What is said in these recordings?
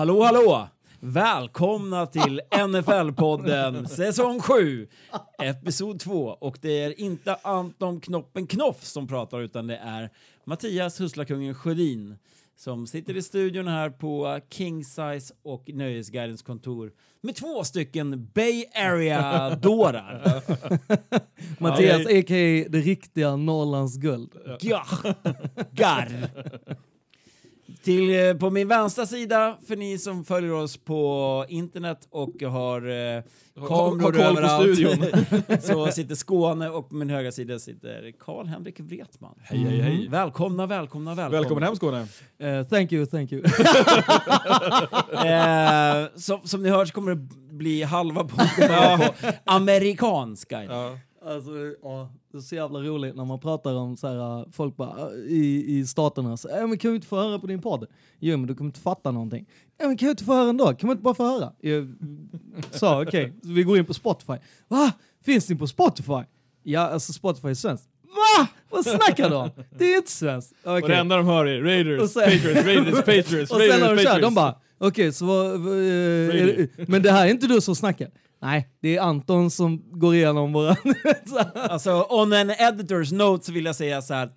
Hallå, hallå! Välkomna till NFL-podden säsong 7, episod 2. Och det är inte Anton Knoppen Knoff som pratar utan det är Mattias Husslakungen Sjödin som sitter i studion här på King Size och Nöjesguidens kontor med två stycken Bay Area-dårar. Mattias, a.k.a. det riktiga Norrlands guld. Ja, garr. Till, eh, på min vänstra sida, för ni som följer oss på internet och har eh, kameror koll på överallt, studion. så sitter Skåne och på min högra sida sitter Karl-Henrik Wretman. Hej, hej, hej. Välkomna, välkomna, välkomna. Välkommen hem Skåne. Eh, thank you, thank you. Eh, som, som ni hör så kommer det bli halva podden på amerikanska. Ja. Alltså, ja, det är så jävla roligt när man pratar om så här, folk bara, äh, i, i staterna, så, äh, men kan vi inte få höra på din podd? Jo, men du kommer inte fatta någonting. Ja, men kan vi inte få höra ändå? Kan man inte bara få höra? Jag sa okej, så vi går in på Spotify. Va? Finns ni på Spotify? Ja, alltså Spotify är svenskt. Va? Vad snackar du om? Det är inte svenskt. Okej. Och det enda de hör är Raiders, sen- Patriots, Raiders, Patriots, Och sen Raiders, när de kör, Patriots. de bara, okej, så vad, vad, eh, är det- men det här är inte du som snackar. Nej, det är Anton som går igenom våra... så här. Alltså, on an editor's note så vill jag säga så här.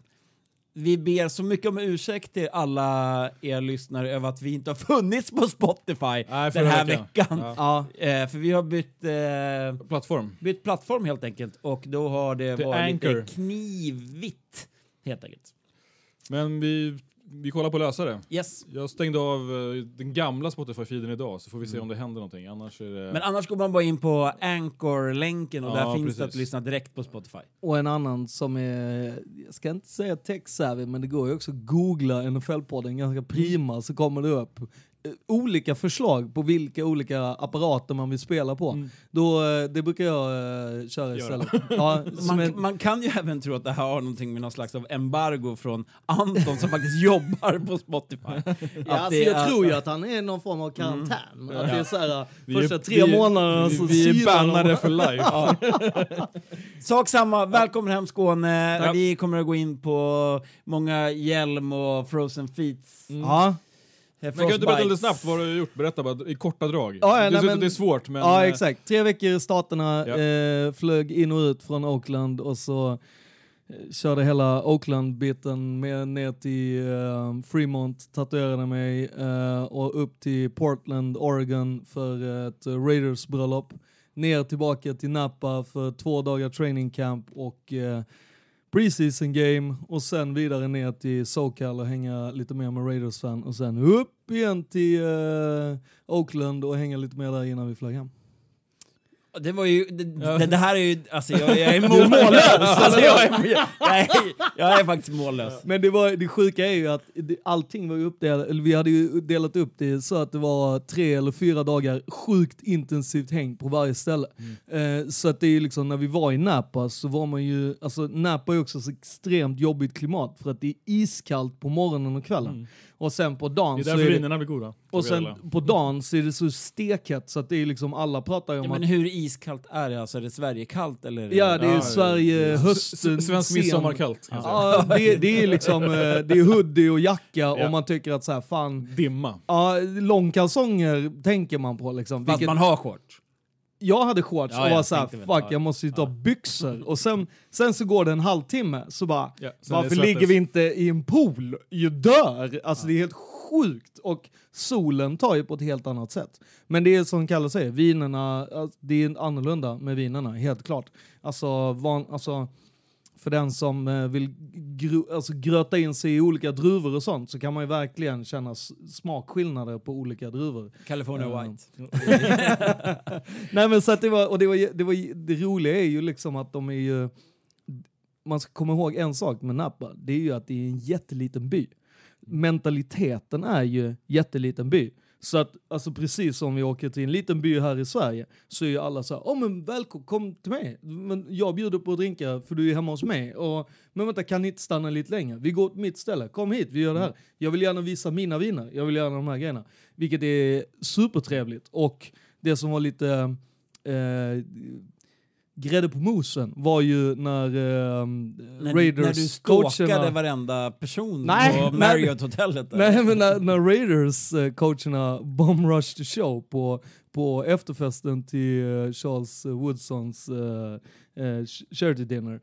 Vi ber så mycket om ursäkt till alla er lyssnare över att vi inte har funnits på Spotify Nej, den förra här veckan. veckan. Ja. ja, Eh, för vi har bytt, eh, Plattform. bytt plattform helt enkelt och då har det Till varit Anchor. lite knivigt helt enkelt. Men vi, vi kollar på att lösa det. Yes. Jag stängde av eh, den gamla Spotify-feeden idag så får vi se om det händer någonting. Annars är det... Men annars går man bara in på Anchor-länken och Ja, där finns det precis. att lyssna direkt på Spotify. och en annan som är, jag ska inte säga tech-savvy, men det går ju också att googla NFL-podden ganska prima så kommer det upp olika förslag på vilka olika apparater man vill spela på. Då, eh, det brukar jag eh, köra istället. Ja, som en- Man, man kan ju även tro att det här har någonting med någon slags av embargo från Anton som faktiskt jobbar på Spotify. Ja, alltså det jag är- tror ju att han är någon form av karantän. Att det är så här, Vi första är- tre vi månaderna vi, så vi är bannade för life. Sak samma, välkommen hem Skåne. Vi kommer att gå in på många hjälm och frozen feets. Ja, eh, Men kan du inte berätta lite snabbt vad du har gjort? Berätta bara i korta drag. Ja, ja, det, nej, är- men- det är svårt men... ja eh, exakt. Tre veckor i Staterna, Ja. eh, flög in och ut från Oakland och så eh, körde hela Oakland-biten med ner till eh, Fremont, tatuerade mig eh, och upp till Portland, Oregon för ett eh, Raiders-bröllop. Ner tillbaka till Napa för två dagar training camp och eh, preseason game och sen vidare ner till SoCal och hänga lite mer med Raiders-fan och sen upp igen till uh, Oakland och hänga lite mer där innan vi flög hem. Det var ju, det, Ja. det, här är ju, alltså jag, jag är mållös! alltså, jag, är, jag, är, jag är faktiskt mållös. Men det, var, det sjuka är ju att det, allting var ju uppdelat, eller vi hade ju delat upp det så att det var tre eller fyra dagar sjukt intensivt häng på varje ställe. Eh, så att det är ju liksom, när vi var i Napa så var man ju, alltså Napa är ju också så extremt jobbigt klimat för att det är iskallt på morgonen och kvällen. Och sen på dagen Det är så därför är det, vinerna blir goda. och sen på dagen så är det så stekhett så att det är liksom, alla pratar ju om Ja, men att hur iskallt är det? Alltså är det Sverige-kallt eller? Ja, det är Ja, Sverige, hösten, s- Svensk midsommarkallt. Ja, det, det är liksom, eh, det är hoodie och jacka Ja. och man tycker att så här, fan, Dimma. ja, långkalsonger tänker man på liksom. Fast Vilket, man har shorts. jag hade shorts Ja, och var såhär, fuck ja. jag måste ju ta byxor. Och sen, sen så går det en halvtimme, så bara, Ja, varför ligger vi inte i en pool? Jag dör! Alltså det är helt sjukt och solen tar ju på ett helt annat sätt. Men det är som Kalle säger, vinerna, alltså, det är annorlunda med vinerna, helt klart. Alltså, van, alltså för den som eh, vill gru, alltså gröta in sig i olika druvor och sånt så kan man ju verkligen känna smakskillnader på olika druvor. California Ja. White. Nej men så att det var, och det var, det var, det roliga är ju liksom att de är ju, man ska komma ihåg en sak med Napa, det är ju att det är en jätteliten by. Mentaliteten är ju jätteliten by. Så att, alltså precis som vi åker till en liten by här i Sverige, så är ju alla så här, åh men välkommen, kom till mig. Men jag bjuder på att dricka för du är hemma hos mig. Och, men vänta, kan ni inte stanna lite längre? Vi går till mitt ställe, kom hit, vi gör det här. Jag vill gärna visa mina viner, jag vill göra de här grejerna. Vilket är supertrevligt. Och det som var lite eh, grädde på mosen var ju när eh, När, Raiders när du stalkade coacherna- varenda person Nej, på. Marriott-hotellet. Nej men när, när Raiders eh, coacherna bomb rush the show på, på efterfesten till eh, Charles Woodsons eh, eh, charity dinner.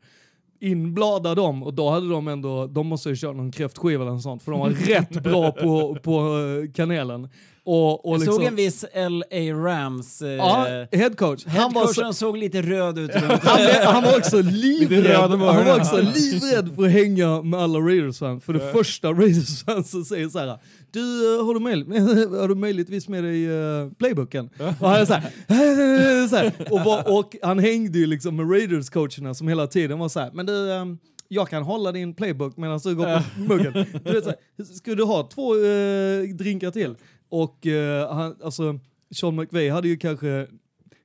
Inbladade dem och då hade de ändå, de måste ju köra någon kräftskiva eller något sånt för de var rätt bra på, på eh, kanelen. Och, och Jag liksom, såg en viss L.A. Rams... Eh, ja, headcoach. Han var, så, såg lite röd ut. han, han var också livrädd, han var också livrädd för att hänga med alla Raiders-fans. För det första Raiders-fansen säger så här. Du, eh, har du, möjligt, har du möjligtvis med dig uh, playbooken? Och han är så här, så här. Och, var, och han hängde ju liksom med Raiders-coacherna som hela tiden var så här. Men du, ehm, jag kan hålla din playbook medan du går på muggen. Du vet, så här, ska du ha två eh, drinkar till? Och eh, han, alltså, Sean McVay hade ju kanske,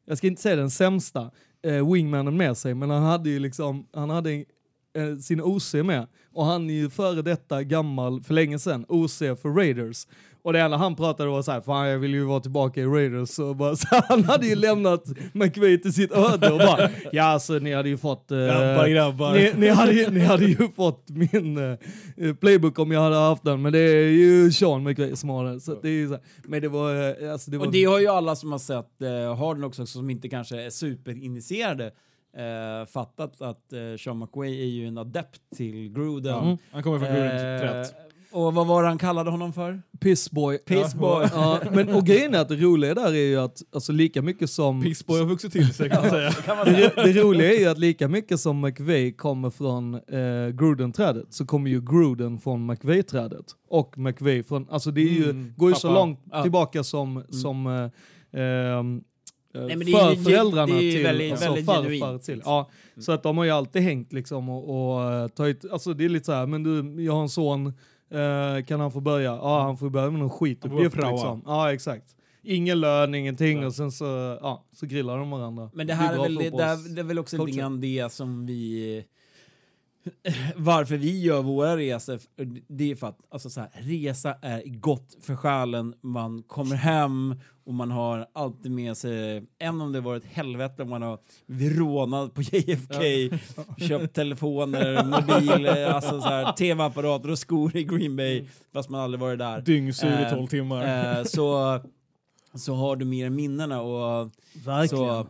jag ska inte säga den sämsta eh, wingmanen med sig, men han hade ju liksom, han hade eh, sin OC med. Och han är ju före detta gammal, för länge sedan, OC för Raiders. Och det enda han pratade var så här, fan jag vill ju vara tillbaka i Raiders. Så bara, så han hade ju lämnat McVay till sitt öde och bara, ja alltså ni hade ju fått... Eh, Grabbar, grabbar. Ni, ni, hade, ju- ni hade ju fått min eh, playbook om jag hade haft den, men det är ju Sean McVay som har den. Så det är ju så här, men det var... eh, Alltså, det var Och det har ju alla som har sett uh, Harden också, som inte kanske är superinitierade, eh, fattat att uh, Sean McWay är ju en adept till Gruden. Mm. Han kommer från Gruden Eh, och vad var det han kallade honom för? Pissboy. Pissboy. Ja, men och grejen är att det roliga där är ju att alltså, lika mycket som... Pissboy har vuxit till sig kan man säga. Det, det roliga är ju att lika mycket som McVeigh kommer från eh, Gruden-trädet så kommer ju Gruden från McVeigh-trädet. Och McVeigh från, alltså det är ju, Mm, går ju så pappa. långt Ja. tillbaka som, som eh, eh, Nej, men det är för föräldrarna det är till, väldigt- alltså väldigt farfar genuint, till. liksom. Ja, så att de har ju alltid hängt liksom och, och eh, tagit, alltså det är lite så här, men du, jag har en son, eh, kan han få börja? Ja, han får börja med någon skituppgift liksom. Ja, exakt. Ingen lön, ingenting och sen så, ja, så grillar de varandra. Men det här är bra väl, det, det, är, det är väl också lite grann det som vi... Varför vi gör våra resor, det är för att alltså så här, resa är gott för själen. Man kommer hem och man har alltid med sig, även om det var ett helvete om man har rånad på JFK, köpt telefoner, mobil, alltså så här, tv-apparater och skor i Green Bay, fast man aldrig varit där. Dyngsur i Eh, 12 timmar. Eh, så, så har du mer minnena och Verkligen. så,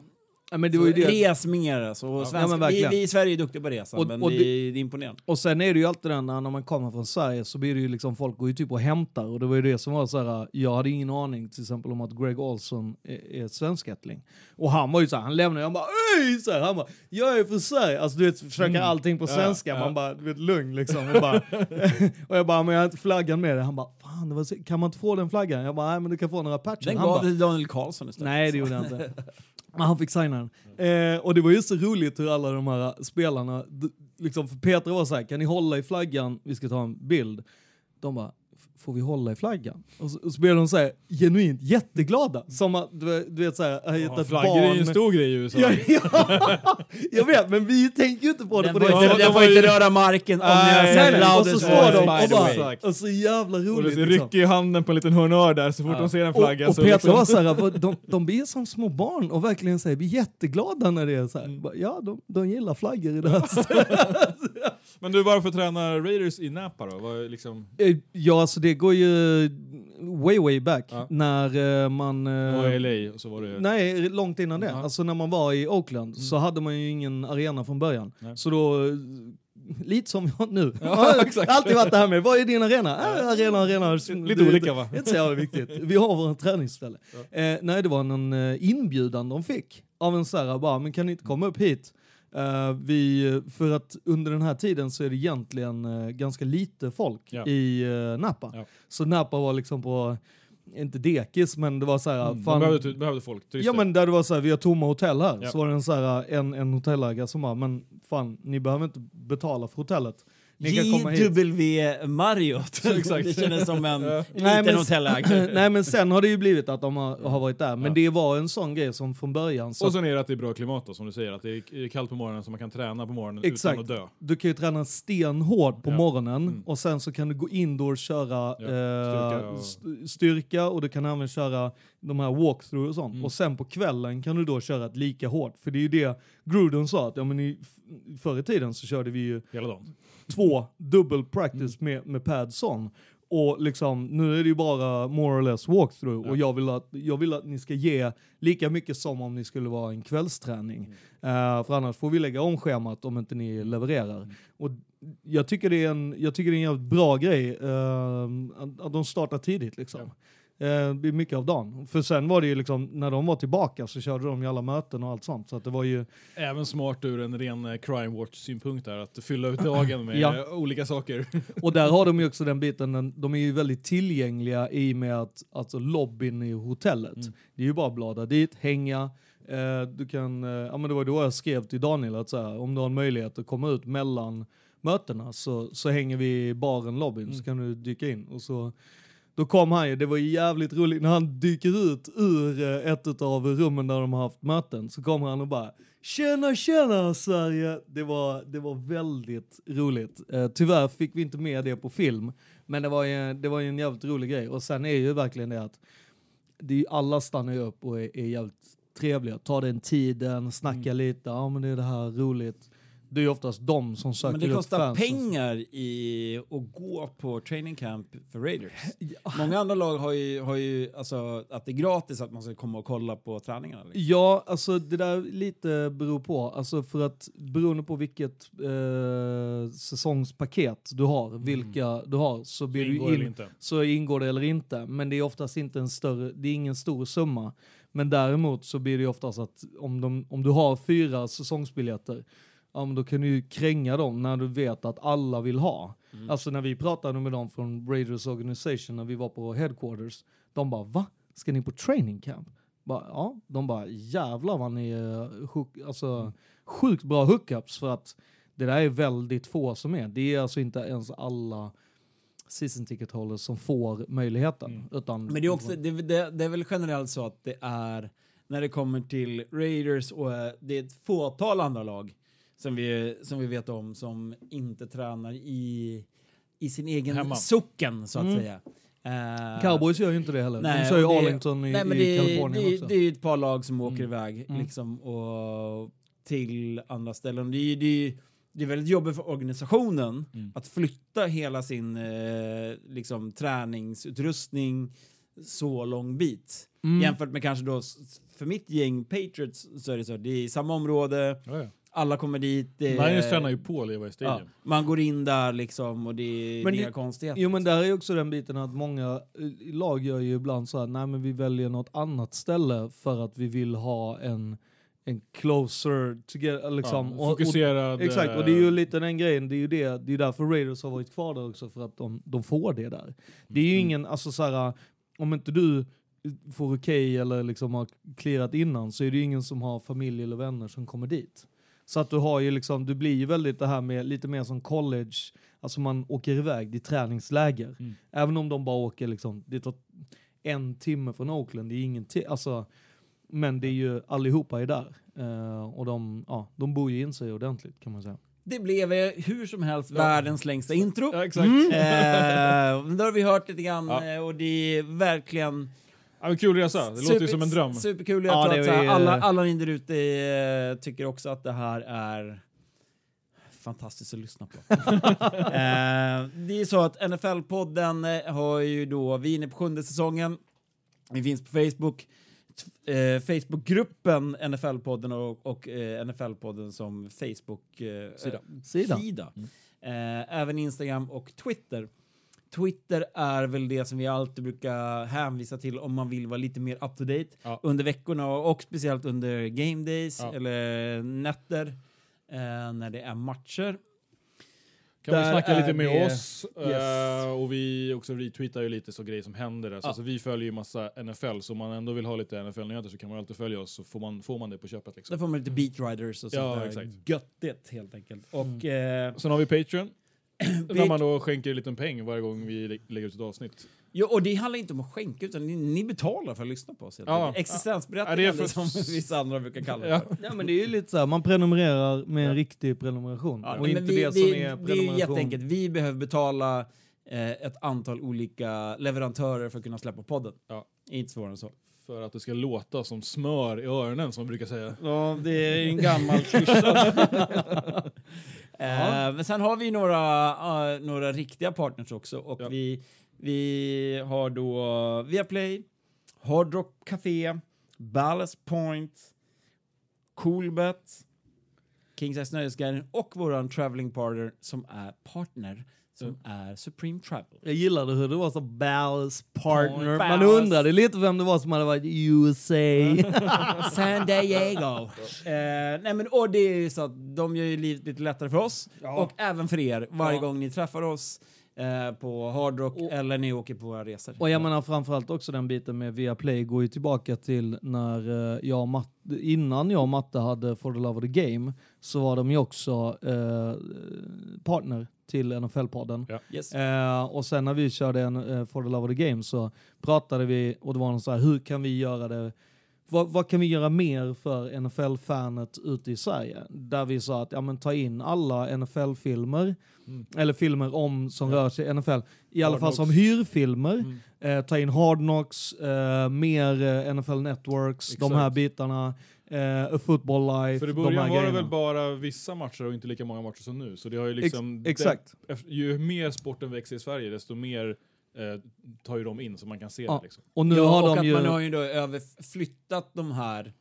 ja, men det var ju det. res mer alltså. Ja, svenska, vi, vi i Sverige är duktiga på resa, Och- men och det, det- det är imponerande. Och sen är det ju alltid den när man kommer från Sverige så blir det ju liksom, folk går ju typ och hämtar och det var ju det som var så här. jag hade ingen aning till exempel om att Greg Olson är, är svenskättling. Och han var ju så här, han lämnade, han bara Öj! Så här, han bara, jag är från Sverige. Alltså du vet, försöker allting på svenska, ja. man bara, du vet, lugn liksom. Och, bara, och jag bara, men jag har inte flaggan med dig. Han bara, fan, var, så- kan man inte få den flaggan? Jag bara, nej men du kan få några patcher. Den han gav bara, till Daniel Karlsson istället. Nej, det gjorde jag inte. Men han fick signa den. Eh, och det var ju så roligt hur alla de här spelarna, liksom för Peter var så här, kan ni hålla i flaggan, vi ska ta en bild. De bara, "F- får vi hålla i flaggan? Och så, och så blev de så här genuint jätteglada. Som att, du, du vet så här, har gett Ja, ett flaggor är ju en barn. stor grej i USA. Ja, ja, jag vet, men vi tänker ju inte på det Den på det sättet. den får inte röra marken om ni har Nej, sett och så står de och bara, och så jävla Och roligt. det liksom. rycker ju handen på en liten honnör där så fort de ser en flagga. Och, och så Peter liksom- var såhär, de, de blir som små barn och verkligen säger, vi är jätteglada när det är såhär. Mm. Ja, de, de gillar flaggor i det här stället. Men du, varför tränar Raiders i Napa då? Vad är liksom, Eh, Ja, alltså det går ju way, way back. Ja. När eh, man... det var i LA och så var det... Nej, långt innan det. Ja. Alltså när man var i Oakland så hade man ju ingen arena från början. Nej. Så då eh, lite som jag nu. Ja, exakt. alltid varit det här med, vad är din arena? Äh, arena, arena. Lite Det är olika, va? Inte så viktigt. Vi har vårt träningsställe. Eh, nej, det var eh, inbjudan de fick av en så här, bara, men kan ni inte komma upp hit? Eh, vi, för att under den här tiden så är det egentligen eh, ganska lite folk Ja. i uh, Napa. Ja. Så Napa var liksom på, inte dekis, men det var så här, Mm, fan, de behövde, behövde folk, turister. Ja men där det var så här, vi har tomma hotell här. Ja. Så var det en, så här, en, en hotellägare som bara, men fan, ni behöver inte betala för hotellet. JW Marriott. Exakt. det kändes som en Ja. liten Nej, hotellägare. Nej men sen har det ju blivit att de har, har varit där. Men Ja. det var en sån grej som från början. Så och sen är det att det är bra klimat då, som du säger. Att det är kallt på morgonen så man kan träna på morgonen Exakt. utan att dö. du kan ju träna stenhårt på Ja. morgonen Mm. och sen så kan du gå indoors köra Ja, eh, styrka styrka och du kan även köra de här walkthrough och sånt. Mm. Och sen på kvällen kan du då köra ett lika hårt. För det är ju det Gruden sa att ja, men i, förr i tiden så körde vi ju Hela dagen. Två dubbel practice med, med pads on. Och liksom, nu är det ju bara more or less walkthrough Ja. och jag vill, att, jag vill att ni ska ge lika mycket som om ni skulle vara en kvällsträning. Eh, för annars får vi lägga om schemat om inte ni levererar. Och jag tycker det är en, jag tycker det är en bra grej eh, att, att de startar tidigt liksom. Eh, mycket av dagen. För sen var det ju liksom, när de var tillbaka så körde de ju alla möten och allt sånt. Så att det var ju, Även smart ur en ren eh, crime watch-synpunkt där, att fylla ut dagen med Ja. olika saker. Och där har de ju också den biten, de är ju väldigt tillgängliga i och med att alltså lobbyn i hotellet. Mm. Det är ju bara att bladra dit, hänga. Eh, du kan, eh, ja men det var då jag skrev till Daniel att så här, om du har en möjlighet att komma ut mellan mötena så, så hänger vi i baren, lobbyn, Mm. så kan du dyka in. Och så, då kom han ju, det var jävligt roligt, när han dyker ut ur eh, ett av rummen där de har haft möten så kommer han och bara Tjena tjena Sverige! Det var, det var väldigt roligt. Eh, tyvärr fick vi inte med det på film, men det var, ju, det var ju en jävligt rolig grej. Och sen är ju verkligen det att det är ju, alla stannar ju upp och är, är jävligt trevliga. Tar den tiden, snackar lite, ja men det är det här roligt. Det är ju oftast de som söker Men det upp kostar pengar i att gå på training camp för Raiders. Många andra lag har ju, har ju alltså, att det är gratis att man ska komma och kolla på träningarna. Liksom. Ja, alltså det där lite beror på. Alltså för att beroende på vilket eh, säsongspaket du har, vilka du har, så blir du Ingår eller in, inte. så ingår det eller inte. Men det är oftast inte en större, det är ingen stor summa. Men däremot så blir det ju oftast att om, de, om du har fyra säsongsbiljetter, ja men då kan du ju kränga dem när du vet att alla vill ha. Alltså när vi pratade med dem från Raiders Organization när vi var på headquarters, de bara va? Ska ni på training camp? Bara, ja, de bara jävlar vad ni är hook, alltså, sjukt bra hookups för att det där är väldigt få som är. Det är alltså inte ens alla season ticket holders som får möjligheten. Utan Men det är, också, det, det, det är väl generellt så att det är, när det kommer till Raiders och eh, det är ett fåtal andra lag som vi, som vi vet om som inte tränar i, i sin egen Hemma. socken så att Mm. säga. Eh, Cowboys gör ju inte det heller. Nej, de kör ju det- Arlington i, nej, men i det, Kalifornien det, också. det är ju ett par lag som åker Mm. iväg Mm. liksom, och till andra ställen. Det är, det är, det är väldigt jobbigt för organisationen Mm. att flytta hela sin eh, liksom, träningsutrustning så lång bit. Mm. Jämfört med kanske då, för mitt gäng Patriots så är det så, det är i samma område, Ja, ja. Alla kommer dit. Det är, Niners tränar ju på Levi ja, Stadium. Man går in där liksom och det är Men inga det- konstigheter. Jo men där är ju också den biten att många eh, lag gör ju ibland så här, nej men vi väljer något annat ställe för att vi vill ha en, en closer together, liksom. ja, Och- och- fokuserad... Exakt, och det är ju eh, lite den grejen, det är ju det, det är därför Raiders har varit kvar där också, för att de, de får det där. Det är ju Mm. ingen, alltså så här, om inte du får okej eller liksom har clearat innan så är det ju ingen som har familj eller vänner som kommer dit. Så att du har ju liksom, du blir ju väldigt det här med lite mer som college, alltså man åker iväg, det är träningsläger. Mm. Även om de bara åker liksom, det tar en timme från Oakland, det är ingenting, alltså men det är ju allihopa är där. Eh, och de, ja, de bor ju in sig ordentligt kan man säga. Det blev eh, hur som helst världens längsta intro. Ja, exakt. Mm. Eh, men det har vi hört lite grann Ja. eh, och det är verkligen Ja, kul resa. Det låter ju som en dröm. Superkul. Jag Ja, tror att är- alla, alla ni där ute eh, tycker också att det här är fantastiskt att lyssna på. eh, det är så att NFL-podden eh, har ju då, vi är inne på sjunde säsongen. Vi finns på Facebook, eh, Facebookgruppen NFL-podden och, och eh, NFL-podden som Facebook-sida. Sida. sida. Eh, även Instagram och Twitter. Twitter är väl det som vi alltid brukar hänvisa till om man vill vara lite mer up to date Ja. under veckorna och, speciellt under game days Ja. eller nätter eh, när det är matcher. Kan vi Där snacka är lite med det- oss Yes. eh, och vi också retweetar ju lite så grejer som händer. Alltså, Ja. alltså, vi följer ju massa NFL, så om man ändå vill ha lite NFL-nyheter så kan man alltid följa oss så får man, får man det på köpet. Liksom. Där får man lite beat riders och sånt Ja, där exakt. göttigt helt enkelt. Och eh, Sen har vi Patreon, vi- där man då skänker en liten peng varje gång vi lä- lägger ut ett avsnitt. Ja, och det handlar inte om att skänka, utan ni, ni betalar för att lyssna på oss. Ja. Existensberättigande, Ja, det är för- som vissa andra brukar kalla det Ja. för. Ja men det är ju lite så här, man prenumererar med en Ja. riktig prenumeration. Ja, och men inte vi, det som vi, är Det är ju prenumeration. jätteenkelt. Vi behöver betala eh, ett antal olika leverantörer för att kunna släppa podden. Ja. Inte svårare än så. För att det ska låta som smör i öronen som man brukar säga. Ja, det är en gammal klyscha. eh, men sen har vi några, eh, några riktiga partners också. Och Ja. vi, vi har då Viaplay, Hard Rock Café, Ballast Point, Coolbet, Kings Nöjesguiden och våran traveling partner som är partner som är Supreme Travel. Jag gillade hur det var så Ballast partner. Man undrade lite vem det var som hade varit i USA. San Diego. eh, nej men, och det är ju så att de gör ju livet lite lättare för oss och även för er varje Ja. gång ni träffar oss eh, på Hard Rock Och- eller ni åker på våra resor. Och jag menar framförallt också den biten med Viaplay går ju tillbaka till när eh, jag och Matte, innan jag och Matte hade For the Love of the Game så var de ju också eh, partner till NFL-podden. Ja. Yes. Eh, och sen när vi körde en eh, For the Love of the Game så pratade vi och det var någon så här, hur kan vi göra det vad, vad kan vi göra mer för NFL-fanet ute i Sverige? Där vi sa att ja, men ta in alla NFL-filmer, Mm. eller filmer om som Ja. rör sig NFL, i alla Hard fall som hyrfilmer. Mm. Eh, ta in Hard Knocks, eh, mer eh, NFL Networks, de här Exakt. bitarna, eh, A Football Life, För i de början här var det grejerna. väl bara vissa matcher och inte lika många matcher som nu. Så det har ju liksom... Ex- exakt. Det, ju mer sporten växer i Sverige, desto mer eh, tar ju de in så man kan se Ja. det. Liksom. Och nu ja, har och de att ju... man har ju då överflyttat de här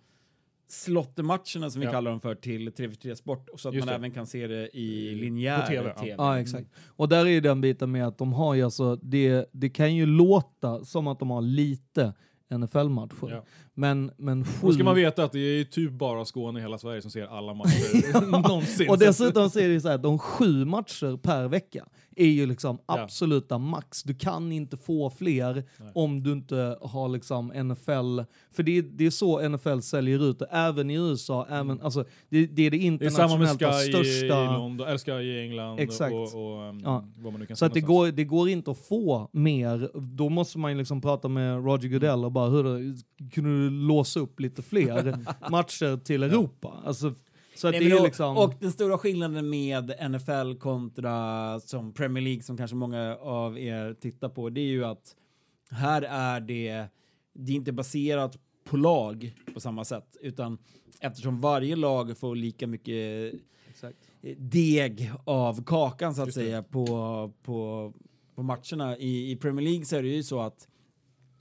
slottermatcherna som vi Ja. kallar dem för till TV3 Sport så att Just man det. även kan se det i På linjär TV, TV. ja. Ja, exakt. Och där är ju den biten med att de har ju alltså, det, det kan ju låta som att de har lite NFL-matcher. Ja. Men, men Då sju... ska man veta att det är typ bara Skåne i hela Sverige som ser alla matcher någonsin. Och dessutom så är det så här, de sju matcher per vecka är ju liksom Ja. absoluta max. Du kan inte få fler Nej. om du inte har liksom NFL. För det är, det är så NFL säljer ut det, även i USA. Även, alltså, det, det är det Mm. det är samma med internationellt Sky största... i London, eller Sky i England Exakt. och, och um, Ja. vad man nu kan Så att det går, det går inte att få mer. Då måste man ju liksom prata med Roger Goodell och bara hur kunde du låsa upp lite fler matcher till Europa? Alltså, så Nej, det är och, liksom... och den stora skillnaden med NFL kontra som Premier League som kanske många av er tittar på, det är ju att här är det, det är inte baserat på lag på samma sätt, utan eftersom varje lag får lika mycket Exakt. deg av kakan så att Just det. säga på, på, på matcherna. I, I Premier League så är det ju så att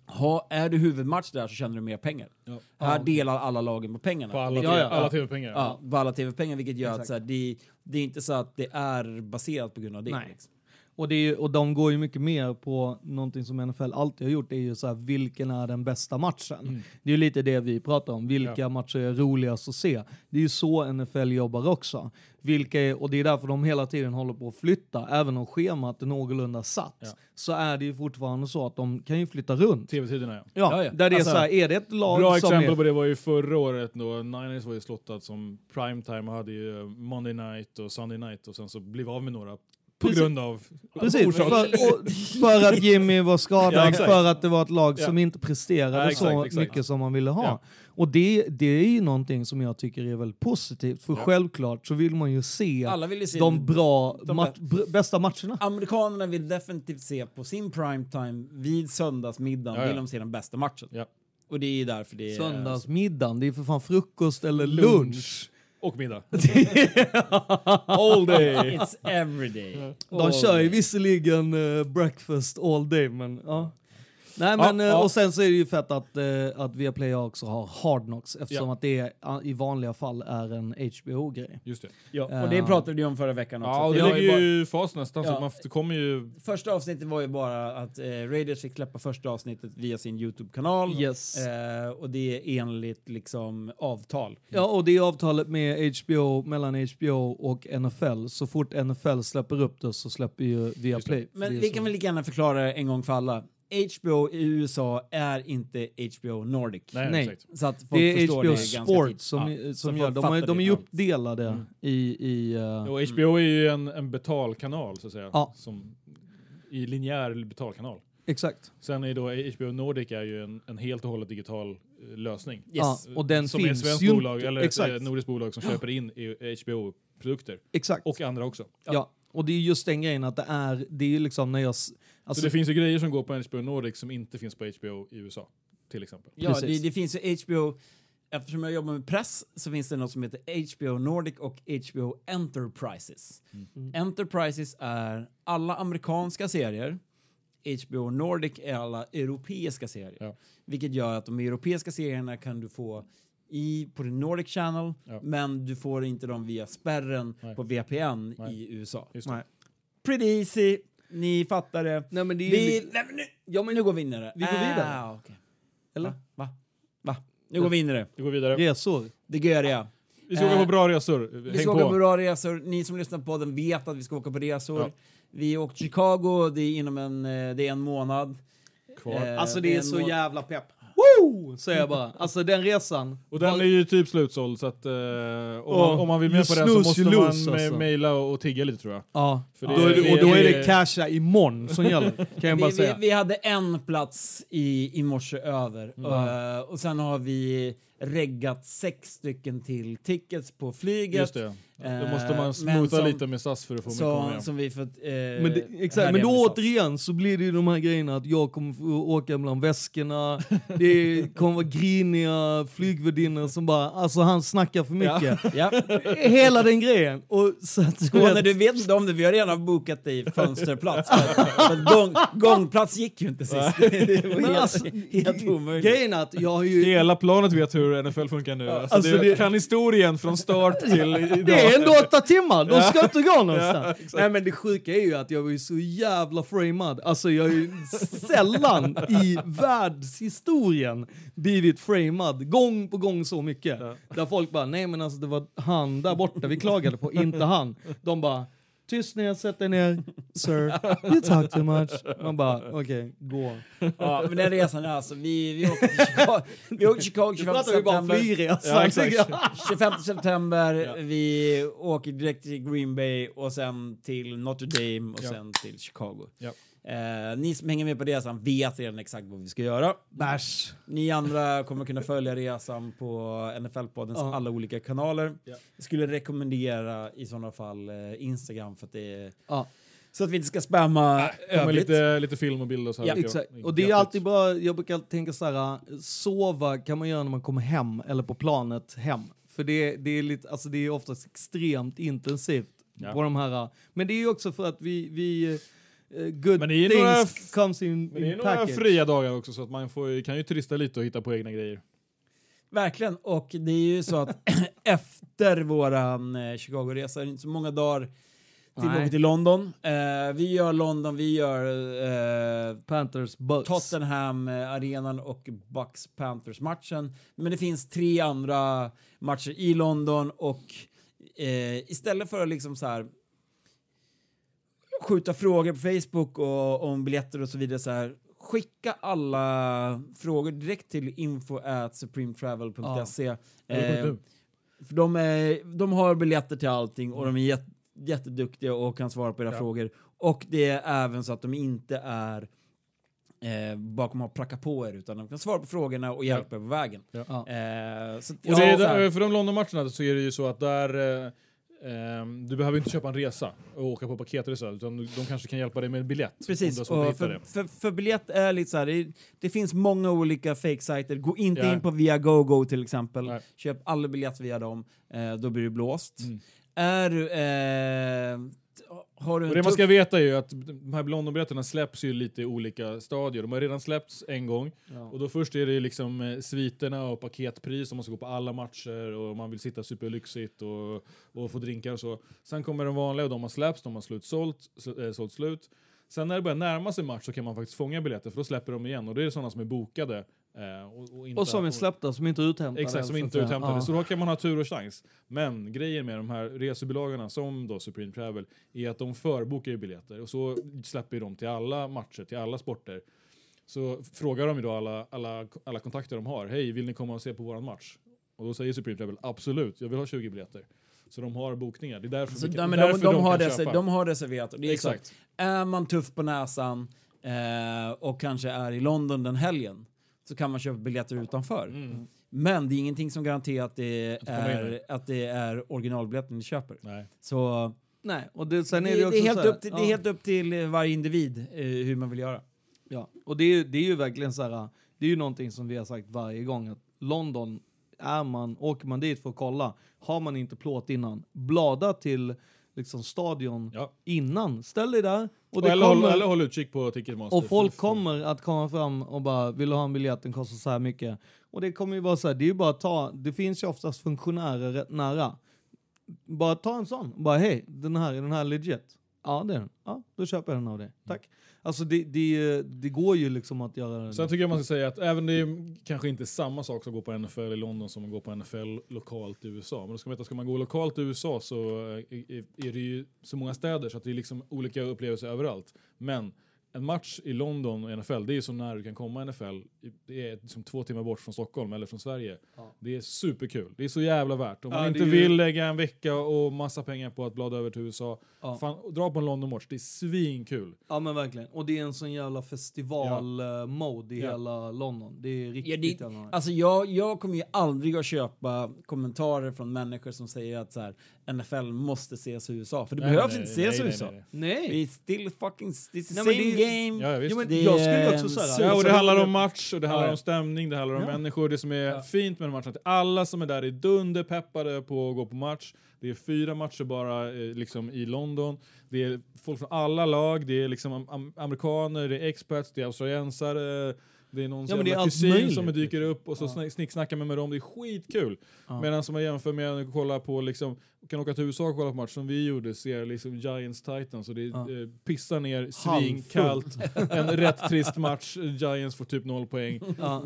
ha, är du huvudmatch där så tjänar du mer pengar. Ja. Här Ja. delar alla lagen på pengarna. På alla, Ja, alla tv-pengar. Ja, på alla tv-pengar, vilket gör att Exakt. så här, det, det är inte så att det är baserat på grund av det. Nej. Liksom. Och, det är, ju- och de går ju mycket mer på någonting som NFL alltid har gjort, det är ju så här, vilken är den bästa matchen? Mm. Det är ju lite det vi pratar om, vilka Ja. matcher är roligast att se? Det är ju så NFL jobbar också. Vilka är, och det är därför de hela tiden håller på att flytta, även om schemat är någorlunda satt, Ja. så är det ju fortfarande så att de kan ju flytta runt. TV-tiderna ja. Ja, Ja, ja. där det är Alltså, så här, är det ett lag Bra som exempel är... på det var ju förra året då Niners var ju slottad som primetime och hade ju Monday night och Sunday night och sen så blev av med några på Precis. grund av Precis, för, för att Jimmy var skadad, Ja, för att det var ett lag Ja. som inte presterade Ja, exakt, så exakt. mycket som man ville ha. Ja. Och det, det är ju någonting som jag tycker är väldigt positivt, för Ja. självklart så vill man ju se Alla vill ju se de bra, de mat, bästa matcherna. Amerikanerna vill definitivt se på sin primetime vid söndagsmiddagen, Ja, ja. vill de se den bästa matchen. Ja. Och det är därför det är... Söndagsmiddagen, det är för fan frukost eller Lunch. lunch. Och middag. All day! It's every day. De kör ju visserligen eh, breakfast all day, men ja. Nej men, Ja, eh, ja. och sen så är det ju fett att, eh, att Viaplay också har Hard Knocks eftersom Ja. att det eh, i vanliga fall är en HBO-grej. Just det. Ja, och det Ja. pratade vi om förra veckan också. Ja, och det ligger bara- ju i fas nästan, så man det kommer ju... Första avsnittet var ju bara att eh, Raiders fick släppa första avsnittet via sin YouTube-kanal. Yes. Eh, och det är enligt liksom avtal. Ja, och det är avtalet med HBO, mellan HBO och NFL. Så fort NFL släpper upp det så släpper ju Viaplay. Men Det vi kan väl lika gärna förklara det en gång för alla. HBO i USA är inte HBO Nordic. Nej, Nej. Så att folk Det är förstår HBO det Sport tidigt. som, Ja, som gör, de, är, de är ju Ja. uppdelade Mm. i... i eh, Och HBO är ju en, en betalkanal, så att säga. Ja. Som, I linjär betalkanal. Exakt. Sen är då HBO Nordic är ju en, en helt och hållet digital eh, lösning. Ja, och den som är ett finns svenskt ju inte- bolag, eller ett exakt. eh, nordiskt bolag som köper in HBO-produkter. Exakt. Och andra också. ja. och det är just den grejen att det är, det är ju liksom när jag... Alltså, så det finns ju grejer som går på HBO Nordic som inte finns på HBO i USA. Till exempel. Ja, det, det finns ju HBO, eftersom jag jobbar med press så finns det något som heter HBO Nordic och HBO Enterprises. Mm. Enterprises är alla amerikanska serier. HBO Nordic är alla europeiska serier. Ja. Vilket gör att de europeiska serierna kan du få i, på the Nordic Channel, Ja. men du får inte dem via spärren Nej. på VPN Nej. i USA. Pretty easy, ni fattar det. Nej men det är ju... Vi, li- nej, men nu, ja, men nu går vi in i det. Vi går vidare. Ah, okej. Eller? Va? Va? Va? Nu går vi in i det. Vi går vidare. Resor. Det gör jag. Vi ska åka Eh, på bra resor. Vi Häng ska åka på på. bra resor. Ni som lyssnar på den vet att vi ska åka på resor. Ja. Vi åkte till Chicago, det är inom en, eh, det är en månad. Kvar. Eh, Alltså det är en så må- jävla pepp. Woo! Säger jag bara. Alltså den resan. Och den är ju typ slutsåld så att eh, om, man, om man vill med på den så måste man alltså. mejla och, och tigga lite tror jag. Ja, För då det- är det, och då är det- casha imorgon som gäller. Kan jag bara Vi, vi, säga. vi hade en plats i, i morse över. Mm. Eh, och sen har vi reggat sex stycken till tickets på flyget. Då Eh, måste man men smootha som- lite med SAS för att få med komma Så, hem. som vi fått... Eh, Men, det, exakt, men då med återigen så blir det ju de här grejerna att jag kommer få åka bland väskorna, det kommer vara griniga flygvärdinnor som bara, alltså han snackar för mycket. Ja. Hela den grejen. Och så att, du Skåne, vet- du vet inte om det, vi har redan bokat dig fönsterplats. För för gång, gångplats gick ju inte sist. Det var helt, alltså, helt omöjligt. Grejen är att jag har ju... Hela planet vet hur NFL funkar nu. Alltså, alltså det, det- kan historien från start till idag. Det är ändå åtta timmar, de ska inte gå någonstans. Ja. Nej men det sjuka är ju att jag var ju så jävla framad. Alltså jag har ju sällan i världshistorien blivit framad gång på gång så mycket. Där folk bara, nej men alltså det var han där borta vi klagade på, inte han. De bara, tyst ner, sätt dig ner, sir, you talk too much. Man bara, okej, gå. Ja, men den resan är alltså, vi, vi åkte till Chicago, vi åkte till Chicago Nu 25 pratar vi bara september. flygresa. Ja, exakt. tycker jag. 25 september, vi åker direkt till Green Bay och sen till Notre Dame och Ja. sen till Chicago. Ja. Eh, ni som hänger med på resan vet redan exakt vad vi ska göra. Bärs. Ni andra kommer kunna följa resan på NFL-poddens Ja. alla olika kanaler. Ja. Jag skulle rekommendera i sådana fall eh, Instagram för att det är, Ja. så att vi inte ska spamma övrigt. lite, lite film och bilder och så här. Ja, Exakt. Och det är alltid bra, jag brukar alltid tänka så här, sova kan man göra när man kommer hem eller på planet hem. För det, det är lite, alltså det är oftast extremt intensivt Ja. på de här, men det är ju också för att vi, vi good Men det är några comes in, Men det är några fria dagar också så att man får, kan ju turista lite och hitta på egna grejer. Verkligen, och det är ju så att efter våran eh, Chicago-resa är det inte så många dagar till Nej. till London. Eh, vi gör London, vi gör eh, Panthers, Bucks. Tottenham-arenan och Bucks-Panthers-matchen. Men det finns tre andra matcher i London och eh, istället för att liksom så här skjuta frågor på Facebook och om biljetter och så vidare så här skicka alla frågor direkt till info at supremetravel.se. Eller Eh, för de, är, de har biljetter till allting och de är jätte, jätteduktiga och kan svara på era Ja. frågor. Och det är även så att de inte är eh, bakom att pracka på er utan de kan svara på frågorna och hjälpa er på vägen. Ja. Eh, så, Och det ja, där- för de Londonmatcherna så är det ju så att där ehm, du behöver inte köpa en resa och åka på paketresa utan du- de kanske kan hjälpa dig med en biljett. Precis, du och för, för, för biljett är lite så här, det, det finns många olika fake-sajter. Gå inte Ja. in på Viagogo till exempel. Nej. Köp alla biljetter via dem. Eh, då blir det blåst. Mm. Är du... Eh, har du Och det man ska veta är ju att de här Londonbiljetterna släpps ju lite i olika stadier. De har redan släppts en gång. Och då först är det liksom eh, sviterna och paketpris om man ska gå på alla matcher och man vill sitta superlyxigt och, och få drinkar och så. Sen kommer de vanliga och de har släppts, de har slut sålt, sl- eh, sålt slut. Sen när det börjar närma sig match så kan man faktiskt fånga biljetter för då släpper de igen och det är sådana som är bokade. Eh, och, och, inte, Och som är släppta, som inte är uthämtade. Exakt, som så inte säga. uthämtade. Ja. Så då kan man ha tur och chans. Men grejen med de här resebolagarna som då Supreme Travel är att de förbokar ju biljetter och så släpper ju de till alla matcher, till alla sporter. Så frågar de ju då alla, alla, alla kontakter de har, hej vill ni komma och se på våran match? Och då säger Supreme Travel, absolut, jag vill ha 20 biljetter. Så de har bokningar. Det är därför, Så, vi- nej, men därför de, de, har kan köpa. de har reserverat. Det är Exakt. Exakt. Är man tuff på näsan eh, och kanske är i London den helgen så kan man köpa biljetter utanför. Mm. Men det är ingenting som garanterar att det Att är, att det är originalbiljetten ni köper. Nej. Så Nej, och det, sen det, är det, också det, är helt så här- upp till, det ja. är helt upp till eh, varje individ eh, hur man vill göra. Ja, och det är, ju- det är ju verkligen så här, det är ju någonting som vi har sagt varje gång att London, är man, åker man dit för att kolla, har man inte plåt innan, blada till liksom stadion Ja. innan, ställ dig där och, Och eller, håll, kommer, eller håll utkik på Ticketmaster. och folk kommer att komma fram och bara, vill du ha en biljett, den kostar så här mycket. Och det kommer ju vara så här, det är ju bara att ta, det finns ju oftast funktionärer rätt nära. Bara ta en sån, bara hej, den här, är den här legit? Ja det är den. Ja, då köper jag den av dig. Tack. Alltså det, det, det går ju liksom att göra Sen tycker jag man ska säga att även det är kanske inte samma sak som gå på NFL i London som att gå på NFL lokalt i USA. Men då ska man veta, ska man gå lokalt i USA så eh, är är det ju så många städer så att det är liksom olika upplevelser överallt. Men en match i London och NFL, det är så nära du kan komma NFL. Det är liksom två timmar bort från Stockholm eller från Sverige. Ja. Det är superkul. Det är så jävla värt. Om man Ja, inte det är ju- vill lägga en vecka och massa pengar på att blada över till USA, Ja. fan, dra på en London-match. Det är svinkul. Ja men verkligen. Och det är en sån jävla festival-mode i Ja. hela London. Det är Ja, riktigt det, jävla nice. alltså jag, jag kommer ju aldrig att köpa kommentarer från människor som säger att så här, NFL måste ses i USA. För det Nej, behövs nej, inte ses i USA. nej, nej. Är still fucking, it's the Nej, same men det är- game. Ja, ja, men Det jag skulle är också en säga... Ja, och det handlar om match och det handlar Ja, om stämning, det handlar om Ja. människor. Det som är Ja. fint med matchen, att alla som är där är dunderpeppade på att gå på match. Det är fyra matcher bara eh, liksom i London. Det är folk från alla lag, det är liksom am- am- amerikaner, det är expats, det är australiensare, det är någon Ja, men det är kusin som dyker upp och så Ja. snick- snicksnackar med, med dem. Det är skitkul. Ja. Medan som man jämför med att kolla på liksom, kan åka till USA och kolla på match som vi gjorde, ser liksom Giants Titans och det Ja. eh, pissar ner svinkallt. en rätt trist match, Giants får typ noll poäng. Ja.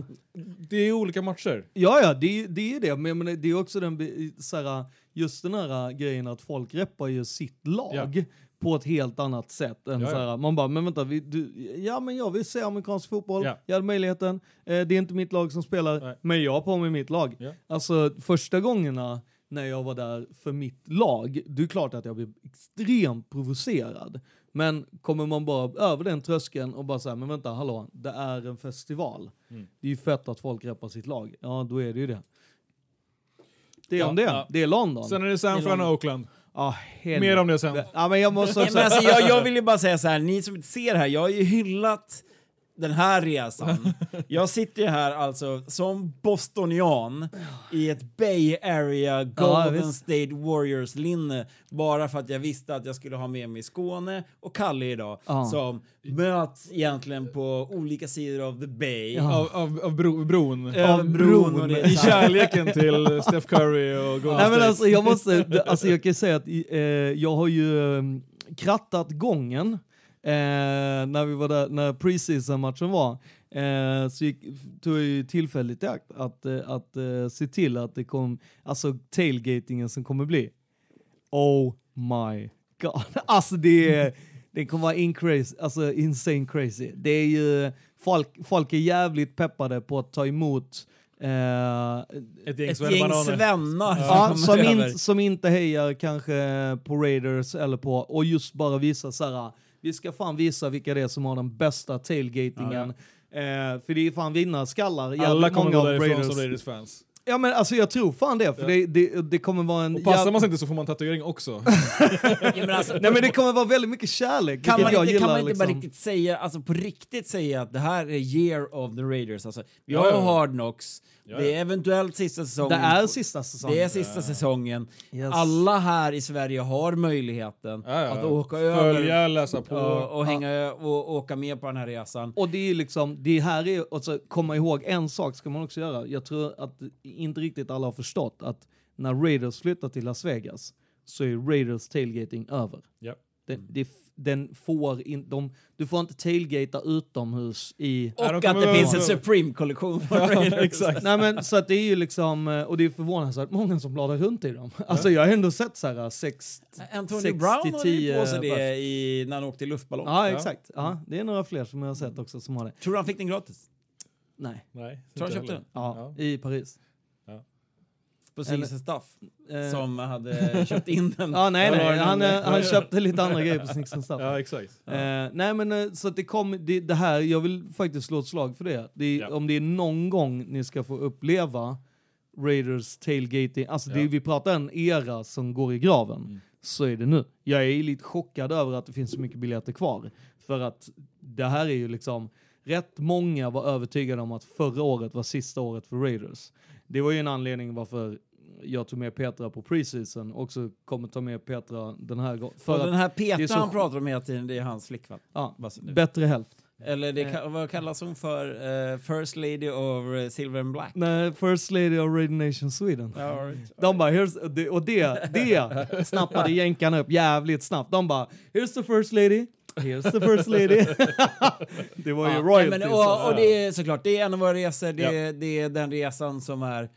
Det är olika matcher. Ja, ja, det, är- det är det. Men, men det är också den, så här, just den här grejen att folk reppar ju sitt lag på ett helt annat sätt. Än Ja, ja. Så här, man bara, men vänta, vi, du, ja men jag vill se amerikansk fotboll, Ja. jag hade möjligheten, eh, det är inte mitt lag som spelar, Nej. men jag har på mig mitt lag. Ja. Alltså första gångerna när jag var där för mitt lag, det är klart att jag blev extremt provocerad. Men kommer man bara över den tröskeln och bara säga, men vänta, hallå, det är en festival. Mm. Det är ju fett att folk reppar sitt lag. Ja, då är det ju det. Det är Ja, om det. ja. Det är London. Sen är det San Fran och. Oakland. Ja, helvete. Mer om det sen. Ja, men jag måste Nej, också... men alltså, jag, jag vill ju bara säga så här, ni som inte ser här, jag har ju hyllat den här resan. Jag sitter ju här alltså som bostonian i ett Bay Area Golden visst. State Warriors-linne bara för att jag visste att jag skulle ha med mig Skåne och Kalle idag Ja. som möts egentligen på olika sidor av the Bay. Ja. Av, av, av bro, bron. Av bron och bron. I kärleken till Steph Curry och Golden Nej men State. alltså jag måste, alltså jag kan säga att eh, jag har ju eh, krattat gången eh, när vi var där, när preseason-matchen var. Eh, så gick, tog jag ju tillfället i akt att, eh, att eh, se till att det kom, alltså tailgatingen som kommer bli. Oh my god. Alltså det, är- det kommer vara in crazy, alltså insane crazy. Det är ju, folk, folk är jävligt peppade på att ta emot eh, Ett gäng Ett gäng svennar Ja, som in, som inte hejar kanske på Raiders eller på, och just bara visa så här, vi ska fan visa vilka det är som har den bästa tailgatingen. Eh, för det är fan vinnarskallar, Alla kommer gå av därifrån Raiders. som Raiders-fans. Ja men alltså jag tror fan det, för det, det, det kommer vara en... Och passar jäv- man sig inte så får man tatuering också. Ja, men alltså, Nej men det kommer vara väldigt mycket kärlek, kan man inte, gillar. kan man inte bara liksom. riktigt säga, alltså på riktigt säga att det här är year of the Raiders? Alltså, vi Ja, har ja. Hard Knocks, Ja, det är eventuellt sista säsongen. Det är sista säsongen. Det är sista säsongen. Yes. Alla här i Sverige har möjligheten Ja, ja. att åka över Följa, läsa på. och, och, hänga, och åka med på den här resan. Och det är liksom, det här är, alltså, komma ihåg en sak ska man också göra. Jag tror att inte riktigt alla har förstått att när Raiders flyttar till Las Vegas så är Raiders tailgating över. Ja. Den, det, den får in, de, du får inte tailgata utomhus i... Och Ja, de att Mm. det finns en Supreme-kollektion exakt. Nej men så att det är ju liksom, eh, och det är förvånansvärt många som bladar runt i dem. Alltså jag har ändå sett så här sex... Antonio sex Brown till hade ju på sig det i, när han åkte i luftballong. Ja exakt, ja, det är några fler som jag har sett också som har det. Tror du han fick den gratis? Nej, Nej, Tror han inte köpte den? ja, i Paris. På Singles Staff? Eh, Som hade köpt in den. Ja nej nej, det han, eh, han köpte lite andra grejer på Snicks and Stuff. Ja, exakt. Eh, nej men eh, så att det kommer, det, det här, jag vill faktiskt slå ett slag för det. det Ja. Om det är någon gång ni ska få uppleva Raiders tailgating, alltså det, Ja. vi pratar en era som går i graven, Mm. så är det nu. Jag är lite chockad över att det finns så mycket biljetter kvar. För att det här är ju liksom, rätt många var övertygade om att förra året var sista året för Raiders. Det var ju en anledning varför jag tog med Petra på preseason, också kommer ta med Petra den här gången. Och För den här Petra så han pratar om hela tiden, det är hans flickvän. ja, bättre hälft. Eller det, ka- vad kallas hon för? Eh, First Lady of eh, Silver and Black? Nej, First Lady of Radio Nation Sweden. Ja, all right. De bara, here's, och det, det snappade jänkarna upp jävligt snabbt. De bara, here's the first lady, here's the first lady. det var ju Ja, royalties. men, och, alltså. och det är såklart, det är en av våra resor, det, Ja. det är den resan som är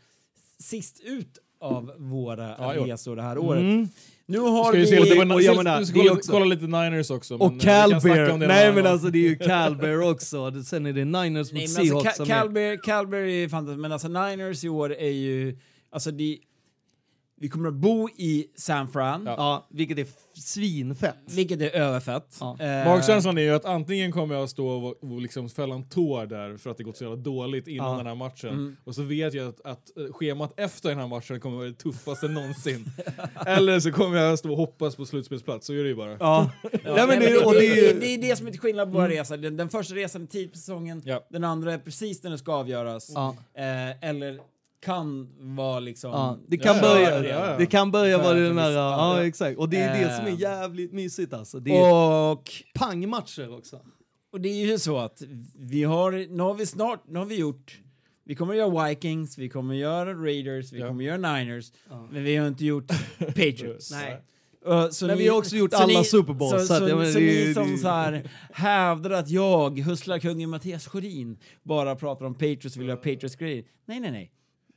sist ut av våra Ja, resor det här året. Mm. Nu har Ska vi... se lite, men, och jag menar, ska det är kolla, också- kolla lite Niners också. Och eh, Calbear, om det nej men alltså det är ju Calbear också. Det- Sen är det Niners mot alltså, Seahawks är... Calbear, Calbear är fantastiskt, men alltså Niners i år är ju... Alltså det, vi kommer att bo i San Fran, Ja. Ja, vilket är svinfett. vilket är överfett. Ja. Eh, Magkänslan är ju att antingen kommer jag stå och, och liksom fälla en tår där för att det gått så jävla dåligt innan Ja. den här matchen. Mm. Och så vet jag att, att eh, schemat efter den här matchen kommer vara det tuffaste någonsin. Eller så kommer jag stå och hoppas på slutspelsplats, så är det ju bara. Ja. Ja, nej, men det, och det, det är det är det som är skillnad på våra resor. Den, den första resan är tidigt på säsongen, Ja. den andra är precis när den ska avgöras. Ja. Eh, eller kan vara liksom... Ja, det kan Ja, börja, ja. Det kan börja vara den där, vissa- ja ja. exakt. Och det är det som Eh. är jävligt mysigt alltså. Det är Och, pangmatcher också. och det är ju så att vi har, nu har vi snart, nu har vi gjort, vi kommer göra Vikings, vi kommer göra Raiders, vi Ja. kommer göra Niners, men vi har inte gjort Patriots. Nej. Uh, så Men vi har också gjort alla Super Bowls, Så, så så, att, menar, så det är ni som det så här hävdar att jag, hustlarkungen Mattias Sjödin, bara pratar om Patriots och vill ha Patriots-grejer. Nej, nej, nej.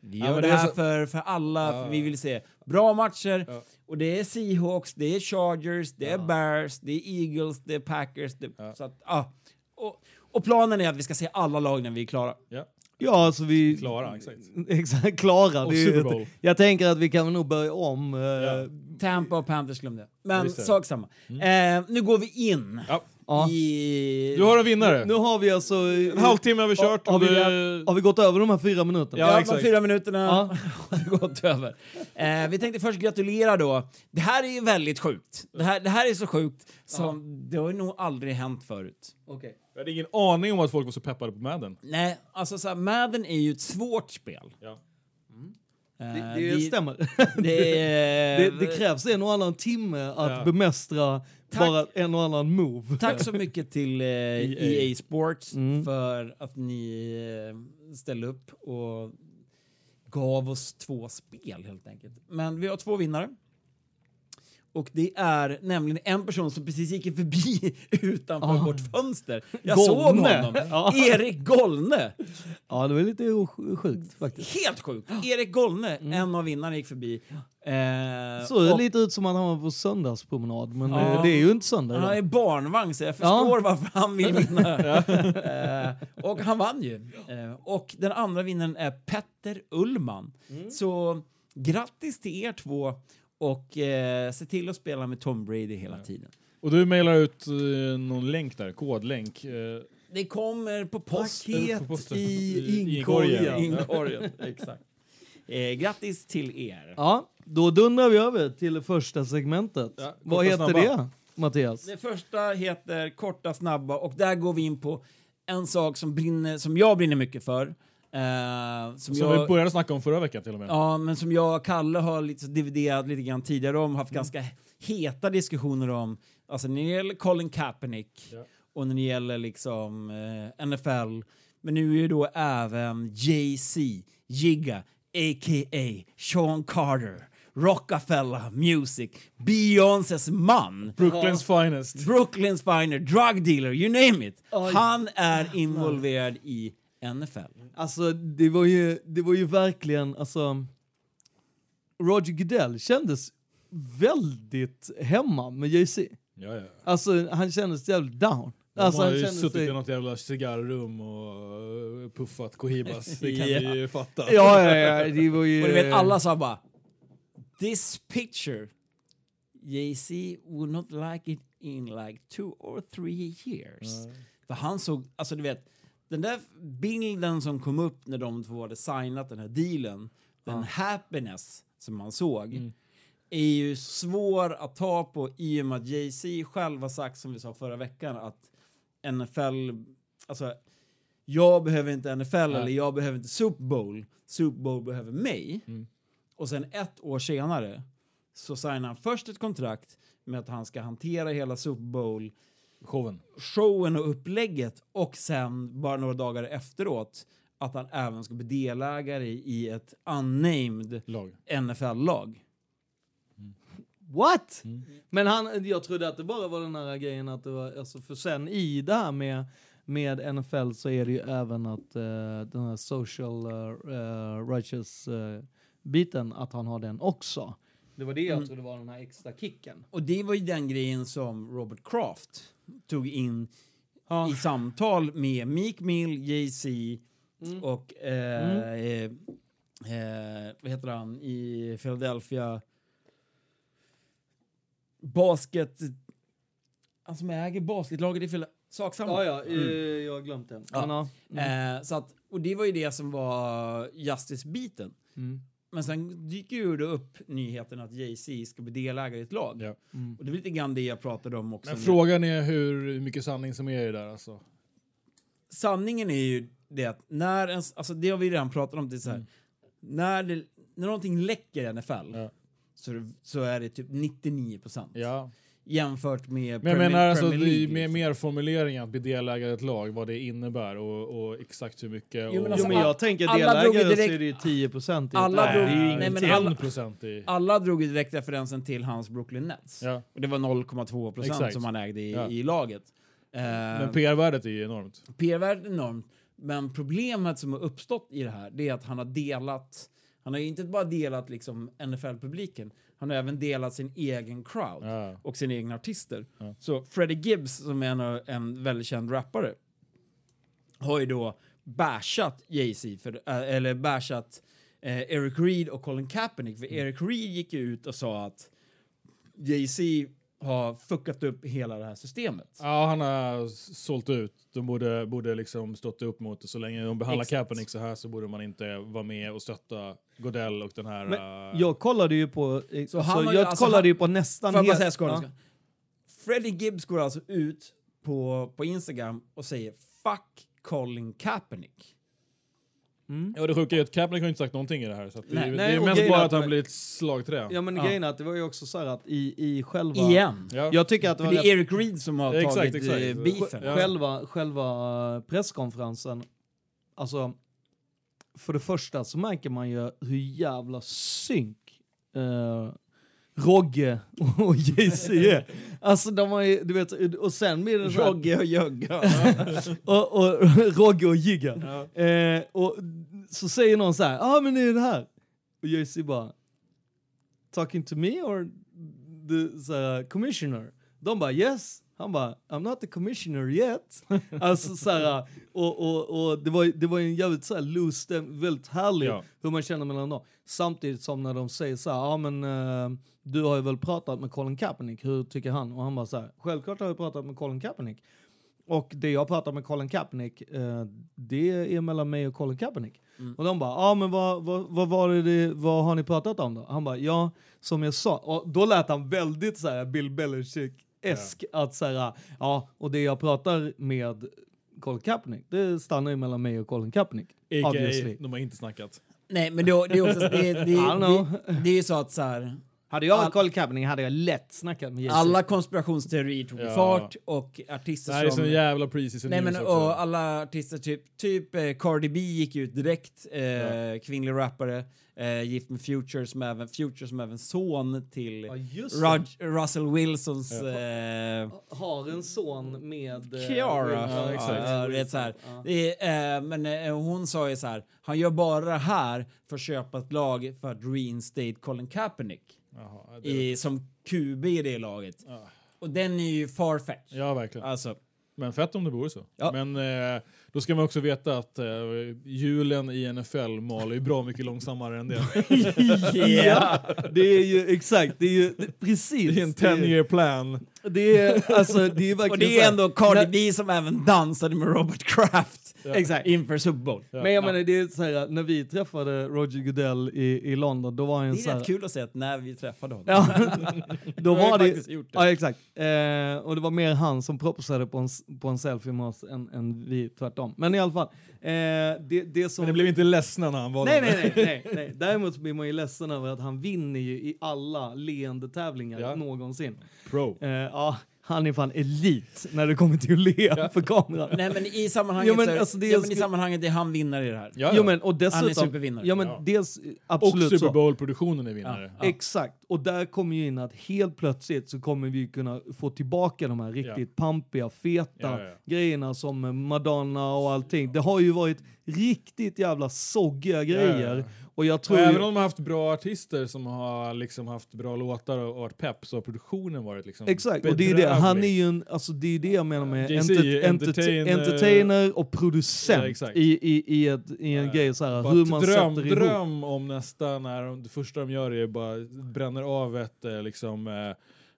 Vi Ja, gör men det det är här så- för, för alla, Ja. för vi vill se bra matcher. Ja. Och det är Seahawks, det är Chargers, det är Bears, det är Eagles, det är Packers. Det, Ja. så att, ja. och, och planen är att vi ska se alla lag när vi är klara. Ja. Ja, alltså vi... Klara, exakt. Exakt, klara. Och Super Bowl. Jag tänker att vi kan nog börja om. eh, Ja. Tampa och Panthers glömde jag. Men sak samma. Eh, nu går vi in Ja. Ja. i... Du har en vinnare. Nu har vi alltså... En halvtimme har vi kört. Har, vi, det- har vi gått över de här fyra minuterna? Ja, Ja, de exakt. fyra minuterna Ja. har gått över. Eh, vi tänkte först gratulera då. Det här är ju väldigt sjukt. Det här, det här är så sjukt som det har ju nog aldrig hänt förut. Okej. Jag hade ingen aning om att folk var så peppade på Madden. Nej, alltså så här, Madden är ju ett svårt spel. Ja. Eh, Det, det stämmer. det, är- det, det krävs en och annan timme att Ja. bemästra Tack. bara en och annan move. Tack så mycket till eh, EA Sports Mm. för att ni eh, ställde upp och gav oss två spel helt enkelt. Men vi har två vinnare. Och det är nämligen en person som precis gick förbi utanför Ah. vårt fönster. Jag Golne. såg honom. Ja. Erik Golne. Ja, det var lite sjukt faktiskt. Helt sjukt. Erik Golne, en av vinnarna, gick förbi. Eh, Såg och lite ut som att han var på söndagspromenad, men Ja. eh, det är ju inte söndag Han är barnvagn så jag Ja. förstår varför han vill vinna. eh, och han vann ju. Eh, och den andra vinnaren är Petter Ullman. Så grattis till er två och eh, se till att spela med Tom Brady hela tiden. Och du mailar ut eh, någon länk där, kodlänk. Eh, Det kommer på post. Paket på posten. i inkorgen. inkorgen. Inkorgen, exakt. Eh, grattis till er. Ja, då dundrar vi över till första segmentet. Ja, Vad heter snabba. det, Mattias? Det första heter Korta snabba och där går vi in på en sak som, brinner, som jag brinner mycket för. Eh, som Som jag, vi började snacka om förra veckan till och med. Ja, men som jag och Kalle har lite dividerat lite grann tidigare om, haft ganska heta diskussioner om. Alltså när det gäller Colin Kaepernick Ja. och när det gäller liksom eh, NFL. Men nu är ju då även Jay-Z, Jigga, a.k.a. Sean Carter, Rockefeller Music, Beyoncés man. Brooklyns finest. Brooklyn Spiner, drug dealer, you name it. Oj. Han är involverad i NFL. Alltså, det var ju, det var ju verkligen, alltså... Roger Goodell kändes väldigt hemma med Jay-Z. Ja, ja. Alltså, han kändes jävligt down. De Alltså, har ju suttit sig... i något jävla cigarrrum och eh, puffat Cohibas. Det kan Ja. vi ju fatta. Ja, ja, ja, det var ju... Och du vet, alla sa bara This picture Jay-Z would not like it in like two or three years. För han såg, alltså du vet, den där bilden som kom upp när de två hade signat den här dealen, den happiness som man såg, är ju svår att ta på i och med att Jay-Z själv har sagt, som vi sa förra veckan, att NFL, alltså jag behöver inte NFL eller jag behöver inte Super Bowl, Super Bowl behöver mig. Och sen ett år senare så signar han först ett kontrakt med att han ska hantera hela Super Bowl Showen. showen och upplägget och sen bara några dagar efteråt att han även ska bli delägare i ett unnamed Lag. NFL-lag. What? Mm. Men han, jag trodde att det bara var den här grejen att det var, alltså för sen i det här med, med NFL så är det ju även att eh, den här social uh, righteous eh, biten, att han har den också. Det var det jag Mm. trodde var den här extra kicken. Och det var ju den grejen som Robert Kraft tog in Ja. i samtal med Meek Mill, Jay-Z Mm. och eh, eh, eh, vad heter han i Philadelphia? Basket... Han som äger basketlaget i Philadelphia. Sak samma. Ja, ja, eh, jag har glömt. Men, ja. Mm. Eh, så att, och det var ju det som var Justice-biten. Mm. Men sen dyker ju då upp nyheten att Jay-Z ska bli delägare i ett lag. Ja. Mm. Och det är lite grann det jag pratade om också. Men frågan är hur mycket sanning som är i det där alltså. sanningen är ju det att när en, alltså det har vi redan pratat om, det är så här, Mm. när, det, när någonting läcker i NFL Ja. så, är det- så är det typ 99 procent Ja. Jämfört med Men jag Premier- menar alltså det med liksom. mer formuleringar att bli delägare i ett lag, vad det innebär och, och exakt hur mycket. Jo, men och, alltså, Jo men jag tänker alla drog ju delägare så direkt- är det ju 10 procent. alla det drog- är ju nej, ingenting. men alla- 1 procent i... Alla drog ju direkt referensen till hans Brooklyn Nets. Ja. Och det var 0,2 procent som han ägde i, Ja. i laget. Eh, Men PR-värdet är ju enormt. PR-värdet är enormt. Men problemet som har uppstått i det här, det är att han har delat, han har ju inte bara delat liksom NFL-publiken, han har även delat sin egen crowd Ja. och sina egna artister. Ja. Så Freddie Gibbs, som är en, en väldigt känd rappare, har ju då bashat Jay-Z, för, äh, eller bashat eh, Eric Reed och Colin Kaepernick. För Eric Reed gick ju ut och sa att Jay-Z har fuckat upp hela det här systemet. Ja, han har sålt ut. De borde, borde liksom stått upp mot det. Så länge de behandlar Exakt. Kaepernick så här så borde man inte vara med och stötta Godell och den här... Men äh, jag kollade ju på, eh, Så alltså, har ju- jag alltså kollade han- ju på nästan Får jag bara säga skådespel? ja. Freddie Gibbs går alltså ut på, på Instagram och säger “Fuck Colin Kaepernick”. Ja, det sjuka är att Kaepernick har inte sagt någonting i det här. Så att det, Nej. är- det Nej, är mest bara att att han de- blir ett slagträ. Ja men Ja. grejen är att det var ju också så här att i, i själva... Igen. Ja. Jag tycker att det var det är Eric Reed som har exakt, tagit exakt. eh, beefen. Ja. själva, själva presskonferensen, alltså för det första så märker man ju hur jävla synk eh, Rogge och Jay-Z är. Alltså de har ju, du vet, och sen blir det Rogge och Jögga. och, och Rogge och Jigga. Eh, och så säger någon så här, ja ah, men det är det här. Och Jay-Z bara, talking to me or the här, commissioner? De bara yes. Han bara, I'm not the commissioner yet. alltså så här, och, och, och det var, det var en jävligt så här loose väldigt härlig Ja. hur man känner mellan dem. Samtidigt som när de säger så här, ja men eh, du har ju väl pratat med Colin Kaepernick, hur tycker han? Och han bara så här, självklart har jag pratat med Colin Kaepernick. och det jag pratar med Colin Kaepernick, eh, det är mellan mig och Colin Kaepernick. Mm. Och de bara, ja ah, men vad, vad, vad var det, vad har ni pratat om då? Han bara, ja, som jag sa. Och då lät han väldigt så här Bill Belichick-esk, att så här, ja, och det jag pratar med Colin Kaepernick, det stannar ju mellan mig och Colin Kaepernick. A.k.a. obviously. de har inte snackat. Nej, men det, det är också... Det, det, I don't know. det, det är ju så att så här... Hade jag varit Colin Kaepernick hade jag lätt snackat med Jay-Z. Alla konspirationsteorier tog Ja. fart och artister Det här är som... sån jävla preseason Nej men news också. och alla artister, typ, typ eh, Cardi B gick ut direkt, eh, kvinnlig rappare, eh, gift med Future som även, Future som även son till Ja, just det. Russell Wilsons... Eh, Har en son med... eh, Kiara. Ja, exakt. exakt. Ja, det är så här. Ja. Det är, eh, men eh, hon sa ju så här, han gör bara det här för att köpa ett lag för att reinstate Colin Kaepernick Jaha, det, i, som QB i det laget. Ja. Och den är ju farfetch. ja, verkligen. Alltså, Men fett om det vore så. Ja. Men eh, då ska man också veta att eh, hjulen i NFL maler ju bra mycket långsammare än det. Ja, det är ju exakt, det är ju det, precis. Det är en det 10 year plan. Det är, alltså, det är verkligen och det så är ändå Cardi B som även dansade med Robert Kraft Exakt. inför Super Bowl. Men jag menar, det är så här, när vi träffade Roger Goodell i, i London, då var han Det så är här, rätt kul att se att när vi träffade honom. Ja, då Jag var det... det. Ja, exakt. Eh, och det var mer han som proposade på en, på en selfie med oss än, än vi tvärtom. Men i alla fall, eh, det, det som... Men det blev inte ledsna när han var Nej, där. nej, nej, nej, nej. Däremot blir man ju ledsen över att han vinner ju i alla leende tävlingar Ja. någonsin. Pro. Eh, ja, han är fan elit när det kommer till att le för kameran. Nej men i sammanhanget, Jo, men så, alltså, det ja, men i sammanhanget är han vinnare i det här. Ja, Jo ja. men och dessutom... Han är supervinnare. Ja men Ja. dels, och absolut Super så. Bowl-produktionen är vinnare. Ja. Exakt, och där kommer ju in att helt plötsligt så kommer vi kunna få tillbaka de här riktigt pampiga, feta Ja, ja. grejerna som Madonna och allting. Det har ju varit riktigt jävla soggiga grejer. Och jag Och tror även ju, om de har haft bra artister som har liksom haft bra låtar och varit pepp så har produktionen varit liksom Exakt, och det är det. Han är bedrövlig. ju en, alltså det är det jag menar med Jay-Z, enter, entertainer- entertainer, och producent Ja, i, i, i, ett, i en Ja. grej så här, hur man dröm, sätter ihop. dröm om nästa när de, det första de gör är bara bränner av ett eh, liksom eh,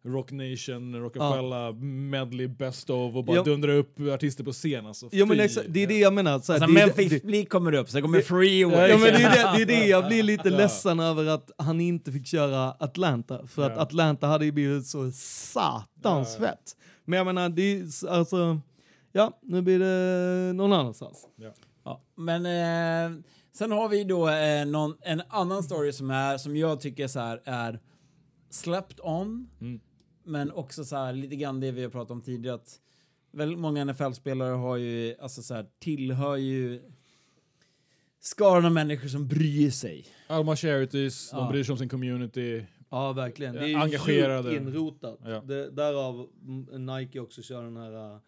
Rock Nation, Rockefeller, medley best of och bara Ja. dundrar upp artister på scen. Alltså, Ja men exakt, det är det jag menar. Så här, Alltså Memphis det, Bleak kommer upp, sen kommer Freeway. Ja men det är det, det är det jag blir lite Ja. ledsen över att han inte fick köra Atlanta. För att Ja. Atlanta hade ju blivit så satans Ja. fett. Men jag menar, det är alltså, ja nu blir det någon annanstans. Ja, men eh, sen har vi då eh, någon, en annan story som, är, som jag tycker så här är slept on, Mm. Men också så här, lite grann det vi har pratat om tidigare. Att väldigt många NFL-spelare har ju, alltså så här, tillhör ju skaran av människor som bryr sig. Alma Charities, Ja. de bryr sig om sin community. Ja verkligen, det är ju Engagerade. djupt inrotat. Ja. Det, därav mm, Nike också kör den här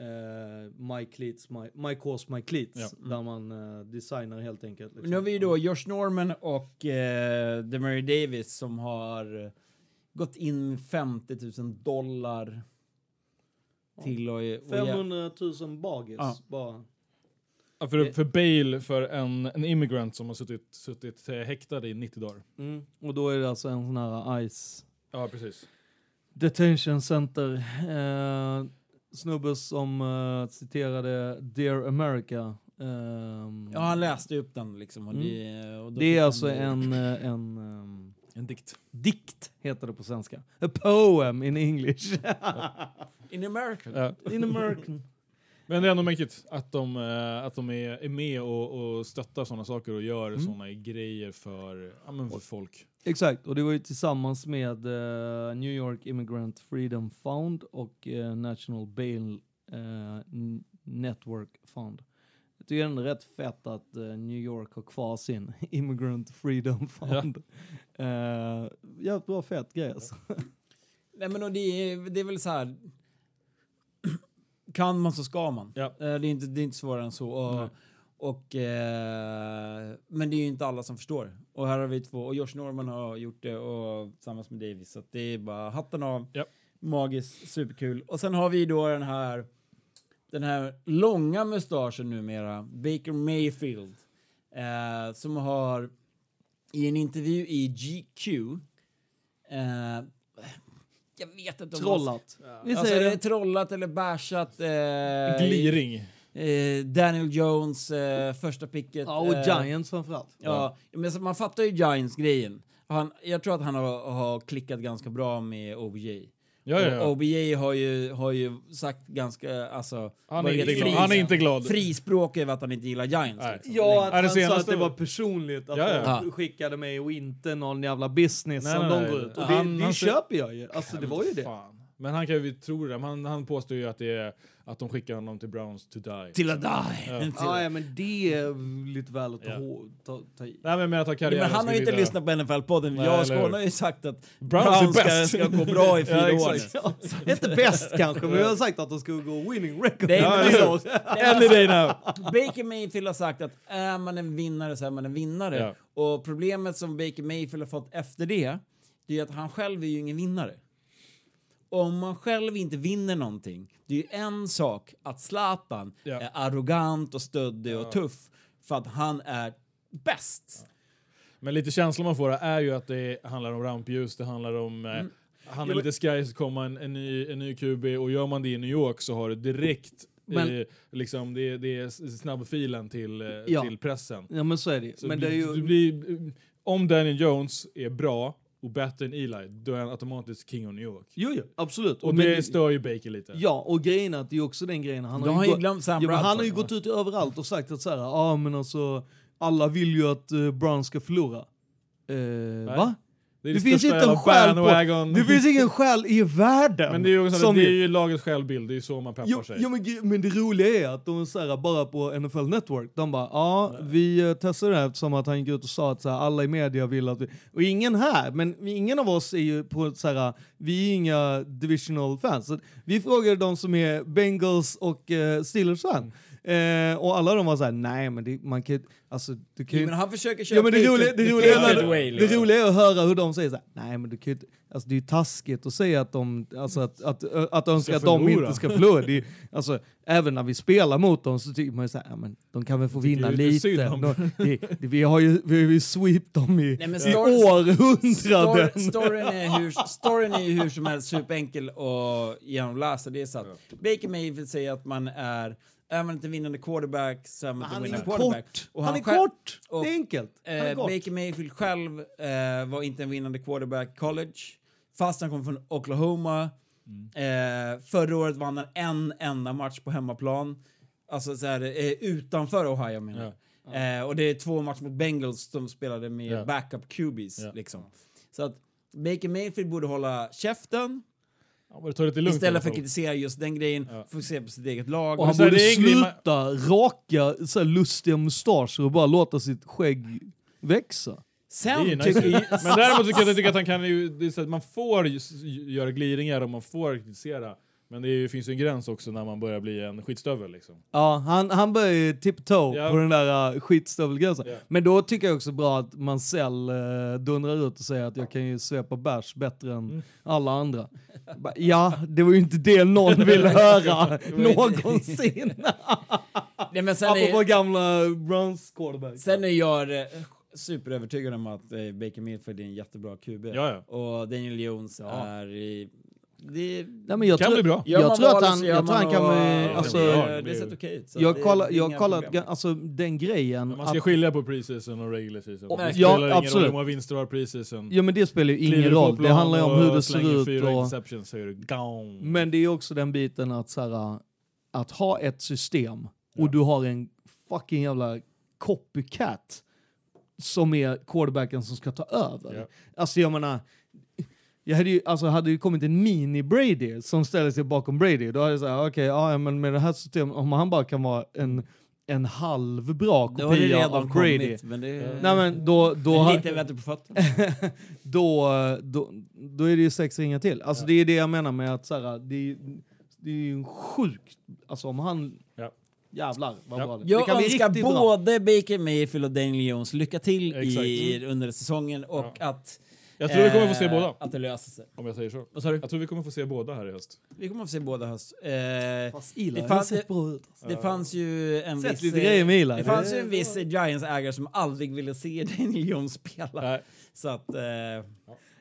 uh, My Cleats, My, my Cause My Cleats. Ja. Där man eh, designar helt enkelt. liksom. Nu har vi ju då Josh Norman och uh, Demarie Davis som har eh, gått in 50 000 dollar till och, och 500 000 bagis Ja. bara. Ja, för, för bail för en, en immigrant som har suttit, suttit eh, häktad i 90 dagar. Mm. Och då är det alltså en sån här ICE Ja, precis. Detention Center. Eh, snubbe som eh, citerade Dear America. Ehm, Ja, han läste upp den liksom. Och Mm. det, och då det är alltså en, eh, en ehm, En dikt. dikt, heter det på svenska. A poem in English. In America. Ja. in American. Men det är ändå mäktigt att de, eh, att de är, är med och, och stöttar sådana saker och gör Mm. sådana grejer för, ja, men för folk. Exakt, och det var ju tillsammans med eh, New York Immigrant Freedom Fund och eh, National Bail N- Network Fund. Jag tycker ändå rätt fett att eh, New York har kvar sin Immigrant Freedom Fund. Ja. jävligt bra fett grej alltså. Nej men och det, är, det är väl så här. kan man så ska man. Ja. Eh, Det, är inte, det är inte svårare än så. Nej. Och, och, eh, men det är ju inte alla som förstår. Och här har vi två. Och Josh Norman har gjort det och tillsammans med Davis. Så att det är bara hatten av. Ja. Magiskt, superkul. Och sen har vi då den här den här långa mustaschen numera, Baker Mayfield, eh, som har i en intervju i GQ eh, jag vet inte om Trollat. Vi Alltså, är det trollat eller bashat? Eh, Gliring. Eh, Daniel Jones, eh, första picket. Ja, och eh, Giants framförallt. Ja, men man fattar ju Giants-grejen. Han, jag tror att han har, har klickat ganska bra med OBJ. Ja, ja, ja. OBJ har ju, har ju sagt ganska, alltså... Han är, inte glad. fri- han är inte glad. Frispråk över att han inte gillar Giants. Liksom. Ja, att Är det han sa att det var personligt att Ja, ja. de skickade mig och inte någon jävla business Nej, som nej, de går ut. Och Han- det, det han ser- köper jag ju. Alltså det var ju det. Fan. Men han kan ju tro det. Han, han påstår ju att, det är, att de skickar honom till Browns to die. Till att die. Ja. Till- Ja, ja, men det är lite väl att ta, Ja. ta, ta i. Nej men med att Ja, men han har ju inte lyssnat på NFL-podden. Nej, Jag och? Skåne har ju sagt att Browns Browns ska, ska gå bra i fyra Ja, år. nu. Inte bäst kanske, men jag har sagt att de ska gå winning record. Ja, men Any day now. Baker Mayfield har sagt att är man en vinnare så är man en vinnare. Och problemet som Baker Mayfield har fått efter det, det är att han själv är ju ingen vinnare. Om man själv inte vinner någonting, det är ju en sak att Zlatan Ja. är arrogant och stöddig och tuff för att han är bäst. Men lite känslan man får är ju att det handlar om rampljus, det handlar om... Eh, Mm. han är lite sky så kommer en, en, ny, en ny QB och gör man det i New York så har du direkt Men- eh, liksom, det, det är snabbfilen till, eh, Ja. till pressen. Ja men så är det Så Men det är ju... blir, om Daniel Jones är bra och bättre än Eli, då är han automatiskt king of New York. Jo, jo, absolut. Och men- det stör ju Baker lite. Ja, och grejen är att det är också den grejen. Han De har, har ju gått- glömt Sam ja, men Han har ju gått ut överallt och sagt att så här, ja men alltså, alla vill ju att uh, Brown ska förlora. Eh, va? Det, Det finns inte en själ på... Det finns ingen själ i världen. Men det är ju som det är ju lagets självbild, det är ju så man peppar Jo, sig. jo men, men det roliga är att de så bara på NFL Network, de bara ja, vi uh, testade det här eftersom att han gick ut och sa att så här, alla i media vill att vi... Och ingen här, men ingen av oss är ju på så här, vi är inga divisional fans. Så vi frågade de som är Bengals och uh, Steelers fan. Eh, och alla de var såhär, nej men det, man kan alltså du kan ju men han försöker köra Ja men det roliga, det, är, det liksom. roliga är att höra hur de säger såhär, nej men du kan ju alltså det är ju taskigt att säga att de, alltså att, att, att önska att de inte ska förlora. Det är, alltså, även när vi spelar mot dem så tycker man ju såhär, ja men de kan väl få vinna lite De, det, det, vi har ju, vi har ju sweep dem i, Nej, men i århundraden. Story, storyn, är hur, storyn är ju hur som helst superenkel att genomläsa. Det är så att Baker Mayfield säger att man är, är man inte vinnande quarterback så är man inte Han är vinnande quarterback. kort. Och Han är själv- kort. och, det är enkelt. Han är Eh, kort. Baker Mayfield själv eh, var inte en vinnande quarterback college, fast han kom från Oklahoma. Eh, förra året vann han en enda match på hemmaplan. Alltså så här, eh, utanför Ohio menar jag. Eh, och det är två matcher mot Bengals som spelade med Ja. backup QBs. Ja. Liksom. Så att Baker Mayfield borde hålla käften Ja, lugnt istället för att kritisera just den grejen. Ja. Fokusera på sitt eget lag. Och han borde sluta raka så här, lustiga mustascher och bara låta sitt skägg växa. Sen Det är tycker nice. jag... Men däremot tycker jag, jag tycker att han kan ju, det är så att man får göra gliringar och man får kritisera. Men det är, ju- finns ju en gräns också när man börjar bli en skitstövel liksom. Ja, han, han börjar ju tiptoe Ja. på den där uh, skitstövelgränsen. Ja. Men då tycker jag också bra att Mansell uh, dundrar ut och säger att jag kan ju svepa bärs bättre än Mm. alla andra. Ja, det var ju inte det någon ville höra någonsin. Nej, men sen Apropå är, gamla Browns quarterback. sen är jag eh, superövertygad om att eh, Baker Mayfield är en jättebra QB. Ja, ja. Och Daniel Jones Ja. är i... Det, Nej, men jag Kan tror, bli bra. Jag man tror att han, jag tror han man kan och- Ja, alltså, det det, ut okej ut. jag kollar, jag kollat, alltså den grejen. Man ska att- skilja på preseason och regular season. Och- det ja, spelar ingen roll absolut. hur många vinster du har preseason. Ja men det spelar ju ingen roll, det handlar ju om hur det ser ut. Och, så är gone. Men det är också den biten att, så här, att ha ett system och Ja. du har en fucking jävla copycat som är quarterbacken som ska ta över. Ja. Alltså jag menar, jag hade ju, alltså hade det kommit en mini-Brady som ställer sig bakom Brady, då hade jag sagt okej, ja men med det här systemet, om han bara kan vara en, en halvbra kopia av Brady. kommit, men det... Nej men då, då, men lite bättre på fötterna. då, då, då är det ju sex ringar till. Alltså det är det jag menar med att så här, det, är, det är ju sjukt, alltså om han, Ja. Jävlar vad Ja. bra det Jag det önskar riktigt bra. både Baker Mayfield och Daniel Jones lycka till Exakt. i, under säsongen och att... Jag tror vi kommer få se eh, båda, Att det löser sig. om jag säger så. Vad sa du? Jag tror vi kommer få se båda här i höst. Vi kommer få se båda höst. Eh, Fast Eli Det fanns- sett bra ut. Alltså. det fanns ju en Sett viss... lite eh, grejer med Eli. Det fanns ju en viss Giants-ägare som aldrig ville se Daniel Jones spela. Nej. Så att... Eh,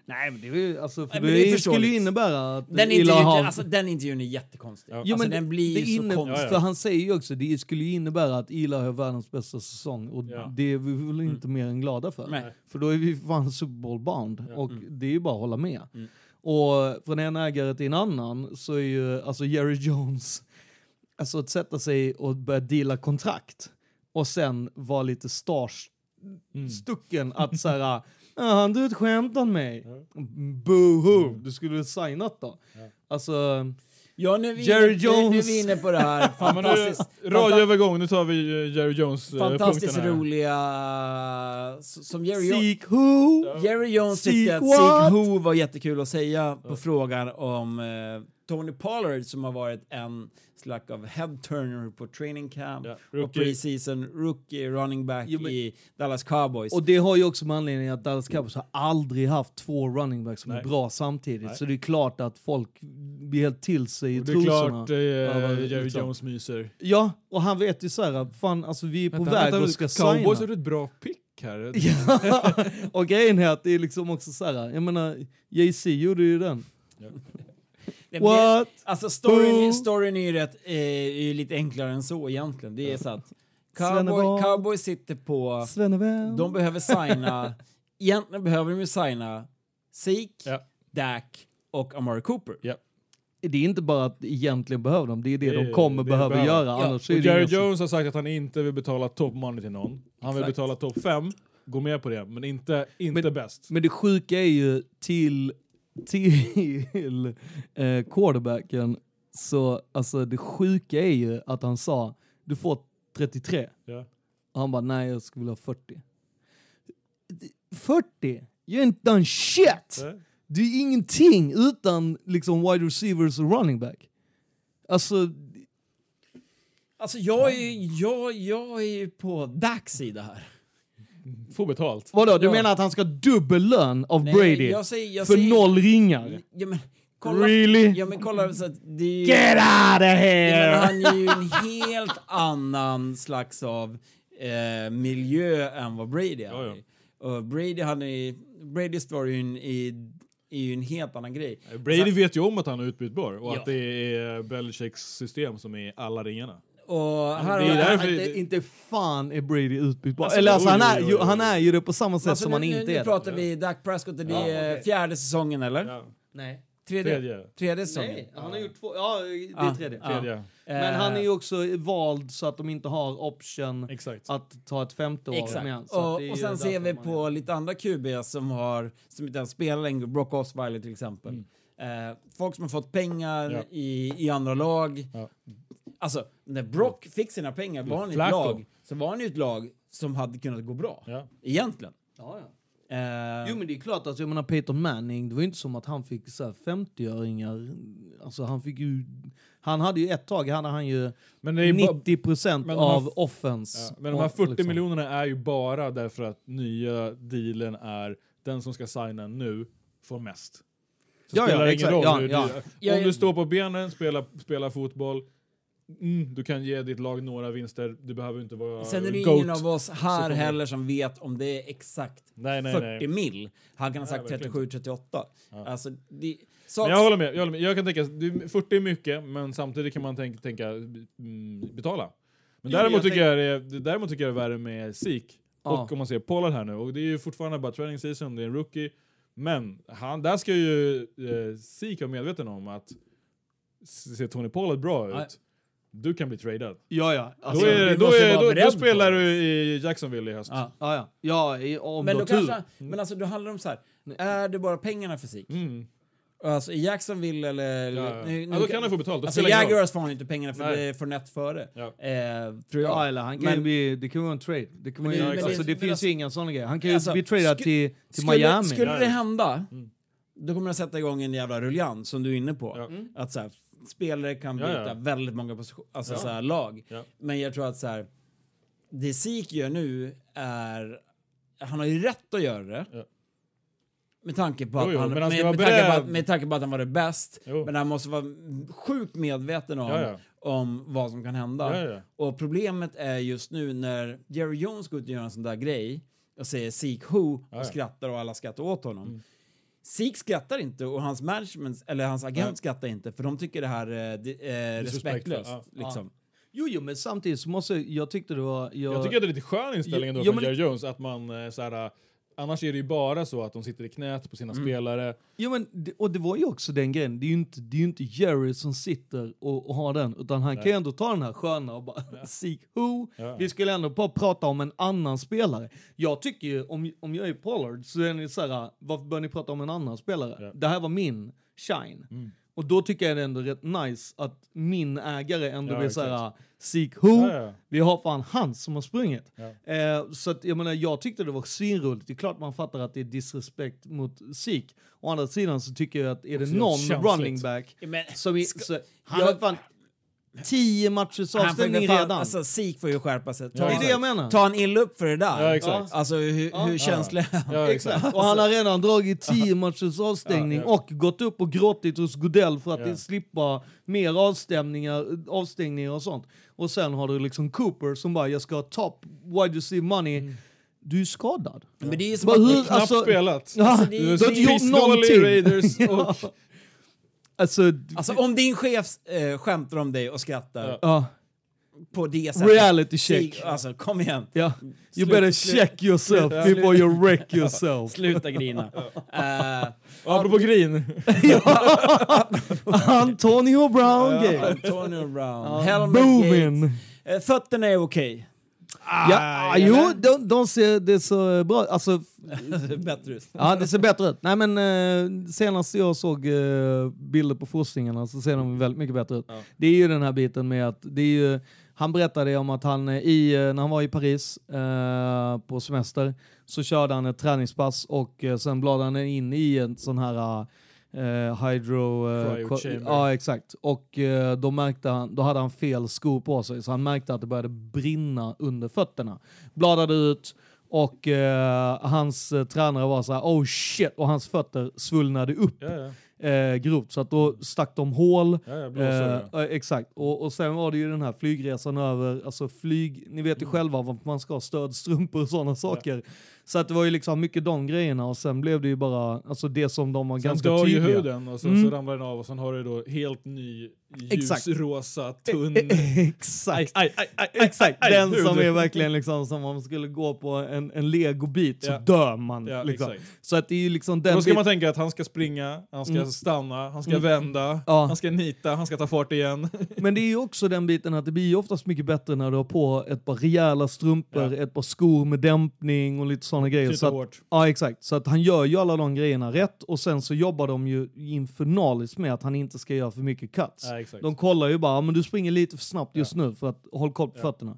Nej men det, är ju, alltså, för Nej, men det det, skulle ju innebära att Den intervjun, har... alltså, den intervjun är jättekonstig. Ja. Jo, alltså, men den blir det ju så inne- konstig. Ja, ja. Han säger ju också det skulle ju innebära att Eli har världens bästa säsong och Ja. det är vi väl inte mer än glada för. Nej. För då är vi fan Super Bowl-bound Ja. och det är ju bara att hålla med. Mm. Och från en ägare till en annan så är ju alltså Jerry Jones, alltså att sätta sig och börja deala kontrakt och sen vara lite starstrucken att såhär, ah, han drog ett skämt om mig. Boohoo, du skulle väl signat då? Alltså, Ja, nu är vi, Jerry inne, nu, nu är Jones. vi inne på det här Ja, fantastiskt, radioövergång, nu tar vi eh, Jerry Jones eh, fantastiskt här. roliga... Som Jerry, Seek who? Jerry Jones Seek tyckte att what? Seek Who var jättekul att säga på frågan om eh, Tony Pollard som har varit en slags av head-turner på training camp Ja, och rookie. preseason rookie running back Jo, men- i Dallas Cowboys. Och det har ju också med anledning att Dallas Cowboys har aldrig haft två running backs som Nej. är bra samtidigt. Nej. Så det är klart att folk blir helt till sig i Och det är trosorna. klart eh, över Jerry liksom. Jones myser. Ja, och han vet ju såhär, fan alltså vi är på Vänta, väg vänta, och ska Cowboys signa. är ett bra pick här. Ja, och grejen är att det är liksom också såhär, jag menar, Jay-Z gjorde ju den. Det blir- What? Alltså storyn, storyn är ju rätt, eh, är ju lite enklare än så egentligen. Det är så att Cowboy. Cowboy sitter på... Svennevän. De behöver signa... egentligen behöver de ju signa Zeke, Ja. Dak och Amari Cooper. Ja. Det är inte bara att egentligen behöver de, det är det, Det de kommer det behöva behöver. göra. Ja, Annars Och Jerry Jones har sagt att han inte vill betala top money till någon. Han vill Exakt. betala topp 5, gå med på det, men inte, inte Men- bäst. Men det sjuka är ju till, till eh, quarterbacken, så alltså det sjuka är ju att han sa du får 33. Ja. Och han bara nej jag skulle vilja ha 40. 40? You ain't done shit! Nej. Det är ingenting utan liksom wide receivers och running back. Alltså, Alltså jag är, jag, jag är ju på Daks sida här. Få betalt. vadå? Du Ja. menar att han ska ha dubbel lön av Nej, Brady? jag säger, jag för säger, noll ringar? Ja men kolla. Really? Ja men kolla så att det är ju, Get out of Ja, here! men han är ju en helt annan slags av eh, miljö än vad Brady är. Ja, ja. Och Brady hade ju, Brady är ju en, är, är ju en helt annan grej. Brady vet ju om att han är utbytbar och Ja. att det är Belichicks system som är alla ringarna. Och här det är därför- inte, inte fan är Brady utbytbar. Alltså, Eller alltså, han, är, ju, han är ju det på samma sätt Alltså, som nu, han nu, inte nu är det. pratar vi Dak Prescott det Ja, är okej. fjärde säsongen eller? Ja. Nej. Tredje? Tredje. Tredje säsongen? Nej, han har gjort två, ja det är tredje. Tredje. Men Eh, han är ju också vald så att de inte har option Exakt. att ta ett femte år med. Exakt. Så att Och, är och sen ser vi på gör- lite andra QB som har, som inte ens spelar längre, Brock Osweiler till exempel. Mm. Eh, folk som har fått pengar Ja. i, i andra lag. Ja. Alltså, när Brock fick sina pengar var han i ett Flacco. lag, så var han i ett lag som hade kunnat gå bra. Ja. Egentligen. Ja, ja. Eh, Jo men det är klart, alltså, jag menar Peyton Manning, det var ju inte som att han fick så här 50-öringar. Alltså han fick ju, han hade ju ett tag, hade han ju Men, det är bara- 90% men de här- av offense. ja, men de här Och 40 liksom- miljonerna är ju bara därför att nya dealen är den som ska signa nu får mest. Så Ja, ja, spelar det ingen exakt. roll Ja, hur ja. du, Ja, Om ja. du står på benen, spelar, spelar fotboll, mm, du kan ge ditt lag några vinster. Du behöver inte vara Sen är det GOAT. ingen av oss här heller som vet om det är exakt Nej, nej, 40 nej. mil. Han kan ha sagt verkligen 37-38. Alltså, det, så, jag håller med. Jag, håller med. jag kan tänka, du- 40 är mycket, men samtidigt kan man tänka, tänka mm, betala. Men däremot, jag tycker jag är, däremot tycker jag det är värre med Sik. Ja. Och om man ser Pollard här nu, och det är ju fortfarande bara training season, det är en rookie. Men han, där ska ju eh, Sik vara medveten om att ser Tony Pollard bra ut. Du kan bli tradad. Ja, ja. Då, Alltså, är, vi då, är, då, då spelar du i Jacksonville i höst. ja. ja, ja. ja i- om Men du då tur. kanske, men alltså då handlar det om så här. är det bara pengarna för Zeke? Mm. Alltså i Jacksonville eller... Ja, ja. nu- nu- ja, då kan han få betalt. Då Alltså. Jaguars får han inte pengarna för Nej. det är för nätt före. Ja. Eh, tror jag. Ja, eller han kan Men- ju bli, det kan vara en trade. Det, kan man Men ju, det- men alltså, det- det, men finns alltså- ju inga sådana grejer. Han kan ju Alltså, bli tradad sku- till, till Skulle, Miami. skulle det hända, Mm. då kommer det sätta igång en jävla ruljans som du är inne på. Ja. Att så här, spelare kan Ja, byta ja. väldigt många position, alltså Ja. så här, lag. Ja. Men jag tror att så här, det Zeke gör nu är... Han har ju rätt att göra det. Ja. Med tanke på att Jo, jo, han, med, han tanke på att, med tanke på att han var det bäst. Jo. Men han måste vara sjukt medveten om, Ja, ja. om vad som kan hända. Ja, ja. Och problemet är just nu när Jerry Jones går ut och gör en sån där grej och säger Seek Who och Ja, ja. skrattar och alla skrattar åt honom. Sik skrattar inte och hans management, eller hans agent Nej. skrattar inte för de tycker det här är eh, är respektlöst. ja. Liksom. Jo, jo, men samtidigt så måste jag tyckte det var... Jag, Jag tycker att det är lite skön inställning ändå Jo, från men- Jerry Jones, att man eh, så här, eh, Annars är det ju bara så att de sitter i knät på sina Mm. spelare. Jo, men, och det var ju också den grejen, det är ju inte, det är inte Jerry som sitter och, och har den, utan han kan ju ändå ta den här sköna och bara seek who. Ja. Vi skulle ändå bara prata om en annan spelare. Jag tycker ju, om, om jag är Pollard så är ni såhär, varför bör ni prata om en annan spelare? Ja. Det här var min shine. Mm. Och då tycker jag det är ändå rätt nice att min ägare ändå Ja, blir exakt. såhär, seek who. Ja, ja. Vi har fan han som har sprungit. Ja. Eh, så att, jag menar, jag tyckte det var svinroligt. Det är klart man fattar att det är disrespect mot Sik. Å andra sidan så tycker jag att är det någon running back Men, som är, ska- så, han jag- har fan tio matchers avstängning fan- redan. Alltså, Sik får ju skärpa sig. Ja, det är Ta, det jag menar. ta en illa upp för det där. Ja, exakt. Alltså hur, hur känslig är han? Ja, Exakt. Och han har redan dragit tio matchers avstängning Ja, ja. och gått upp och gråtit hos Godell för att Ja. det slippa mer avstängningar, avstängningar och sånt. Och sen har du liksom Cooper som bara, jag ska ha top wide receive money. Mm. Du är skadad. Men det är ju som Bara att... hur- Knappt alltså- spelat. Ja, det är- du har inte gjort någonting. Raiders och... Alltså, Alltså om din chef äh, skämtar om dig och skrattar Ja. på det sättet. Reality check. Alltså kom igen. Ja. You Slut- better check yourself Ja. before you wreck yourself. Sluta grina. Eh, Apropå grin. Antonio Brown game. Antonio Brown. Booming. Gate. Eh, fötterna är okej. Ja, jo, de, de ser, det så bra Alltså, Bättre ut. ja, det ser bättre ut. Nej men eh, senast jag såg eh, bilder på fossningarna så ser de väldigt mycket bättre ut. Ja. Det är ju den här biten med att det är ju, han berättade om att han eh, i, eh, när han var i Paris eh, på semester så körde han ett träningspass och eh, sen bladade han in i en sån här eh, hydro... eh. Ja exakt. Och eh, då, märkte han, då hade han fel skor på sig så han märkte att det började brinna under fötterna. Bladade ut och eh, hans eh, tränare var så här: oh shit, och hans fötter svullnade upp Ja, ja. eh, grovt så att då stack de hål. ja, ja. Eh, eh, exakt, och, och sen var det ju den här flygresan över, alltså flyg, ni vet ju Mm. själva vad man ska ha, stödstrumpor och sådana saker. Så att det var ju liksom mycket de grejerna och sen blev det ju bara, alltså det som de var Sen ganska dör ju tydliga. huden och så, Mm. så ramlar den av och sen har du då helt ny ljusrosa tunn... Exakt. Aj, aj, aj, aj, Exakt, den som är verkligen liksom som om man skulle gå på en, en legobit så Ja. dör man. Ja, liksom. Så att det är ju liksom den Då ska man tänka att han ska springa, han ska Mm. stanna, han ska Mm. vända, Ja. han ska nita, han ska ta fart igen. Men det är ju också den biten att det blir ju oftast mycket bättre när du har på ett par rejäla strumpor, ett par skor med dämpning och lite sådana grejer. Så Knyta att, hårt. ja exakt, så att han gör ju alla de grejerna rätt och sen så jobbar de ju infernaliskt med att han inte ska göra för mycket cuts. Ja, exakt. De kollar ju bara, "Ja, men du springer lite för snabbt just nu för att håll koll på Ja. fötterna.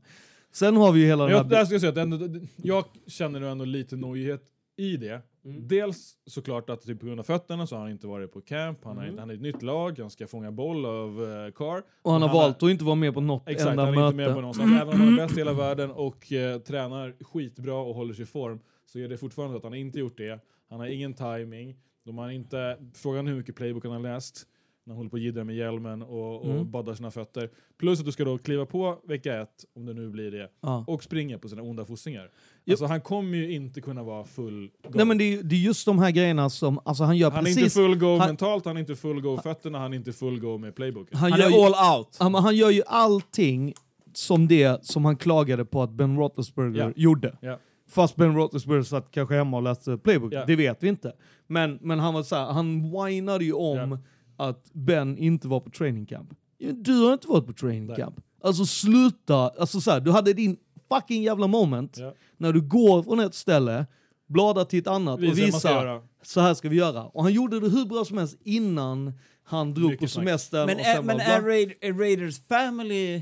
Sen har vi ju hela Men den här jag, där ska jag, säga att ändå, jag känner ändå lite nojighet i det. Mm. Dels såklart att typ på grund av fötterna så har han inte varit på camp, han, Mm. är, han är i ett nytt lag, han ska fånga boll av uh, Carr. och han har han valt att inte vara med på något Exakt, enda han är möte. inte med på någonstans. Även om han är bäst i hela världen och eh, tränar skitbra och håller sig i form så är det fortfarande så att han inte gjort det. Han har ingen timing. De har inte, frågan är hur mycket playbook han har läst när han håller på och jiddrar med hjälmen och, och Mm. baddar sina fötter. Plus att du ska då kliva på vecka ett, om det nu blir det, Ja. och springa på sina onda fossingar. Jo. Alltså han kommer ju inte kunna vara full go. Nej men det är, det är just de här grejerna som, alltså han gör han är precis... inte full go han- mentalt, han är inte full go fötterna, han är inte full go med playbooken. han, Han gör ju, är all out. Ja, men han gör ju allting som det som han klagade på att Ben Roethlisberger Ja. gjorde. Ja. Fast Ben Roethlisberger satt kanske hemma och läste playbook, Ja. det vet vi inte. Men, men han var så här, han whinade ju om att Ben inte var på training camp. Du har inte varit på training Nej. camp. Alltså sluta, alltså så här, du hade din fucking jävla moment Ja. när du går från ett ställe, bladar till ett annat Visa och visar så här ska vi göra. Och han gjorde det hur bra som helst innan han drog Mycket på semestern. Men och är, sen men är Raiders family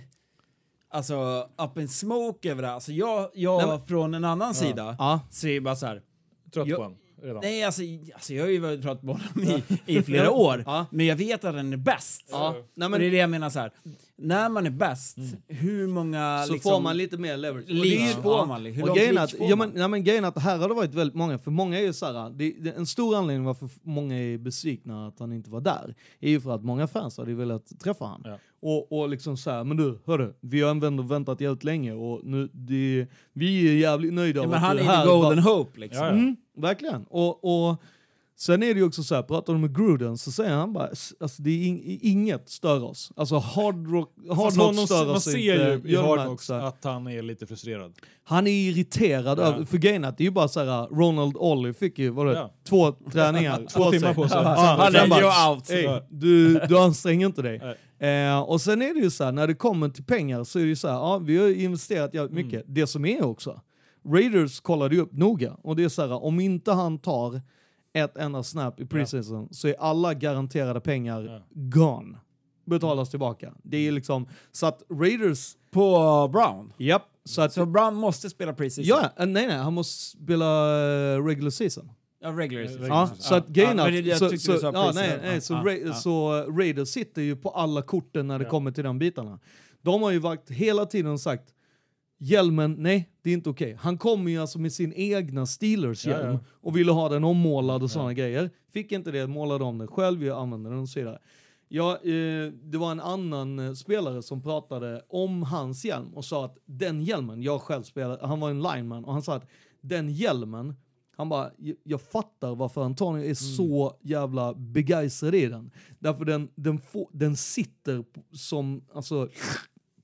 alltså up in smoke över det här? Alltså jag, jag Nej, men- från en annan sida Ja. ser bara så här. Trött Jo. på honom redan. Nej, alltså, alltså jag har ju varit pratat med honom i, i flera år, Ja. men jag vet att han är bäst. Ja. Nej, Och det är men, det jag menar så här. När man är bäst, hur många så liksom, får man lite mer leverage. Får man? Hur Och långt grejen att, får ja, man? men, ja, men grejen är att här har det varit väldigt många, för många är ju såhär, det, det, en stor anledning varför många är besvikna att han inte var där, är ju för att många fans hade velat träffa han. Ja. Och, och liksom såhär, men du, hörru, vi har ändå väntat jävligt länge och nu, det, vi är jävligt nöjda Ja, men att han är här the golden var- hope liksom. Ja, ja. Mm, verkligen. Och, och Sen är det ju också så här, pratar du med Gruden så säger han bara, "S- alltså det är ing- inget stör oss. Alltså hard rock, hard Fast rock stör man oss ser inte. ju i Gör de Hard här- att han är lite frustrerad. Han är irriterad Ja. över, för grejen är att det är ju bara så här, Ronald Ollie fick ju, vadå, Ja. två träningar. Två timmar på sig. Ja, Han bara, ju out. "Ey, du, du anstränger inte dig. Eh, och sen är det ju så här, när det kommer till pengar så är det ju så här, ja vi har ju investerat jävligt Mm. mycket. Det som är också, Raiders kollade ju upp noga och det är så här, om inte han tar ett enda snap i preseason så är alla garanterade pengar Ja. gone. Betalas tillbaka. Det är liksom, så att Raiders, På Brown. japp, så att, Så Brown måste spela preseason? ja, eh, nej nej, han måste spela eh, regular season. Ja, regular season. Ja, season. så att Ja, grejen är att- så, så, ja, nej, Ja, nej, så, ja, Ra- ja. så uh, Raiders sitter ju på alla korten när det Ja. kommer till de bitarna. De har ju varit hela tiden sagt hjälmen, nej, det är inte okej. Han kommer ju alltså med sin egna Steelers-hjälm Ja, ja. och ville ha den ommålad och sådana grejer. Fick inte det, målade om den själv, jag använde den och så vidare. Ja, eh, det var en annan eh, spelare som pratade om hans hjälm och sa att den hjälmen, jag själv spelade, han var en lineman och han sa att den hjälmen, han bara, "Jag- fattar varför Antonio är så jävla begeistrad i den. Därför den, den, får, den sitter som, alltså,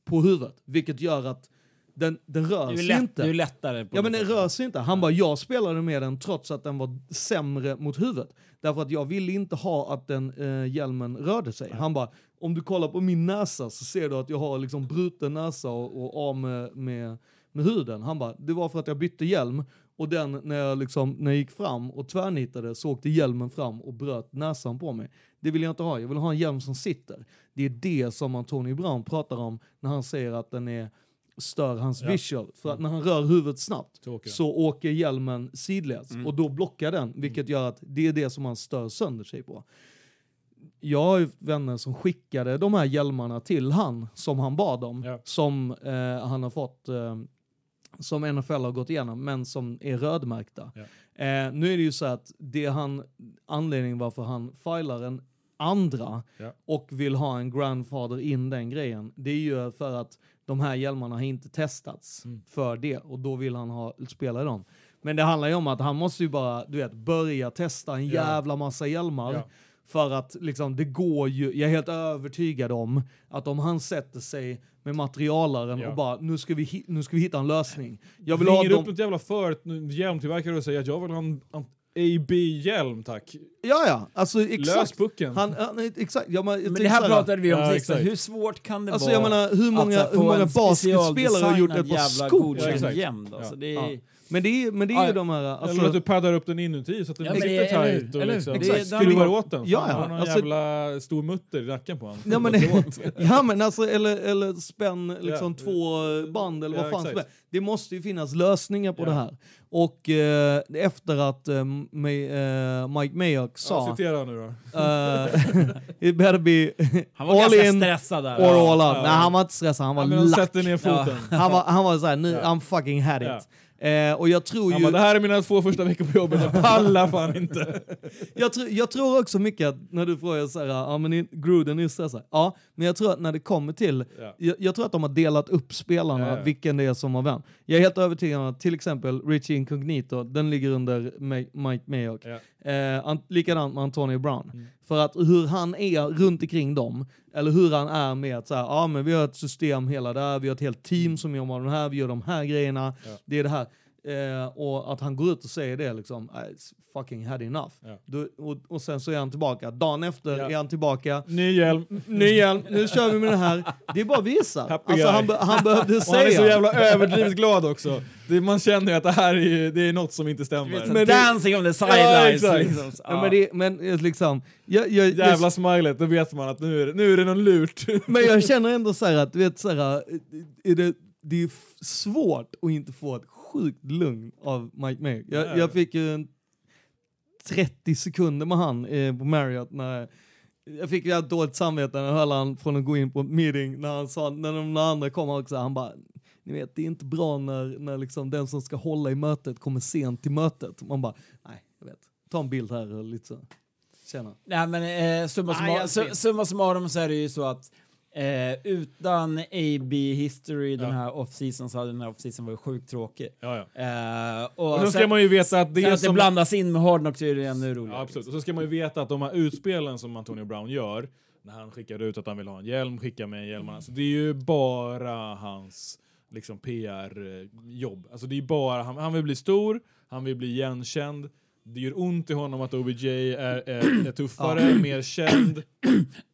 på huvudet, vilket gör att den, den rör sig lätt, inte. det är lättare. På Ja men det den rör sig inte. Han bara, jag spelade med den trots att den var sämre mot huvudet. Därför att jag ville inte ha att den eh, hjälmen rörde sig. Han bara, om du kollar på min näsa så ser du att jag har liksom bruten näsa och, och av med, med, med huden. Han bara, det var för att jag bytte hjälm och den, när jag, liksom, när jag gick fram och tvärnitade så åkte hjälmen fram och bröt näsan på mig. Det vill jag inte ha. Jag vill ha en hjälm som sitter. Det är det som Antonio Brown pratar om när han säger att den är stör hans Ja. visual. För att när han rör huvudet snabbt Så åker så åker hjälmen sidledes och då blockar den, vilket gör att det är det som han stör sönder sig på. Jag har ju vänner som skickade de här hjälmarna till han som han bad om, Ja. som eh, han har fått, eh, som NFL har gått igenom, men som är rödmärkta. Ja. Eh, nu är det ju så att det han, anledningen varför han filar en andra Ja. och vill ha en grandfather in den grejen, det är ju för att de här hjälmarna har inte testats Mm. för det och då vill han ha, spela i dem. Men det handlar ju om att han måste ju bara, du vet, börja testa en jävla massa hjälmar. Ja. För att liksom, det går ju, jag är helt övertygad om att om han sätter sig med materialaren Ja. och bara, nu ska, vi, nu ska vi hitta en lösning. Jag vill ha Ringer upp dem, något jävla för hjälmtillverkare och säger att jag vill ha en en AB-hjälm tack. ja ja, alltså Lös exakt. pucken. Han, han, exakt, ja, men, jag Men det här pratade vi om Ja, sist. Hur svårt kan det Alltså vara? jag menar, hur många, att få hur många en basketspelare har gjort ett par jävla skor? Ja, jämn då? Ja. Så det är, Ja. Men det är, men det är Ja, ju de här... Alltså, Eller att du paddar upp den inuti så att den Ja, sitter tight och liksom skruvar åt den. Ja, ja. Han har någon Alltså- jävla stor mutter i nacken på honom. Ja men, ja, men alltså, eller, eller spänn liksom Ja. två band eller vad Ja, fan som exakt. helst. Det måste ju finnas lösningar på Ja. det här. Och eh, efter att eh, May, eh, Mike Mayock Ja, sa citera nu då. eh, it better be han var all ganska in stressad där. or all out. Ja. Nej han var inte stressad, han var Ja, lack. sätter ner foten. Han var, han var såhär, nu, Ja. I'm fucking had it. Ja. Eh, och jag tror ju... bara, det här är mina två första veckor på jobbet, jag pallar fan inte. jag, tror, jag tror också mycket att när du frågar så här, ja men Gruden är stressad. Ja, men jag tror att när det kommer till, Ja. jag, jag tror att de har delat upp spelarna, Ja, ja. vilken det är som har vem. Jag är helt övertygad om att till exempel Richie Incognito, den ligger under Mike Mayock. Eh, an, likadant med Antonio Brown. Mm. För att hur han är runt omkring dem, eller hur han är med att så här, ja men vi har ett system hela där, vi har ett helt team som jobbar med det här, vi gör de här grejerna, Ja. det är det här. Eh, och att han går ut och säger det liksom, "I fucking had enough. Ja. Du, och, och sen så är han tillbaka. Dagen efter Ja. är han tillbaka. Ny hjälm. Ny hjälm, nu kör vi med det här. Det är bara att visa. Happy Alltså, han, be- han behövde Och han är säga. så jävla överdrivet glad också. Det, man känner ju att det här är, det är något som inte stämmer. vet, Men men det- dancing on the sidelines. exakt. liksom. Ja, men, det, men eh, liksom, jag, jag, jag, Jävla smilet, då vet man att nu är det, nu är det någon lurt. Men jag känner ändå så här att, du vet så här, är det, det är svårt att inte få ett sjukt lugn av Mike Mayock. Jag, Ja. jag fick ju en 30 sekunder med han eh, på Marriott när jag fick jävligt dåligt samvete när jag hörde han från att gå in på ett meeting när han sa, när de andra kom också, han bara ni vet, det är inte bra när, när liksom den som ska hålla i mötet kommer sent till mötet. Man bara, nej, jag vet. Ta en bild här och lite så. Tjena. Nej men eh, summa, summa, summa summarum så är det ju så att Eh, utan AB History den Ja. här off-season så hade den här off-season varit sjukt tråkig. Ja, ja. Eh, och Och så ska sen- man ju veta att sen det att det blandas in med Hardknocks är det ännu roligare. Ja, absolut. Och så ska man ju veta att de här utspelen som Antonio Brown gör, när han skickar ut att han vill ha en hjälm, skickar med hjälmarna, så det är ju bara hans liksom PR-jobb. Alltså det är bara, han, han vill bli stor, han vill bli igenkänd, det gör ont i honom att OBJ är, är, är tuffare, mer känd.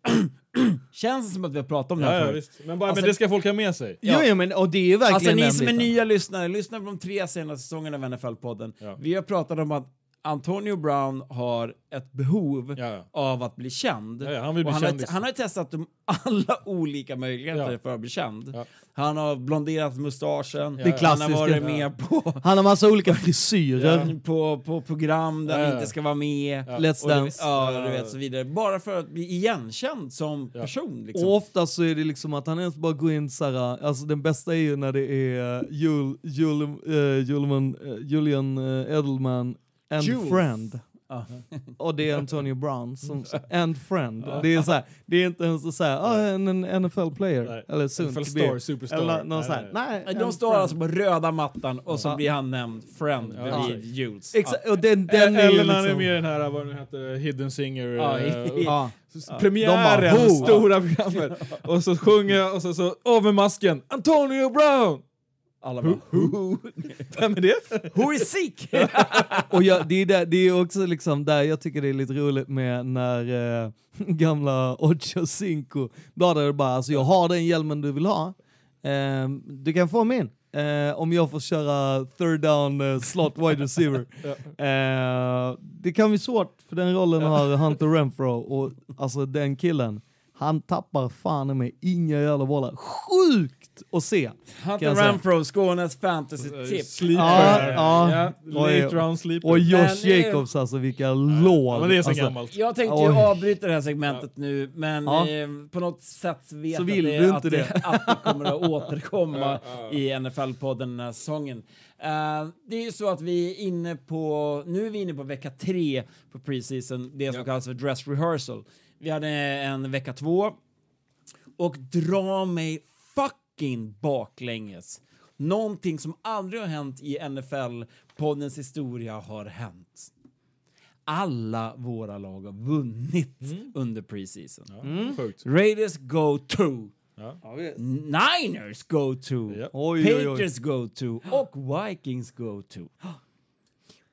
Känns det som att vi har pratat om det Ja, här ja, förut? visst. Men, bara, Alltså- men det ska folk ha med sig. Jo, jo, men och det är ju verkligen Alltså ni den som är biten. nya lyssnare, lyssna på de tre senaste säsongerna av NFL-podden. Ja. Vi har pratat om att Antonio Brown har ett behov Ja, ja. av att bli känd. Ja, ja, han vill bli han, har, han har testat de alla olika möjligheter Ja. för att bli känd. Ja. Han har blonderat mustaschen, han har varit med på, Han har massa olika frisyrer. på, på program där Ja, han inte ska vara med. Let's Dance. ja, du vet så vidare. Bara för att bli igenkänd som Ja. person. Liksom. Och ofta så är det liksom att han ens bara går in såhär, alltså den bästa är ju när det är Jul, Jul, eh, Julman, eh, Julian eh, Edelman and Jules. friend. Ja. Och det är Antonio Brown som and friend. Det är så här, det är inte ens så här, ah, en, en NFL-player. Nej. Eller soon NFL to be. star, superstar. Eller någon Nej, så här, nej. nej. De står friend. alltså på röda mattan och så blir han nämnd friend bredvid. Jules. Exakt, och den, den Eller när han är liksom... med i den här, vad den heter, Hidden Singer. Ja. Premiären, bara, stora programmet. Och så sjunger jag och så, så med masken, Antonio Brown! Alla bara, who, Vem är det? who is sick? Och jag, det, är där, det är också liksom där jag tycker det är lite roligt med när eh, gamla Ocho Cinco bladade bara, alltså jag har den hjälmen du vill ha. Eh, du kan få min. Eh, om jag får köra third down eh, slot wide receiver. Eh, det kan bli svårt för den rollen har Hunter Renfro och alltså den killen, han tappar fan mig inga jävla bollar. Sjukt att se! Hunter jag. Renfro, Skånes fantasy-tip. Sleeper. Ja, ja. Late round sleeper. Och Josh Men, eh, Jacobs alltså, vilka ja, men det är så alltså, gammalt. Jag tänkte ju avbryta det här segmentet nu, men Ja. eh, på något sätt vet Så jag vill att, du det, inte att, det. att det kommer att återkomma i NFL-podden den här säsongen. Eh, det är ju så att vi är inne på, nu är vi inne på vecka tre på preseason, det som Ja. kallas för dress rehearsal. Vi hade en vecka två och dra mig fucking baklänges. Någonting som aldrig har hänt i NFL-poddens historia har hänt. Alla våra lag har vunnit under preseason. Ja, Sjukt. Raiders go to. Ja. Niners go to. Ja. Oj, oj, oj. Patriots go to. Och Vikings go to.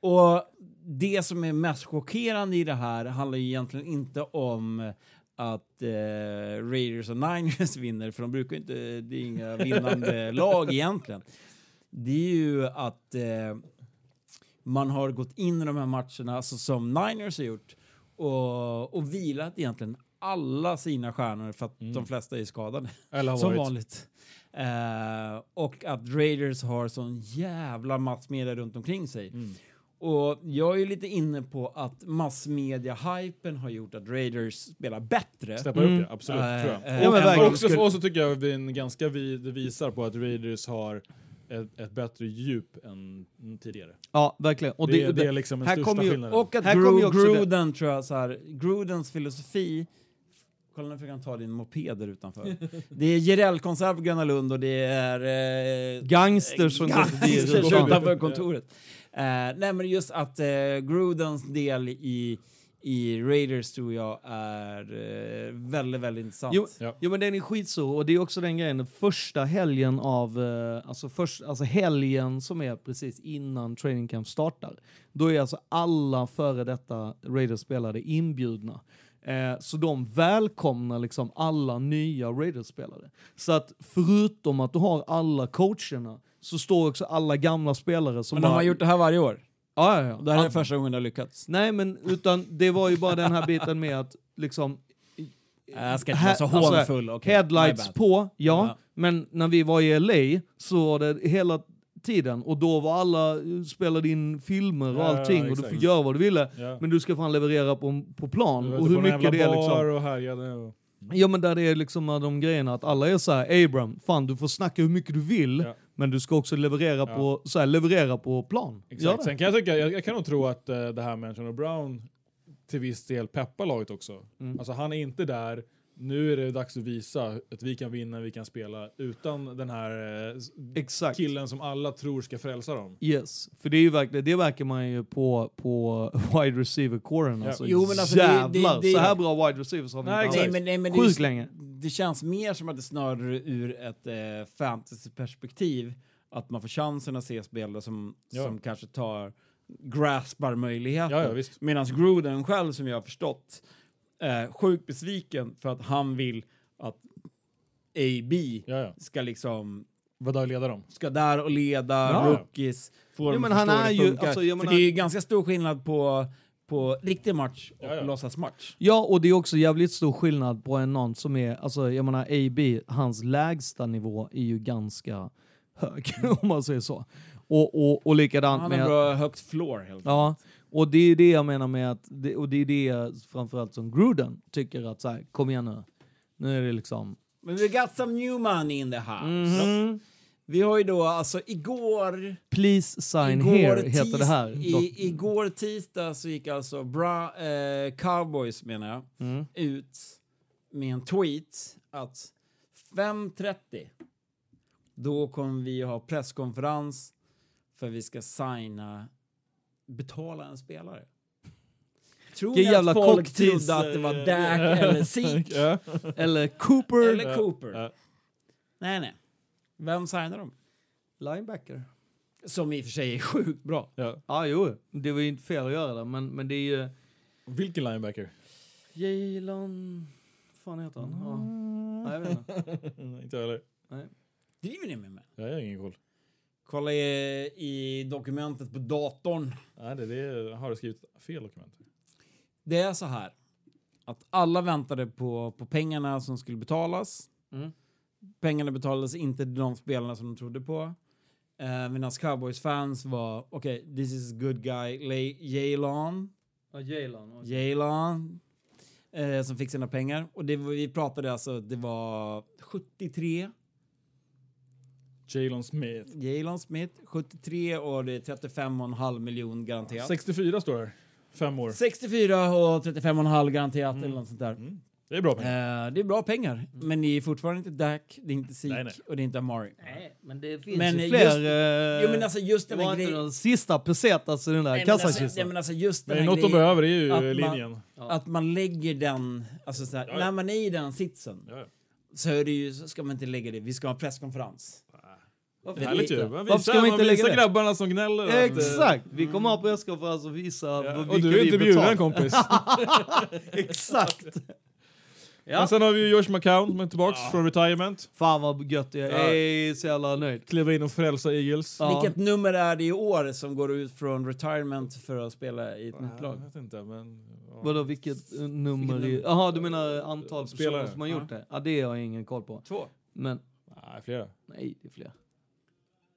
Och det som är mest chockerande i det här handlar ju egentligen inte om att eh, Raiders och Niners vinner, för de brukar inte, det är inga vinnande lag egentligen. Det är ju att eh, man har gått in i de här matcherna, alltså som Niners har gjort, och, och vilat egentligen alla sina stjärnor för att de flesta är skadade. Eller Som varit. vanligt. Eh, och att Raiders har sån jävla massmedia runt omkring sig. Mm. Och jag är ju lite inne på att massmedia-hypen har gjort att Raiders spelar bättre. Steppa upp det, absolut. Eh, tror jag. Ja, men och, verkligen. också, och så tycker jag det är en ganska vi, det visar på att Raiders har ett, ett bättre djup än tidigare. Ja, verkligen. Och det, det, det, är liksom den här största kommer ju- skillnaden. Och att Här Gru- också det- Gruden tror jag så här, Grudens filosofi Kolla nu fick han ta din moped där utanför. det är Jireel-konsert på Gröna Lund och det är... Eh, Gangsters som gangsters utanför kontoret. Eh, nej men just att eh, Grudens del i, i Raiders tror jag är eh, väldigt, väldigt intressant. Jo, Ja. jo men den är skitstor och det är också den grejen, den första helgen av, eh, alltså, först, alltså helgen som är precis innan training camp startar, då är alltså alla före detta Raiders-spelare inbjudna. Eh, så de välkomnar liksom alla nya Raiders-spelare. Så att förutom att du har alla coacherna så står också alla gamla spelare som men de bara... har gjort det här varje år. Ja, ja, ja. Det här är första gången det har lyckats. Nej, men utan det var ju bara den här biten med att liksom Eh, Jag ska inte vara så Här- alltså, hånfull. okay, headlights på, ja, Ja. men när vi var i LA så var det hela tiden och då var alla eh, spelade in filmer och Ja, allting och du får göra vad du ville. Ja. Men du ska fan leverera på, på plan. Och hur mycket det är bar liksom. och härjade. Och... Ja men där det är liksom de grejerna att alla är så här, Abram, fan du får snacka hur mycket du vill, Ja. Men du ska också leverera, Ja. på, så här, leverera på plan. Exakt. Sen kan jag tycka, jag, jag kan nog tro att eh, det här med Antonio Brown till viss del peppar laget också. Mm. Alltså han är inte där nu är det dags att visa att vi kan vinna, vi kan spela utan den här eh, Exakt. killen som alla tror ska frälsa dem. Yes, för det är ju verkligen, det märker man ju på, på wide receiver-kåren. Ja. Alltså, Jo, men alltså det- jävlar, det- det- så här bra wide receivers har vi Nej, inte. Nej, men, nej, men Sjukt det, länge. det känns mer som att det snarare ur ett eh, fantasyperspektiv att man får chansen att se spelare som, Ja. som kanske tar graspar möjligheten. Ja, ja. Medan Gruden själv, som jag har förstått, är sjukt besviken för att han vill att AB Ja, ja. ska liksom Vad då leda dem? ska där och leda Ja. rookies. Få Jo, dem men att han förstå är hur det ju- funkar. alltså, jag För menar- det är ju ganska stor skillnad på, på riktig match och Ja, ja. låtsasmatch. Ja, och det är också jävligt stor skillnad på en någon som är, alltså jag menar AB, hans lägsta nivå är ju ganska hög, om man säger så. Och, och, och likadant Han med... har bra högt floor helt Ja, och det är det jag menar med att, det, och det är det jag framförallt som Gruden tycker att så här, kom igen nu. Nu är det liksom... Men we got some new money in the house. Mhm. Vi har ju då alltså igår... Please sign igår here heter det här. I, igår tisdag så gick alltså bra, eh, Cowboys menar jag, Mm. ut med en tweet att 5.30 då kommer vi ha presskonferens för vi ska signa, betala en spelare. Tror ni att folk trodde att det var Dak eller Zeke. Eller Cooper. eller Cooper? Nej, nej. Vem signar de? Linebacker. Som i och för sig är sjukt bra. Ja. Ja, jo. Det var ju inte fel att göra det, men, men det är ju... Vilken linebacker? Jalen... fan heter han? Ja. Nej, jag vet inte. inte jag heller. Driver ni med mig? Jag har ingen koll. Kolla i, i dokumentet på datorn. Nej, det, det har jag skrivit fel dokument. Det är så här att alla väntade på, på pengarna som skulle betalas. Mm. Pengarna betalades inte till de spelarna som de trodde på. Eh, Medan Cowboys-fans var okej, this is a good guy, Jalen, Ja, Jalen. Jalen, eh, som fick sina pengar. Och det vi pratade alltså, det var 73 Jalen Smith. Jalen Smith, 73 och det är 35,5 miljon garanterat. 64 står det. Fem år. 64 och 35,5 garanterat eller något sånt där. Mm. Det är bra pengar. Eh, det är bra pengar, men det är fortfarande inte Dak, det är inte Zeke Nej, nej. och det är inte Amari. Nej, men det finns Men ju just- fler... eh, Jo men alltså just det den var inte grejen... den sista pesetas i den där Nej, men alltså, kassakistan. nej, men alltså just den Men något de behöver är ju att man- linjen. att man lägger den, alltså så här, Ja, ja. när man är i den sitsen Ja, ja. så, är det ju, så ska man inte lägga det, vi ska ha en presskonferens. Varför Härligt ju. Man Varför ska man inte man lägga visar grabbarna som gnäller. att, eh, Exakt! Vi kommer ha presskonferens och visa Ja. vad Och du är inte bjuden kompis. Exakt! Ja. Men sen har vi ju Josh McCown som är tillbaks från retirement. Fan vad gött jag Ja. är så jävla nöjd. Kliva in och frälsa Eagles. Ja. Vilket nummer är det i år som går ut från retirement för att spela i ett nytt Jag lag? vet inte, men... Ja. Vadå vilket nummer? Jaha du menar antal Spelare. som har gjort det? Ja det har jag ingen koll på. Två. Men Nej, flera. nej det är fler.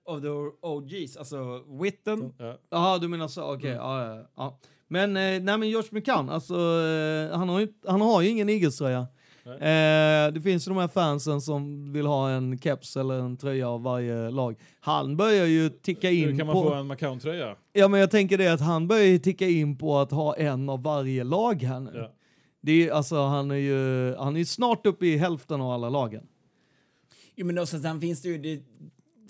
Of the OGs, alltså Witten, Ja. Jaha du menar så, okej. Mm. ja, ja, ja. Men eh, nej men Josh McCann, alltså eh, han, har ju, han har ju ingen Eagles-tröja. Eh, det finns ju de här fansen som vill ha en keps eller en tröja av varje lag. Han börjar ju ticka Hur in kan man på... få en McCown-tröja? Ja men jag tänker det att han börjar ju ticka in på att ha en av varje lag här nu. Ja. Det är, alltså, han är ju han är snart uppe i hälften av alla lagen. jo men också, sen finns det ju, det,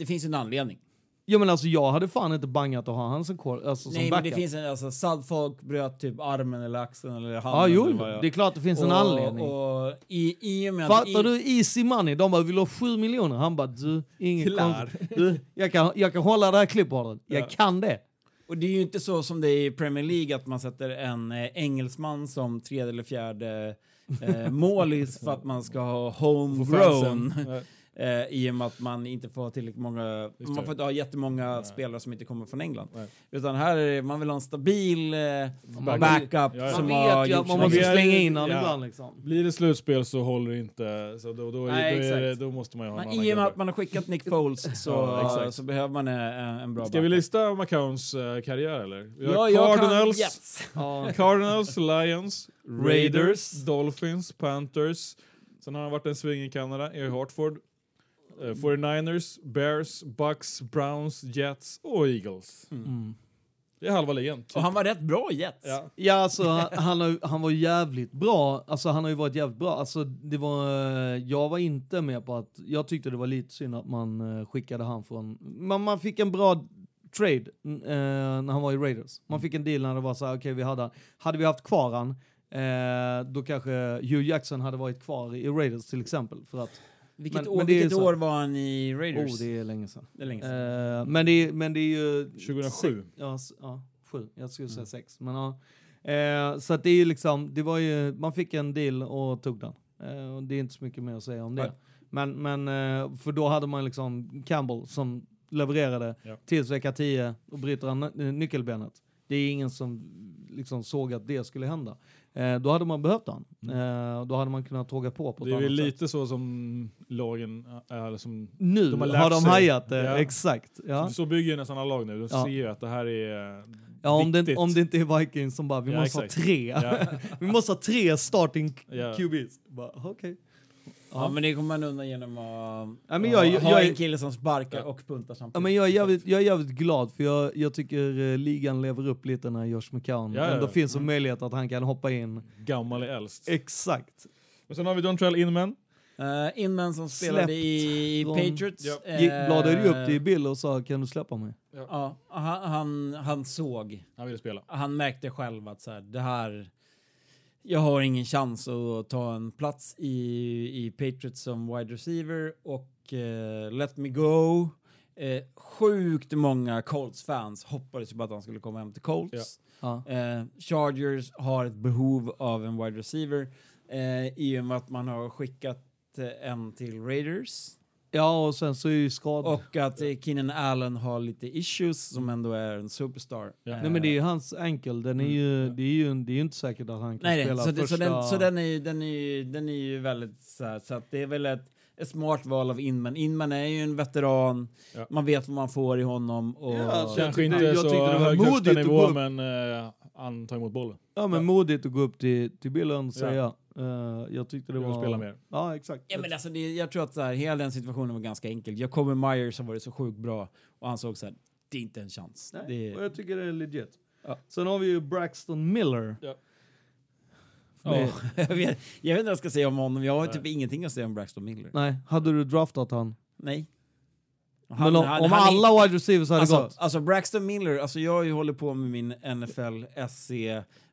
det finns en anledning. Ja men alltså jag hade fan inte bangat att ha han som, kor- alltså, som Nej men det finns en, alltså Sadfolk bröt typ armen eller axeln eller handen. Ja jo, eller jo. jag- det är klart det finns en och, anledning. Och i, i och med att Fattar i, du? Easy money. De bara, vill ha sju miljoner. Han bara, du, konstigt. Du, jag, kan, jag kan hålla det här klippbordet. Jag Ja. kan det. Och det är ju inte så som det är i Premier League att man sätter en eh, engelsman som tredje eller fjärde eh, målis för att man ska ha Få homegrown. Eh, I och med att man inte får tillräckligt många, Just man får inte ha jättemånga spelare som inte kommer från England. Nej. Utan här är det, man vill ha en stabil eh, Back- backup Ja, ja. som Man vet ju att man måste Vi slänga in honom ja. ibland liksom. Blir det slutspel så håller det inte. Så då, då, Nej, då, är det, då måste man ju ha en Men annan I och med att man har skickat Nick Foles så, så behöver man en, en bra Ska vi backup. lista McCowns eh, karriär eller? Vi har Ja, jag kan- Cardinals, yes. Cardinals, Lions, Raiders, Raiders. Dolphins, Panthers. Sen har han varit en sväng i Kanada, i Hartford. Eh, 49ers, Bears, Bucks, Browns, Jets och Eagles. Mm. Det är halva ligan. typ. Och han var rätt bra i Jets. Ja. Ja, alltså han, han, har, han var jävligt bra. Alltså han har ju varit jävligt bra. Alltså det var, eh, jag var inte med på att, jag tyckte det var lite synd att man eh, skickade han från, man, man fick en bra trade mm, eh, när han var i Raiders. Man fick en deal när det var så här, okej vi hade, hade vi haft kvar han, eh, då kanske Hugh Jackson hade varit kvar i Raiders till exempel. För att, Vilket, Men- år, men vilket år var han i Raiders? oh det är länge sedan. det är länge sedan. Eh, men, det, är- men det är ju... 2007. Ja, ja sju. Jag skulle Mm. säga sex. Men, ja. eh, så att det är ju liksom, det var ju, man fick en deal och tog den. Eh, och det är inte så mycket mer att säga om det. Nej. Men, men eh, för då hade man liksom Campbell som levererade Ja. tills vecka 10 och bryter han ny- nyckelbenet. Det är ingen som liksom såg att det skulle hända. Eh, då hade man behövt han. Eh, och då hade man kunnat tåga på på ett Det är annat väl sätt. lite så som lagen är. Som, Nu de har, har de sig. hajat det, Ja. exakt. Ja. Så bygger ju nästan alla lag nu. De Ja. ser ju att det här är eh, Ja, om, det, om det inte är Vikings som bara, vi måste ha exakt. tre. Ja. vi måste ha tre starting. QBs. Bara, Okej. Ja, men det kommer man undan genom att Ja, men ha- jag- ha jag- en kille som sparkar Ja. och puntar samtidigt. Ja, men jag, är jävligt, jag är jävligt glad för jag, jag tycker eh, ligan lever upp lite när Josh McCown Ja, ja, ändå ja. finns en möjlighet att han kan hoppa in. gammal är äldst. Exakt. Och sen har vi Dontrell Inman. Uh, Inman som spelade Släppt i från- Patriots. Ja. eh, Gick, bladade ju upp till Bill och sa kan du släppa mig? Ja, han, han, han såg, Han vill spela. han märkte själv att så här, det här, jag har ingen chans att ta en plats i, i Patriots som wide receiver och eh, let me go. Eh, sjukt många Colts-fans hoppades ju på att han skulle komma hem till Colts. Ja. Eh, Chargers har ett behov av en wide receiver eh, i och med att man har skickat eh, en till Raiders. Ja, och sen så är ju skad. Och att eh, Keenan Allen har lite issues som ändå är en superstar. Ja. Nej men det är ju hans enkel, den är ju, det, är ju, det är ju inte säkert att han kan Nej, nej. spela Så, det, första... så, den, så den, är ju, den, är ju, den är ju väldigt så här, så att det är väl ett, ett smart val av Inman. Inman är ju en veteran, Ja. man vet vad man får i honom. Och, Ja, alltså, jag Kanske tyckte- inte jag så tyckte det var hög modigt högsta nivå, upp. men eh, han tar emot bollen. Ja men modigt att gå upp till, till bilden och Ja. säga. Eh, jag tyckte det vill var... spela mer. Ja exakt. Ja, men alltså det, jag tror att så här, hela den situationen var ganska enkel. Jacoby Myers har varit så sjukt bra och han såg så här, det är inte en chans. Nej, Det, och jag tycker det är legit. Ja. Sen har vi ju Braxton Miller. Ja. Med- Ja, jag, vet, jag vet inte vad jag ska säga om honom, jag har Nej. typ ingenting att säga om Braxton Miller. Nej, hade du draftat han? Nej. Men om, han- om han är- alla wide receivers hade Alltså, gått? alltså Braxton Miller, alltså jag har ju hållit på med min NFL SC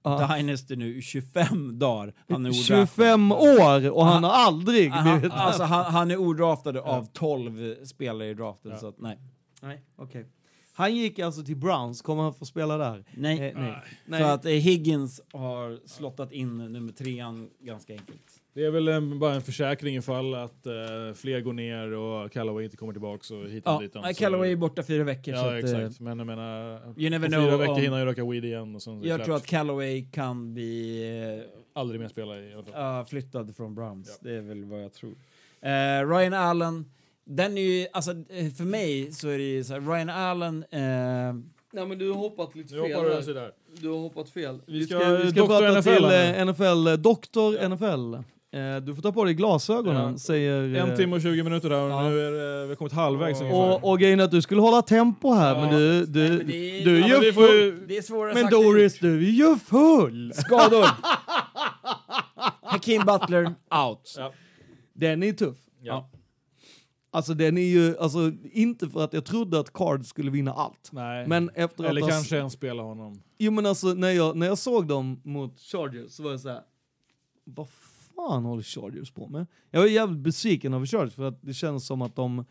Ja. Dynasty nu i 25 dagar. Han är 25 år och han har aldrig Han, blivit alltså, han, han är odraftad av 12 spelare i draften, Ja. så att, nej. Nej, okej. Han gick alltså till Browns, kommer han få spela där? Nej. Eh, nej. nej. Så att eh, Higgins har slottat in nummer trean ganska enkelt. Det är väl en, bara en försäkring ifall att eh, fler går ner och Callaway inte kommer tillbaka och hit och Ja, dit. Callaway är borta fyra veckor. så Ja, att, eh, exakt. Men jag menar, you never fyra veckor om- hinner han ju röka weed igen och sen jag klart. tror att Callaway kan bli eh, Aldrig mer spela i alla uh, flyttad från Browns. Ja. Det är väl vad jag tror. Eh, Ryan Allen, den är ju, alltså för mig så är det ju så här, Ryan Allen, Nej men du har hoppat lite Nu fel hoppar du. Du har hoppat fel. Vi Vi ska- ska, vi ska prata NFL till NFL, Doktor NFL. Eh, du får ta på dig glasögonen, Ja. säger... eh, En timme och 20 minuter där och Ja. nu är det, vi har kommit halvvägs ungefär. och, och grejen är att du skulle hålla tempo här, Ja. men du, du, Nej, men det är- du är Ja, ju får full. ju, det är svårare Men Doris, du är ju full! Skador! Hakeem Butler, out. Ja. Den är tuff. ja. Alltså den är ju, alltså inte för att jag trodde att Card skulle vinna allt. Nej. Men efter Eller att kanske en spela honom. Jo men alltså när jag, när jag såg dem mot Chargers så var jag så här. Vad fan håller Chargers på med? Jag var jävligt besviken över Chargers för att det känns som att de,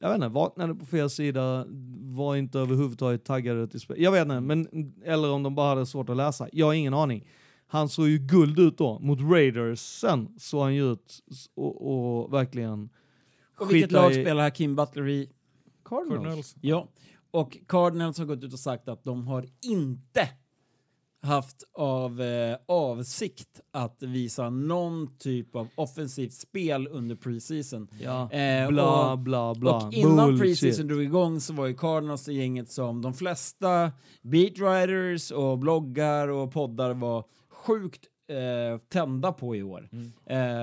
jag vet inte, vaknade på fel sida, var inte överhuvudtaget taggade till spel. Jag vet inte, men, eller om de bara hade svårt att läsa. Jag har ingen aning. Han såg ju guld ut då. Mot Raiders sen såg han ju ut och, och verkligen Och vilket lag i- spelar Hakeem Butler i? Cardinals. Cardinals. Ja, och Cardinals har gått ut och sagt att de har inte haft av eh, avsikt att visa någon typ av offensivt spel under preseason. Ja, Eh, bla och- bla bla. Och innan Bullshit. preseason drog igång så var ju Cardinals det gänget som de flesta beatwriters och bloggar och poddar var sjukt eh, tända på i år. Mm.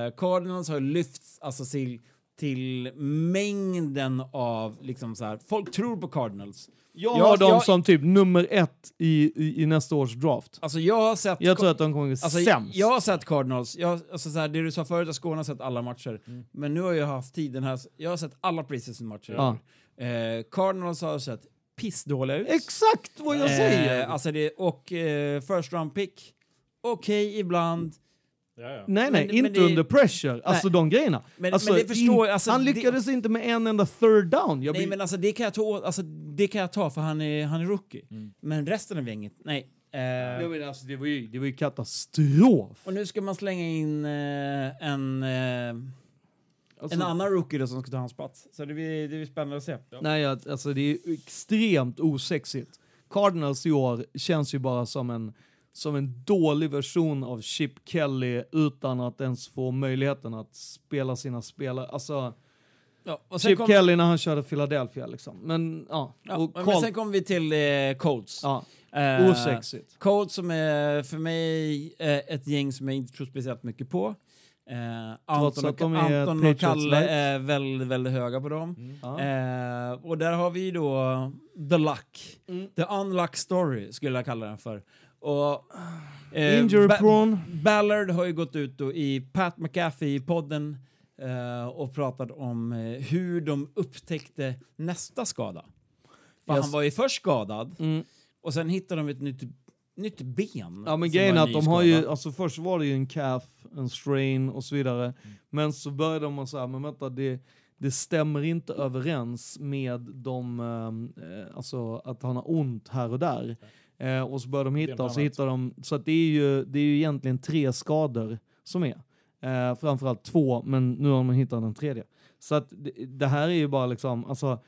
Eh, Cardinals har lyfts alltså till till mängden av liksom så här, folk tror på Cardinals. Jag Ja, har dem jag- som typ nummer ett i, i, i nästa års draft. Alltså jag har sett... Jag tror att de kommer bli Alltså, sämst. jag har sett Cardinals, jag, alltså så här, det du sa förut, att Skåne har sett alla matcher. Men nu har jag haft tiden här, jag har sett alla preseason-matcher. Ja. Eh, Cardinals har sett pissdåliga ut. Exakt vad jag säger! Eh, alltså det, och eh, first round pick, okej ibland. Ja, ja. nej, nej, men- inte men det- under pressure. Alltså de grejerna. Men- alltså, men det förstår alltså, han det- lyckades inte med en enda third down. Jag Nej blir, men alltså det kan jag ta, alltså, det kan jag ta för han är, han är rookie. Men resten av gänget, nej. Eh, jag menar, alltså, det, var ju, det var ju katastrof. och nu ska man slänga in eh, en, eh, Alltså, en annan rookie då som ska ta hans plats. Så det blir, det blir spännande att se. Nej, alltså det är extremt osexigt. Cardinals i år känns ju bara som en, som en dålig version av Chip Kelly utan att ens få möjligheten att spela sina spelare. Alltså, Ja, och sen Chip kom, Kelly när han körde Philadelphia liksom. Men ja, ja, och men sen kommer vi till eh, Colts. ja Eh, osexigt. Colts som är för mig eh, ett gäng som jag inte tror speciellt mycket på. Eh, Anton, att de och, är Anton och Kalle light. är väldigt, väldigt höga på dem. Ja. Eh, och där har vi då The Luck. Mm. The Unluck Story skulle jag kalla den för. Och, eh, Injury Ba- prone. Ballard har ju gått ut i Pat McAfee-podden eh, och pratat om eh, hur de upptäckte nästa skada. För Yes. han var ju först skadad Mm. och sen hittade de ett nytt, nytt ben. Ja men grejen är att de har ju, alltså först var det ju en calf, en strain och så vidare. Mm. Men så började de säga, men vänta det, det stämmer inte överens med de, eh, alltså att han har ont här och där. Eh, och så började de hitta, och så hittar de, så att det är ju, det är ju egentligen tre skador som är. Eh, framförallt två, men nu har de hittat den tredje. Så att det, det här är ju bara liksom, alltså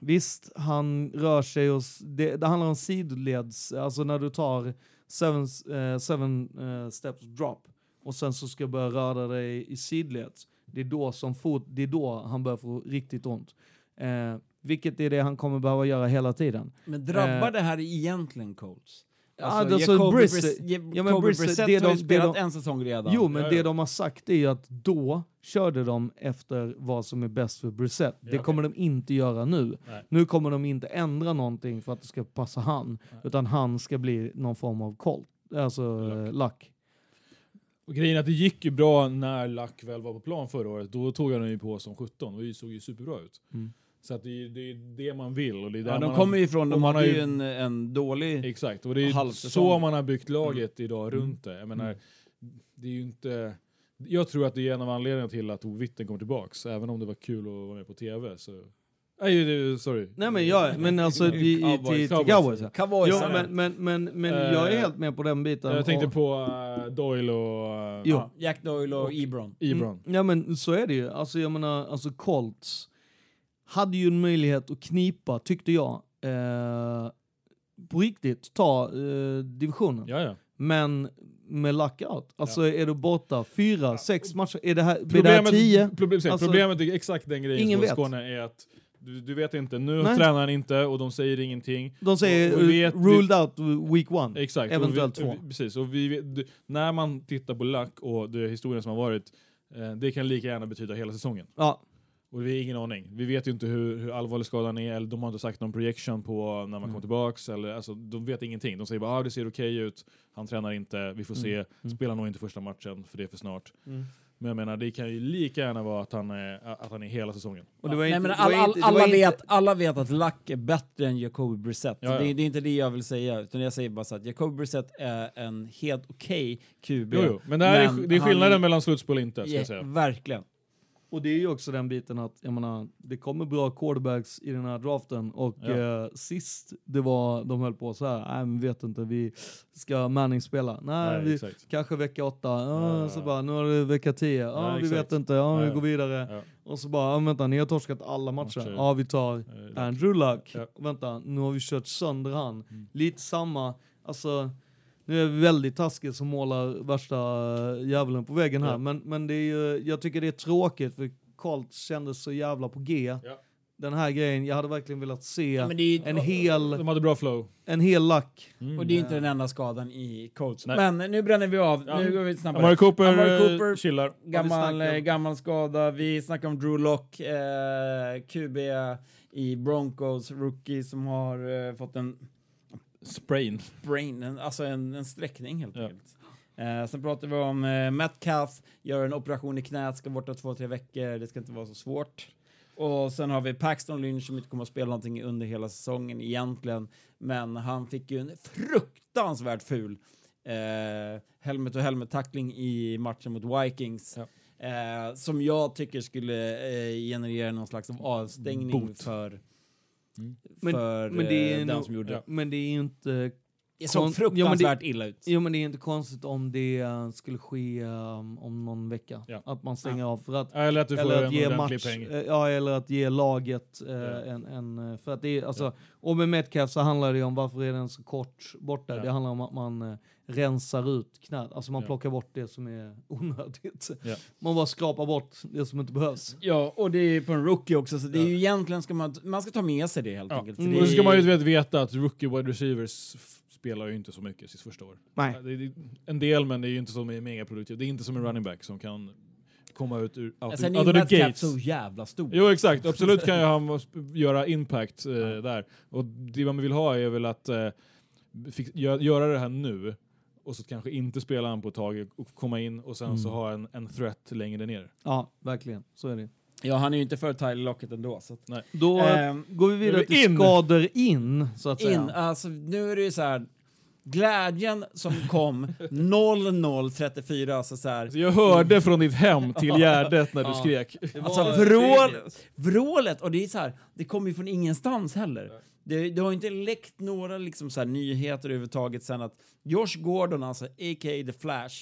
Visst, han rör sig och det, det handlar om sidleds, alltså när du tar seven, eh, seven eh, steps drop och sen så ska du börja röra dig i sidleds. Det är då som fot, det är då han börjar få riktigt ont. Eh, vilket är det han kommer behöva göra hela tiden. Men drabbar eh, det här egentligen Colts? Ja, alltså Jacoby Brissett- ja, men Brissett, det har ju det spelat de- en säsong redan. Jo, men Ja, det ja. de har sagt är ju att då körde de efter vad som är bäst för Brissett. Det Ja. kommer de inte göra nu. Nej. Nu kommer de inte ändra någonting för att det ska passa han, utan han ska bli någon form av colt, alltså Luck. luck. Och grejen är att det gick ju bra när Lack väl var på plan förra året. Då tog han ju på som 17 och det såg ju superbra ut. Mm. Så att det, är- det är det man vill. Och det är Ja, de kommer ju ifrån, de man hade har ju en, en dålig... Exakt, och det är så man har byggt laget idag runt det. Jag menar, det är ju inte... Jag tror att det är en av anledningarna till att Tove Witten kommer tillbaks, även om det var kul att vara med på TV. Så... Nej, det, sorry. Nej men jag, men alltså i, i, Cowboys. till, till Cowboys. Cowboys. Jo, men, men, men, men Eh, jag är helt med på den biten. Jag tänkte Och- på uh, Doyle och uh, Jo. Ja, Jack Doyle och, Och- Ebron. Ebron. Mm, ja men så är det ju. Alltså jag menar, alltså Colts hade ju en möjlighet att knipa, tyckte jag, eh, på riktigt, ta eh, divisionen. Ja, ja. Men med lockout, alltså är du borta fyra, sex matcher, är det här, blir det här Problemet, tio? problem, Alltså, problemet är exakt den grejen ingen som vet. Skåne är att du, du vet inte, nu Nej. tränar han inte och de säger ingenting. De säger Och vi vet- ruled out week one. Exakt. Eventuellt och vi, två. Precis, och vi, vet- du, när man tittar på Lack och det historien som har varit, eh, det kan lika gärna betyda hela säsongen. Ja, Och vi har ingen aning. Vi vet ju inte hur, hur allvarlig skadan är, eller de har inte sagt någon projection på när man Mm. kommer tillbaks. Eller, alltså, de vet ingenting. De säger bara ah, det ser okej ut, han tränar inte, vi får se, Mm. Mm. spelar nog inte första matchen för det är för snart. Mm. Men jag menar, det kan ju lika gärna vara att han är, att han är hela säsongen. och det var Nej, inte, men det var alla, inte- vet, alla vet att Luck är bättre än Jacoby Brissett. Ja, ja. Det, är- det är inte det jag vill säga, utan jag säger bara så att Jacoby Brissett är en helt okej QB. Jo, jo. Men det, här Men är, det är han- skillnaden mellan slutspel och inte, ska Ja, jag säga. verkligen. Och det är ju också den biten att, jag menar, det kommer bra quarterbacks i den här draften och Ja. eh, sist det var, de höll på så här, nej men vet inte, vi ska Manning spela. Nej, Nej, vi, exakt. kanske vecka åtta, ja, Ja. så bara, nu har det vecka tio, ja, Ja, vi exakt. vet inte, ja, vi går vidare. Och så bara, ja, vänta, ni har torskat alla matcher. Matcher. Ja, vi tar Eh, Andrew Luck. Vänta, nu har vi kört sönder han. Mm. Lite samma, alltså, nu är det väldigt taskigt som målar värsta äh, djävulen på väggen här, Ja. men, men det är ju, jag tycker det är tråkigt för Colts kändes så jävla på G. Ja. den här grejen, jag hade verkligen velat se Men det är ju- en, hel, De hade bra flow. en hel lack. Och det är inte den enda skadan i Colts. Nej. Men nu bränner vi av. Ja. Nu går vi snabbare. Amari Cooper, Amari eh, Cooper chillar. Gammal, eh, gammal skada. Vi snackar om Drew Lock, eh, QB i Broncos, rookie som har eh, fått en Sprain. brain, en, alltså en, en sträckning helt Ja. enkelt. Eh, sen pratar vi om eh, Metcalf, gör en operation i knät, ska borta två, tre veckor, det ska inte vara så svårt. Och sen har vi Paxton Lynch som inte kommer att spela någonting under hela säsongen egentligen, men han fick ju en fruktansvärt ful eh, helmet och helmet-tackling i matchen mot Vikings. Ja. Eh, som jag tycker skulle eh, generera någon slags av avstängning Bot. för, Men- för men det är eh, den nog- som gjorde det. Men det är ju inte Det såg kon- jo, men det- fruktansvärt illa ut. Jo men det är inte konstigt om det eh, skulle ske um, om någon vecka. Ja. Att man stänger av. För att, Eller att du får att en ge match, peng. eh, ja, eller att ge laget eh, Ja. en, en... För att det är, alltså, Och med Metcalf så handlar det ju om varför är den så kort borta. Ja. Det handlar om att man rensar ut knät. Alltså man Ja. plockar bort det som är onödigt. Ja. Man bara skrapar bort det som inte behövs. Ja, och det är på en rookie också, så det är ju egentligen ska man, man ska ta med sig det helt Ja. enkelt. Mm. det Och så ska man ju vet- veta att rookie wide receivers spelar ju inte så mycket sitt första år. Nej. Det är en del, men det är ju inte så megaproduktivt. Det är inte som en running back som kan komma ut ur out, Sen är out ju of the Metcalf gates. så jävla stor. Jo exakt, absolut kan ju han göra impact eh, där. Och det man vill ha är väl att eh, fix, gö- göra det här nu och så kanske inte spela han på ett tag och komma in och sen så ha en, en threat längre ner. Ja, verkligen. Så är det. Ja, han är ju inte för Tyler Lockett ändå. Så att, Då Ehm, går vi vidare till in. skador in, så att säga. in, alltså nu är det ju så här. Glädjen som kom 00.34, alltså så här. Så jag hörde från ditt hem till Gärdet när du skrek. Alltså vrål, vrålet, och det är så här, det kommer ju från ingenstans heller. Det, det har inte läckt några liksom så här nyheter överhuvudtaget sen att Josh Gordon, alltså a.k.a. The Flash,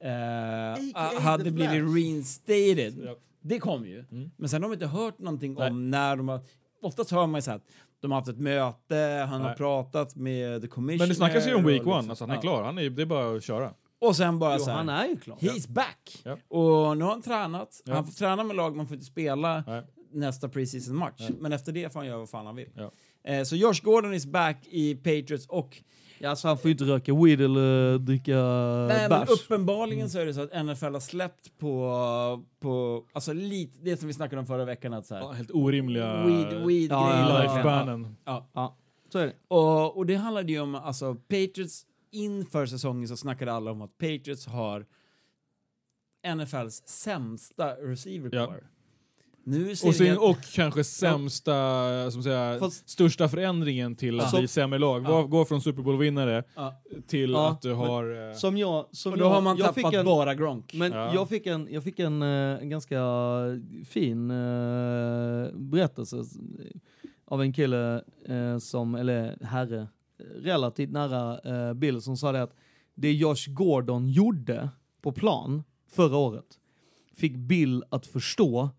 eh, hade The blivit Flash. reinstated. Ja. Det kom ju. Mm. Men sen har de inte hört någonting Nej. om när de har... Oftast hör man ju så här att de har haft ett möte, han har Nej. pratat med the commissioner. Men det snackas ju om week och one, liksom- alltså han är ja. klar. Han är, det är bara att köra. Och sen bara Jo, så här, han är ju klar. He's back! Ja. Och nu har han tränat. Ja. Han får träna med lag, man får inte spela Nej. nästa preseason match. Men efter det får han göra vad fan han vill. Eh, så Josh Gordon is back i Patriots och Ja, alltså han får ju inte röka weed eller dricka nej, men bärs. uppenbarligen så är det så att NFL har släppt på, på alltså lite, det som vi snackade om förra veckan att så här, Ja, helt orimliga weed, weed Ja, grejer. ja, ja. lifebanen. Ja. Ja, så är det. Och, och det handlade ju om, alltså Patriots inför säsongen så snackade alla om att Patriots har NFLs sämsta receiver Ja. Core. Nu ser Och, sen, och kanske sämsta, som säga, Fast- största förändringen till att Ja. bli sämre lag. Ja. Gå, från Super Bowl-vinnare ja. till Ja, att du har... eh, Som jag... Som Och då jag, har man jag tappat fick en, bara Gronk. Men Ja. jag fick en, jag fick en, eh, en ganska fin eh, berättelse av en kille eh, som, eller herre, relativt nära eh, Bill som sa det att det Josh Gordon gjorde på plan förra året fick Bill att förstå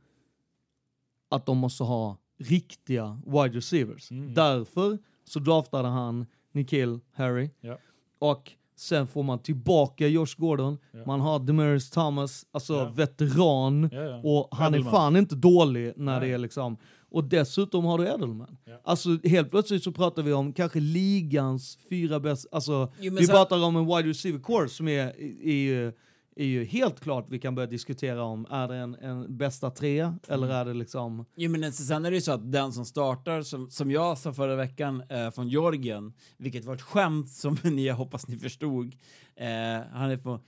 att de måste ha riktiga wide receivers. Mm. Därför så draftade han Nikhil Harry Ja. och sen får man tillbaka Josh Gordon. Ja. Man har Demarius Thomas, alltså Ja. veteran. Och han är Edelman. fan inte dålig när Nej. det är liksom... Och dessutom har du Edelman. Alltså helt plötsligt så pratar vi om kanske ligans fyra bästa... Alltså Jo, vi pratar om en wide receiver core som är, är, ju, är ju helt klart vi kan börja diskutera om. Är det en, en bästa tre eller Mm. är det liksom... Jo, men sen är det ju så att den som startar, som, som jag sa förra veckan eh, från Georgien, vilket var ett skämt som ni jag hoppas ni förstod, eh, han är på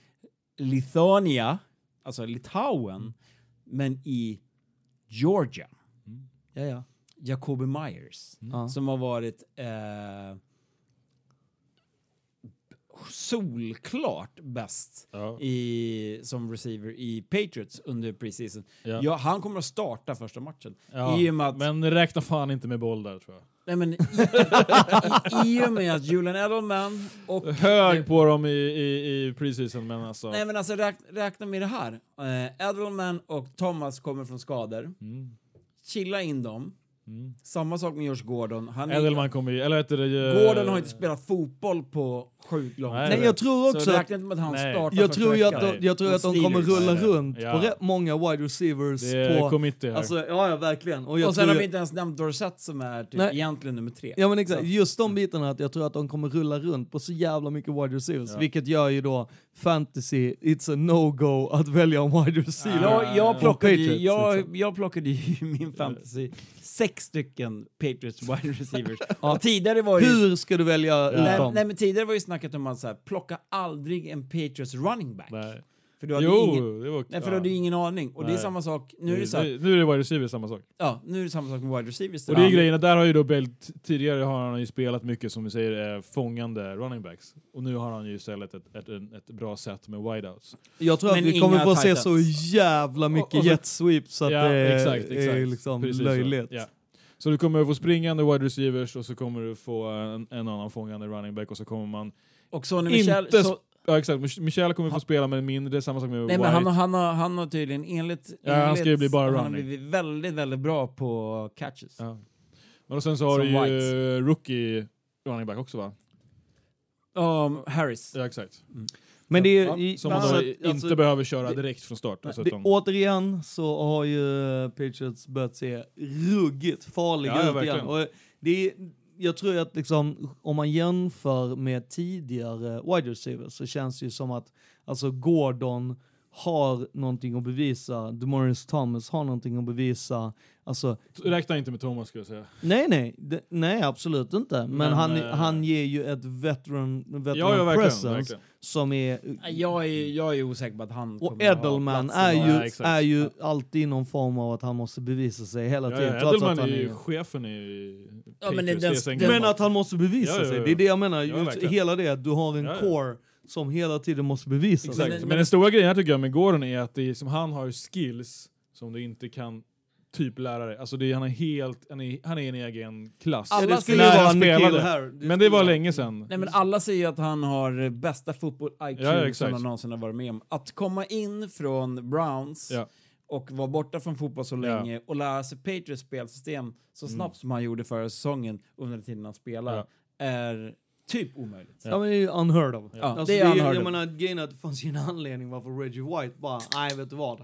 Lithuania, alltså Litauen, men i Georgia. Ja, ja. Jacoby Myers, Ja. som har varit eh, solklart bäst Ja. i, som receiver i Patriots under preseason. Ja. Ja. han kommer att starta första matchen. Ja, I att, Men räkna fan inte med boll där tror jag. nej, men, i, i, I och med att Julian Edelman och... Hög på dem i, i, i preseason, men alltså... Nej men alltså räk, räkna med det här. Eh, Edelman och Thomas kommer från skador. Mm. Chilla in dem. Mm. Samma sak med Josh Gordon. Han är, Edelman kommer ju, eller heter det... eh, Gordon har inte spelat fotboll på sjukt lång Nej, Nej, jag tror Så också... räkna inte med att han Nej. startar Jag tror, ju att veckan. de, jag tror att de kommer rulla Nej, runt Ja. på rätt många wide receivers Det är på... committee här. Alltså, ja, ja, verkligen. Och jag Och sen tror har ju- vi inte ens nämnt Dorsett som är typ Nej. egentligen nummer tre. Ja men exakt, Så- just de bitarna att jag tror att de kommer rulla runt på så jävla mycket wide receivers, Ja. vilket gör ju då fantasy, it's a no-go att välja en wide receiver. Jag, jag, plockade ju, Patriots, jag, liksom. jag plockade ju i min fantasy sex stycken Patriots wide receivers. Och tidigare var det ju... Hur ska du välja ut Nej, nej, men tidigare var ju snacket om att så här, plocka aldrig en Patriots running back. Nej. För du hade Jo, ingen, det var... nej, för du hade ingen aning. Och det är Nej. samma sak, nu är det så här, nu, är det wide receiver samma sak. ja, nu är det samma sak med wide receivers. Och det är grejen, att där har ju då Bell, tidigare har han ju spelat mycket som vi säger eh, fångande running backs. Och nu har han ju istället ett, ett, ett, ett bra sätt med wideouts. Jag tror att Men vi kommer få se så jävla mycket Och- och så- jet sweeps så att ja, det är, exakt, exakt. är liksom Precis så. löjligt. Ja. Så du kommer få springande wide receivers och så kommer du få en, en annan fångande running back och så kommer man... Och när Michel... Inte Så, Ja exakt, Mich- Michel kommer få spela med en mindre, samma sak med nej, White. men han, har- han, har, han har tydligen enligt... Ja, han enligt ska ju bli bara Han har running. blivit väldigt, väldigt bra på catches. Ja. Men och sen så har Som du ju White. rookie running back också va? Um, Harris. Ja exakt. Men det är Ja, som man alltså- då inte alltså- behöver köra det- direkt från start. Alltså, det, utan, återigen så har ju Patriots börjat se ruggigt farliga Ja, ut igen. Och det är, jag tror att liksom, om man jämför med tidigare wide receivers så känns det ju som att alltså Gordon har någonting att bevisa, Demoris Thomas har någonting att bevisa. Alltså, Räkna inte med Thomas skulle jag säga. nej, nej, det, nej absolut inte. Men, Men, han, eh, han ger ju ett veteran, veteran Ja, ja verkligen. presence verkligen. som är Jag är, jag är osäker på att han och Edelman är ju, Ja, exakt. är ju alltid någon form av att han måste bevisa sig hela tiden. ja, Edelman att han är ju chefen i Ja, men Patriots, den- den-. Men att han måste bevisa Ja, ja, sig, det är det jag menar. Ja, Just verkligen. hela det, att du har en Ja, ja. core som hela tiden måste bevisa Exakt. sig. Men, men- den stora grejen här tycker jag med Gordon är att det är som han har skills som du inte kan typ lära dig. Alltså det är, han är helt, han är, han är en egen klass. Alla Ja, det skulle vara spelade. här. Men det var länge sedan. Nej men alla säger att han har bästa fotboll-IQ Ja, ja, som han någonsin har varit med om. Att komma in från Browns Ja. och vara borta från fotboll så Ja. länge och lära sig Patriots spelsystem så snabbt som han gjorde förra säsongen under den tiden han spelade Ja. är typ omöjligt. Ja men det är ju unheard of. Ja, Alltså, det är unheard Jag of. menar, grejen är att det fanns ju en anledning varför Reggie White bara, nej vet du vad?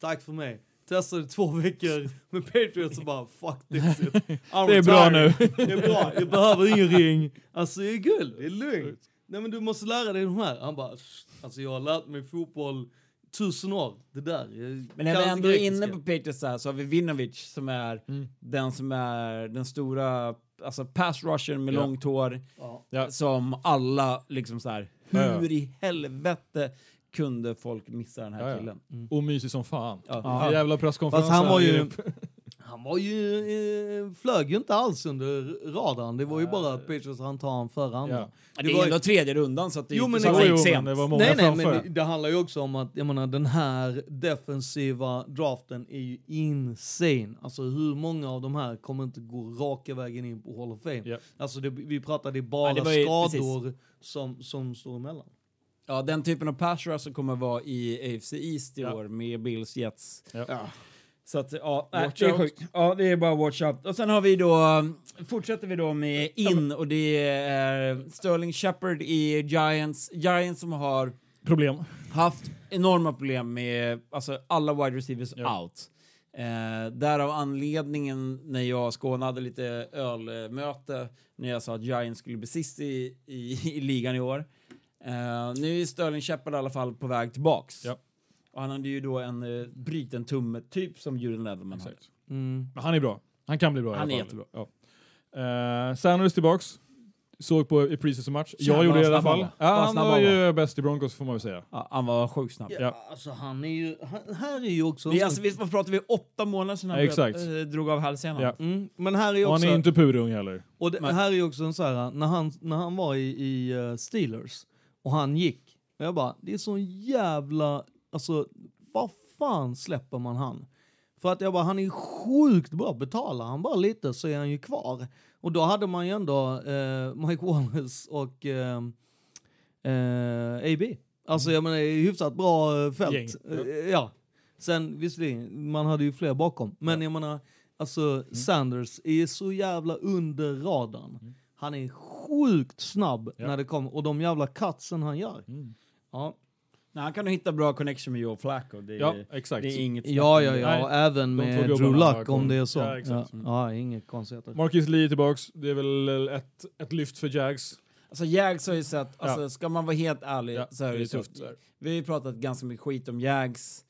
Tack för mig. Testade två veckor med Patriots och bara, fuck this shit. I'm Det är bra nu. Det är bra, jag behöver ingen ring. Alltså det är guld, det är lugnt. Nej men du måste lära dig de här. Han bara, alltså jag har lärt mig fotboll tusen år. Det där. jag Men när vi ändå är inne på Patriots så, här, så har vi Vinovic som är Mm. den som är den stora alltså pass rusher med Ja. långt hår Ja. Som alla liksom så här. Hur i helvete kunde folk missa den här Ja, ja. killen? Och mysig som fan. Ja. Ja. Jävla presskonferens. Fast han var ju. han var ju, eh, flög ju inte alls under radarn. Det var ju bara att Patriots han tar han före andra. Ja. Det, Det är var- ändå tredje rundan så att det är Jo, inte men så Jo, sent. men det var många Nej, nej, men det, det handlar ju också om att, jag menar, den här defensiva draften är ju insane. Alltså hur många av de här kommer inte gå raka vägen in på Hall of Fame? Ja. Alltså det, vi pratade bara Ja, ju- skador som, som står emellan. Ja, den typen av pass som kommer vara i AFC East i Ja. år med Bills Jets. Ja. Så att, ja, Watch det är sjukt. Ja, det är bara watch out. Och sen har vi då, fortsätter vi då med in och det är Sterling Shepard i Giants. Giants som har Problem. haft enorma problem med alltså, alla wide receivers Ja. out. Eh, därav anledningen när jag och Skåne hade lite ölmöte när jag sa att Giants skulle bli sist i, i, i ligan i år. Eh, nu är Sterling Shepard i alla fall på väg tillbaks. Ja. Och han hade ju då en uh, bruten tumme, typ som Julian Edelman hade. Exakt. Mm. Men han är bra. Han kan bli bra i Han alla är fall. jättebra. Ja. Uh, Sanders tillbaks. Såg på i preseason match. Jävlar Jag gjorde det i alla snabb fall. Ja. Vad han snabb var han ju bäst i Broncos får man väl säga. Ja, han var sjukt snabb. Ja. Alltså han är ju, han, här är ju också... Vi, sån- alltså, vi, vad pratar vi? Åtta månader sedan han Ja, exakt. bröt- eh, drog av hälsenan. Ja. mm, men här är ju Och också... han är inte purung heller. Och det, Men- här är ju också en så här, när han, när han var i, i eh, Steelers och han gick, och jag bara, det är så jävla, alltså vad fan släpper man han? För att jag bara, han är sjukt bra, betalar han bara lite så är han ju kvar. Och då hade man ju ändå eh, Mike Wallace och eh, eh, AB. Alltså jag menar, hyfsat bra eh, fält. Gäng. Eh, ja. Sen visserligen, man hade ju fler bakom. Men jag menar, alltså Sanders, är så jävla under radarn. Han är sjukt snabb Ja. när det kommer, och de jävla cutsen han gör. Mm. Ja, Nej, han kan nog hitta bra connection med Joe Flacco. Det är, Ja, exakt. det är inget ja, ja, ja. Nej, och även de med Drew Luck om det är så. Ja, Ja, exakt. ja, inget konstigheter. Marcus Lee är tillbaks. Det är väl ett, ett lyft för Jags. Alltså Jags har ju sett, alltså, Ja. ska man vara helt ärlig Ja, så är det, det är tufft, så. Vi har ju pratat ganska mycket skit om Jags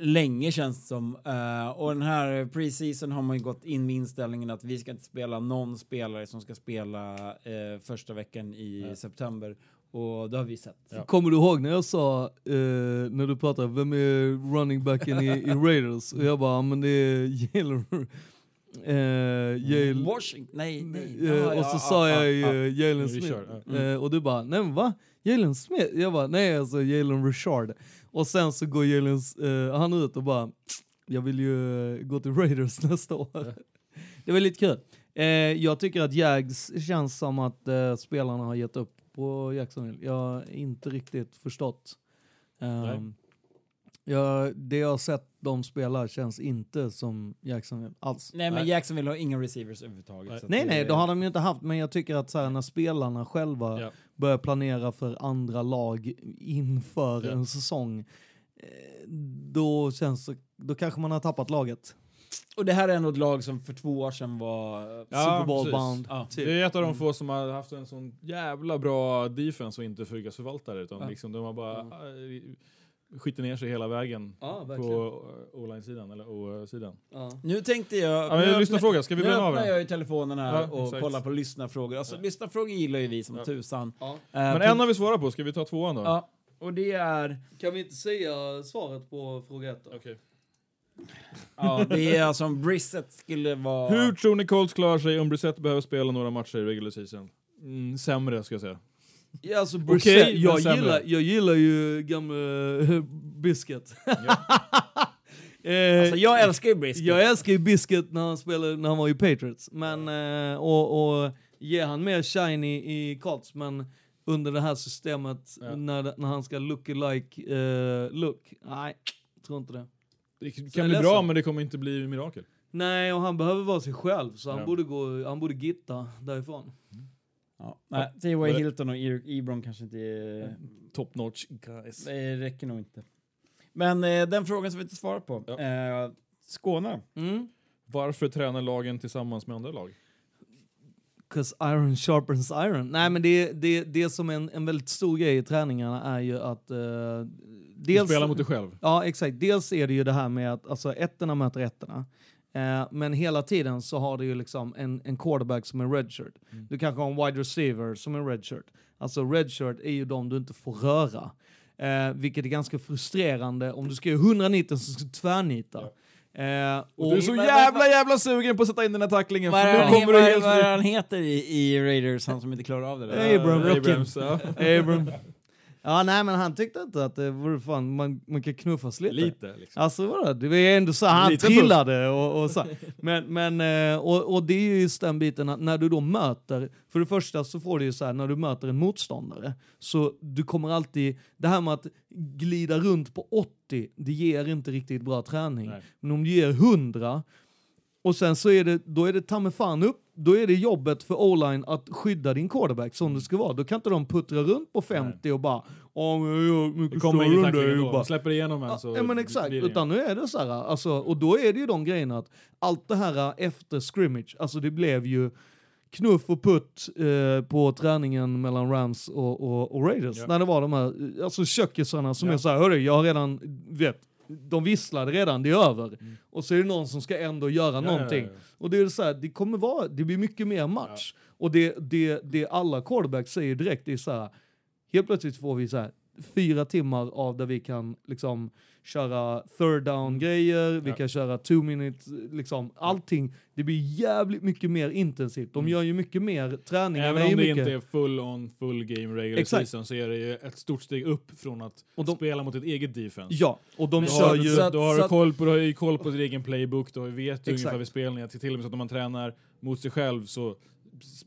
länge känns det som. Eh, och den här preseason har man ju gått in med inställningen att vi ska inte spela någon spelare som ska spela eh, första veckan i september. Och det har vi sett. Ja. Kommer du ihåg när jag sa, eh, när du pratade, vem är running backen i, i Raiders? Och jag bara, "Ja, men det är Jalen... Eh, Jalen Washington? Nej, nej. Eh, Ja, och så ja, sa ja, jag ja. ju Jalen Smith. ja. Eh, och du bara, nej men va? Jalen Smith? Jag bara, nej alltså Jalen Richard. Och sen så går Jalen, eh, han ut och bara, jag vill ju eh, gå till Raiders nästa år. det var lite kul. Eh, jag tycker att Jags känns som att eh, spelarna har gett upp på Jacksonville. Jag har inte riktigt förstått. Um, jag, det jag har sett dem spela känns inte som Jacksonville alls. Nej, men Nej. Jackson ha inga receivers överhuvudtaget. Nej. Nej, nej, det har de ju inte haft, men jag tycker att så här, när spelarna själva Ja. börjar planera för andra lag inför Ja. en säsong, eh, då känns det, då kanske man har tappat laget. Och det här är ändå ett lag som för två år sedan var... Ja, Super Bowl precis. bound. Ja. typ. Det är ett av de få som har haft en sån jävla bra defense och inte Fyrkas förvaltare. Utan Ja. liksom, de har bara äh, skiter ner sig hela vägen Ja, på äh, O-line-sidan, eller O-sidan. Ja. Nu tänkte jag... Ja, men nu lyssnarfråga, ska vi bränna av den? jag ju telefonen här Ja, och exakt. kollar på lyssnarfrågor. Alltså, lyssnarfrågor gillar ju vi som Ja. tusan. Ja. Eh, Men en har vi svarat på, ska vi ta tvåan då? Ja, och det är... Kan vi inte säga svaret på fråga ett då? Okej. Ja, det är alltså om Brissett skulle vara... Hur tror ni Colts klarar sig om Brissett behöver spela några matcher i regular season? Mm, sämre ska jag säga. Ja, alltså Brissett, men jag, sämre. gillar, jag gillar ju gamla Biscuit. eh, Alltså, jag älskar ju Brisket. Jag älskar ju Biscuit när han spelade, när han var i Patriots. Men, eh, och, och ger han mer shiny i Colts, men under det här systemet Ja. när, när han ska look-alike eh, look, nej, tror inte det. Det kan bli bra men det kommer inte bli mirakel. Nej, och han behöver vara sig själv, så han, Ja. borde, gå, han borde gitta därifrån. Ja. Nej, T.Y. Hilton och Ebron kanske inte är... Top notch guys. Det räcker nog inte. Men eh, den frågan som vi inte svarar på. Ja. Eh, Skåne. Mm. Varför tränar lagen tillsammans med andra lag? 'Cause iron sharpens iron. Nej men det, det, det som är en, en väldigt stor grej i träningarna är ju att... Uh, Du dels, spelar mot dig själv. Ja exakt, dels är det ju det här med att alltså, ettorna möter ettorna. Eh, men hela tiden så har du ju liksom en, en quarterback som är redshirt. Du kanske har en wide receiver som är redshirt. Alltså redshirt är ju de du inte får röra. Eh, vilket är ganska frustrerande om du ska göra 190 så ska du tvärnita. Eh, och, Du är så jävla jävla sugen på att sätta in den här tacklingen för nu kommer du helt vad är han heter i, i Raiders, han som inte klarar av det där? Hey, Abram, Rookie. Abrams, ja. Abram. Ja nej men han tyckte inte att det vore fan, man, man kan knuffas lite. Lite liksom. Alltså vadå, det var ju ändå så han Lite trillade och, och så. Men, men eh, och, och det är ju just den biten att när du då möter, för det första så får du ju så här när du möter en motståndare, så du kommer alltid, det här med att glida runt på 80, det ger inte riktigt bra träning. Nej. Men om du ger 100, och sen så är det, då är det ta fan upp, då är det jobbet för O-line att skydda din quarterback som det ska vara. Då kan inte de puttra runt på 50 och bara Åh, men jag Det mycket större än dig", bara- släpper igenom en så Ja, men exakt, utan nu är det så här, alltså, och då är det ju de grejerna att allt det här efter scrimmage, alltså det blev ju knuff och putt eh, på träningen mellan Rams och, och, och Raiders. Ja. När det var de här, alltså kökisarna som Ja. är så här, hörru, jag har redan, vet, de visslade redan, det är över. Och så är det någon som ska ändå göra Mm. Ja, ja, någonting. ja, ja. Och det är så här, det kommer vara, det blir mycket mer match. Och det, det, det alla quarterbacks säger direkt, det är så här, helt plötsligt får vi så här fyra timmar av där vi kan liksom köra third down grejer, vi Ja. kan köra two minutes, liksom allting. Det blir jävligt mycket mer intensivt. De gör ju mycket mer, träningarna Även är om ju det mycket... inte är full on, full game regular Exakt. season så är det ju ett stort steg upp från att de- spela mot ett eget defense. Ja, och de Du kör har, ju... så då har så koll på, du har ju koll på din egen playbook, du ju vet Exakt. ungefär vid spelningar, till till och med så att om man tränar mot sig själv så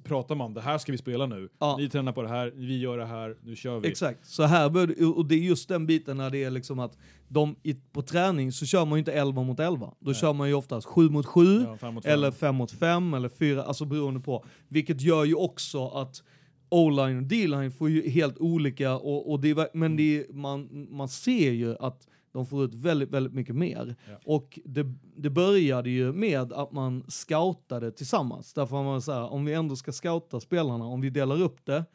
pratar man, det här ska vi spela nu. Ja. Ni tränar på det här, vi gör det här, nu kör vi. Exakt. Så här bör, och det är just den biten när det är liksom att de, i, på träning så kör man ju inte 11 mot 11. Då kör man ju oftast 7 mot 7, Ja, fem mot fem. eller 5 mot 5, eller 4, alltså beroende på. Vilket gör ju också att O-line och D-line får ju helt olika, och, och det är, men det är, man, man ser ju att de får ut väldigt, väldigt mycket mer. Ja. Och det, det började ju med att man scoutade tillsammans. Därför var man så här, om vi ändå ska scouta spelarna, om vi delar upp det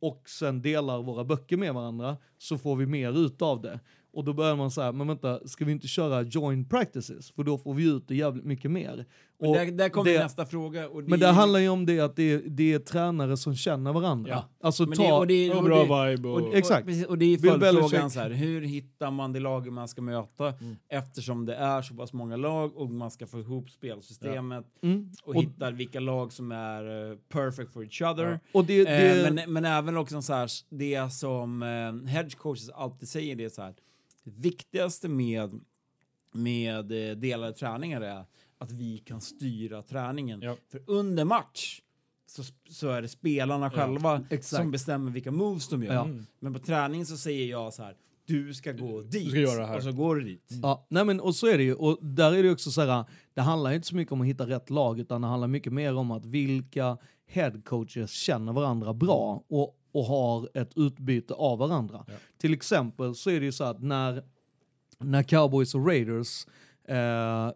och sen delar våra böcker med varandra så får vi mer ut av det. Och då börjar man säga, men vänta, ska vi inte köra joint practices? För då får vi ut det jävligt mycket mer. Och Där, där kommer det- nästa fråga. Och det men det är- handlar ju om det att det är, det är tränare som känner varandra. Ja. Alltså Men ta... det, och det, Och och bra vibe och... och, och, Exakt. och det är följdfrågan så här, hur hittar man det lag man ska möta Mm. eftersom det är så pass många lag och man ska få ihop spelsystemet Mm. och, Och- hittar vilka lag som är eh, perfect for each other. Ja. Och det, det, Eh, men, men även också så här, det som eh, hedge coaches alltid säger det är så här, det viktigaste med, med eh, delade träningar är att vi kan styra träningen. Ja. För under match så, så är det spelarna själva exakt. som bestämmer vilka moves de gör. Ja. Mm. Men på träning så säger jag så här, du ska gå dit. ska göra det här. Och så går du dit. Ja, nej men och så är det ju. Och där är det också så här, det handlar inte så mycket om att hitta rätt lag, utan det handlar mycket mer om att vilka head coaches känner varandra bra och, och har ett utbyte av varandra. Ja. Till exempel så är det ju så att när, när Cowboys och Raiders eh, eh,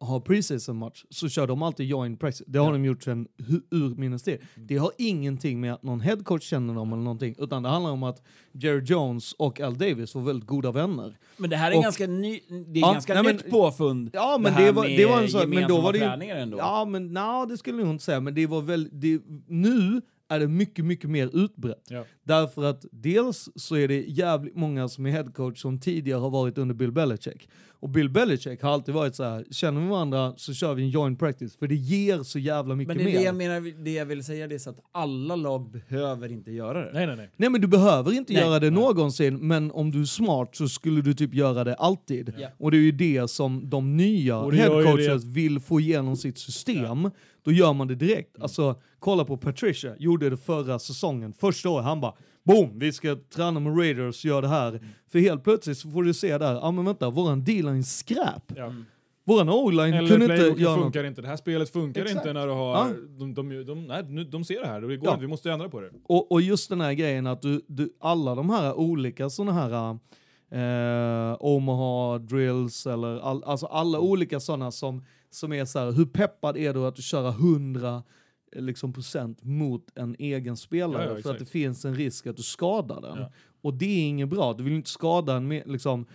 har preseason match så kör de alltid joint practice. Det har de gjort sedan urminnes tid. Det har ingenting med att någon head coach känner dem eller någonting, utan det handlar om att Jerry Jones och Al Davis var väldigt goda vänner. Men det här är Och- ganska, ny, det är Ja, ganska nej, men- nytt påfund. Ja, men det det var, det var en sån, men då var det ju-. Ja, men nej, det skulle jag nog inte säga, men det var väl, det, nu är det mycket, mycket mer utbrett. Ja. Därför att dels så är det jävligt många som är headcoach som tidigare har varit under Bill Belichick. Och Bill Belichick har alltid varit så här, känner vi varandra så kör vi en joint practice, för det ger så jävla mycket Men det är mer. det jag menar, det jag vill säga det är så att alla lag behöver inte göra det. Nej, nej, nej. Nej men du behöver inte Nej. göra det någonsin, men om du är smart så skulle du typ göra det alltid. Ja. Och det är ju det som de nya headcoaches vill få igenom sitt system. Då gör man det direkt. Alltså, kolla på Patricia, gjorde det förra säsongen. Första året, han bara boom, vi ska träna med Raiders, gör det här. För helt plötsligt så får du se där, ja ah, men vänta, våran D-line skräp. Ja. Våran O-line kunde inte göra något. funkar inte. Det här spelet funkar Exakt. inte när du har... Ja. De, de, de, nej, nu- de ser det här det går Ja. Vi måste ändra på det. Och, och just den här grejen att du, du alla de här olika sådana här eh, Omaha drills eller all, alltså alla Mm. olika sådana som, som är så här, hur peppad är du att köra 100 eh, liksom, procent mot en egen spelare Ja, ja, för att det finns en risk att du skadar den. Ja. Och det är inget bra, du vill inte skada en liksom,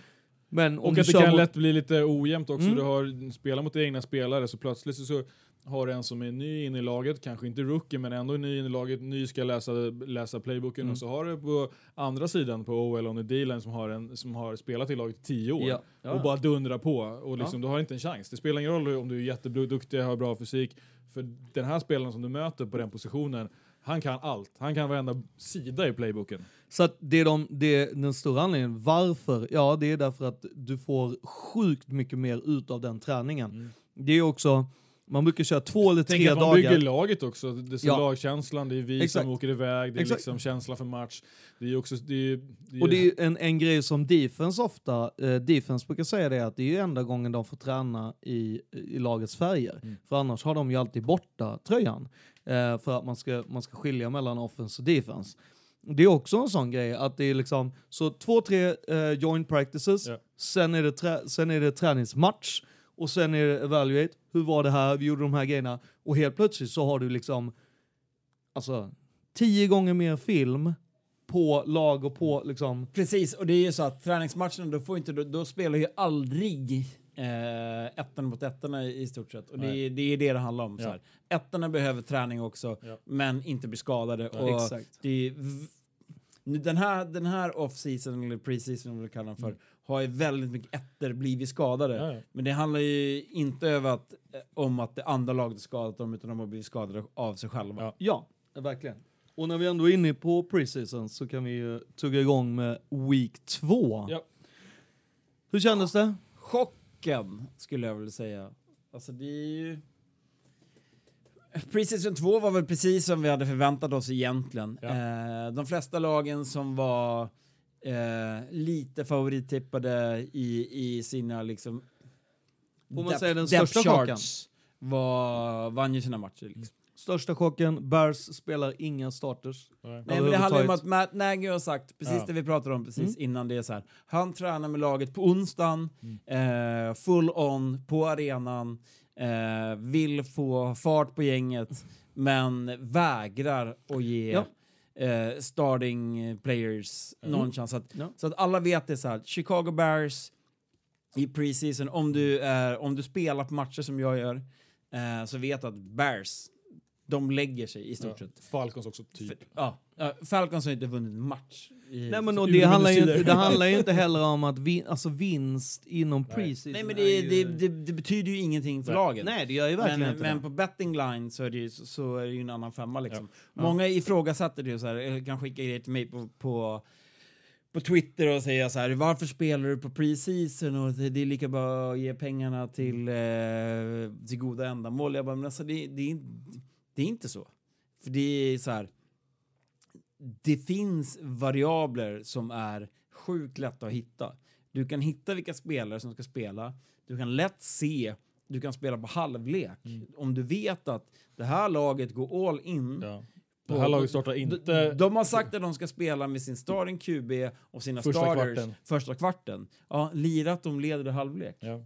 men om Och att det kan mot- lätt bli lite ojämnt också. Mm. Du har spelar mot egna spelare så plötsligt så, har en som är ny in i laget, kanske inte rookie men ändå ny in i laget, ny ska läsa, läsa playbooken Mm. och så har du på andra sidan på OL on the D-line som har, en, som har spelat i laget i tio år Ja. Ja. och bara dundrar på och liksom, du har inte en chans. Det spelar ingen roll om du är jätteduktig, har bra fysik, för den här spelaren som du möter på den positionen, han kan allt. Han kan varenda sida i playbooken. Så att det är de, det är den stora anledningen. Varför? Ja, det är därför att du får sjukt mycket mer ut av den träningen. Mm. Det är också, man brukar köra två eller Tänk tre att man dagar. bygger laget också. Det är så Ja. lagkänslan, det är vi Exakt. som åker iväg, det är Exakt. liksom känsla för match. Det är också... Det är, det är, Och det är en, en grej som defense ofta, eh, defense brukar säga det att det är ju enda gången de får träna i, i lagets färger. Mm. För annars har de ju alltid borta tröjan. Eh, för att man ska, man ska skilja mellan offense och defense. Det är också en sån grej att det är liksom, så två, tre eh, joint practices, Ja. sen, är det sen är det träningsmatch och sen är det evaluate, hur var det här, vi gjorde de här grejerna och helt plötsligt så har du liksom, alltså tio gånger mer film på lag och på liksom, Precis, och det är ju så att träningsmatcherna, då, får inte, då, då spelar ju aldrig eh, ettan mot ettorna i, i stort sett. Och det, är- det är det det handlar om. Så Ja. här. Ettorna behöver träning också, Ja. men inte bli skadade. Ja, och exakt. Det den här, den här off-season, eller pre-season, vad vi kallar den för, har ju väldigt mycket ettor blivit skadade. Ja, ja. Men det handlar ju inte över att, eh, om att det andra laget har skadat dem, utan de har blivit skadade av sig själva. Ja. Ja, verkligen. Och när vi ändå är inne på preseason så kan vi ju tugga igång med week 2. Ja. Hur kändes det? chocken skulle jag vilja säga. Alltså det är ju... Preseason 2 var väl precis som vi hade förväntat oss egentligen. Ja. Eh, de flesta lagen som var eh, lite favorittippade i, i sina liksom... Får man depth- säga den största chocken? var, vann ju sina matcher. Liksom. Största chocken, Bears spelar inga starters. Nej. Nej, men det handlar ju om att Matt Nagy har sagt, precis Ja. det vi pratade om precis Mm. innan det är så här. Han tränar med laget på onsdagen, eh, full on, på arenan, eh, vill få fart på gänget, men vägrar att ge Ja. Eh, starting players någon chans. Så att, Ja. så att alla vet det så här, Chicago Bears i preseason, om du, är, om du spelar på matcher som jag gör, eh, så vet du att Bears, de lägger sig i stort Ja. sett. Falcons också, typ. För- Ja, Falcons har inte vunnit en match. I, Nej men och det handlar, ju, minussider. det handlar ju inte heller om att vin, alltså vinst inom preseason Nej men det, det, det, det betyder ju ingenting för Nej. laget. Nej det gör ju verkligen men, inte men det. på betting line så är det ju, så är det ju en annan femma liksom. Ja. Många ifrågasätter det så här, eller kan skicka grejer till mig på, på, på Twitter och säga så här, varför spelar du på preseason och det, det är lika bra att ge pengarna till, eh, till goda ändamål. Jag bara, men alltså det, det, är, inte- det är inte så. För det är så här, det finns variabler som är sjukt lätta att hitta. Du kan hitta vilka spelare som ska spela. Du kan lätt se, du kan spela på halvlek. Om du vet att det här laget går all in. Ja. Det här laget startar de, inte... de har sagt att de ska spela med sin starting QB och sina Första starters kvarten. första kvarten. Ja, lirat de leder halvlek. Ja.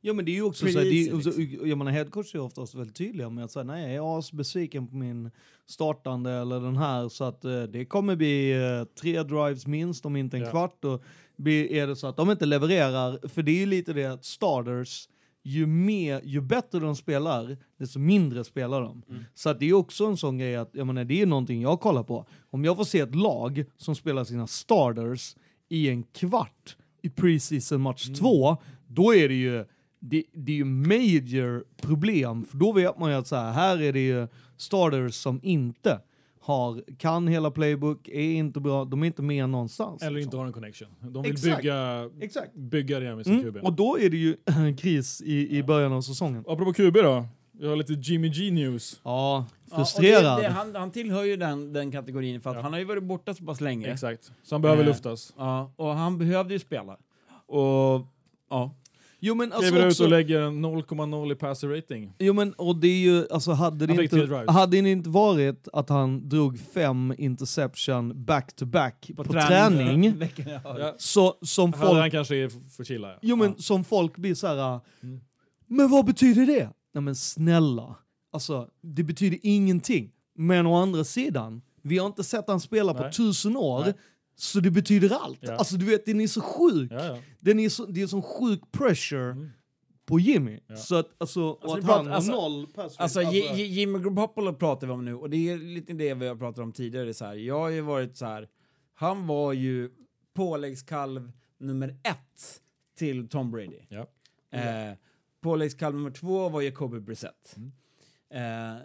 Ja men det är ju också så här, det är, så, jag menar headcoach är oftast väldigt tydliga med att säga nej jag är asbesviken på min startande eller den här så att eh, det kommer bli eh, tre drives minst om inte en Ja. kvart och blir, är det så att de inte levererar, för det är ju lite det att starters ju, mer, ju bättre de spelar, desto mindre spelar de. Så att det är också en sån grej att, jag menar, det är någonting jag kollar på. Om jag får se ett lag som spelar sina starters i en kvart i preseason match två, då är det ju det, det är ju major problem, för då vet man ju att så här, här är det ju starters som inte har, kan hela playbook, är inte bra, de är inte med någonstans. Eller liksom. inte har en connection. De vill Exakt. bygga, Exakt. bygga det med sin Mm. QB. Och då är det ju en kris i, i början av säsongen. Apropå QB då. Vi har lite Jimmy G news. Ja, Ja, frustrerad. det, det, han, han tillhör ju den, den kategorin för att Ja. han har ju varit borta så pass länge. Exakt. Så han behöver Eh, luftas. Ja, och han behövde ju spela. Och ja, jo men alltså Kliver ut också, och lägger en 0,0 i passer rating. jo men och det är ju, alltså hade det, inte, hade det inte varit att han drog fem interception back to back på, träning. träning, Veckan, ja. Så som Hade folk han kanske är för chilla. Ja. Jo men Ja. som folk blir så här. Mm. men vad betyder det? Nej men snälla, alltså det betyder ingenting. Men å andra sidan, vi har inte sett han spela på Nej. tusen år, Nej. Så det betyder allt. Ja. Alltså du vet, den är så sjuk. Ja, ja. Den är så, det är sån sjuk pressure Mm. på Jimmy. Ja. Så att, alltså, och Alltså, att vi pratar- han alltså- noll pass Alltså, J- J- Jimmy Garoppolo pratar vi om nu och det är lite det vi har pratat om tidigare. Så här. Jag har ju varit så här. Han var ju påläggskalv nummer ett till Tom Brady. Ja. Eh, påläggskalv nummer två var Jacoby Brissett. Mm. Eh,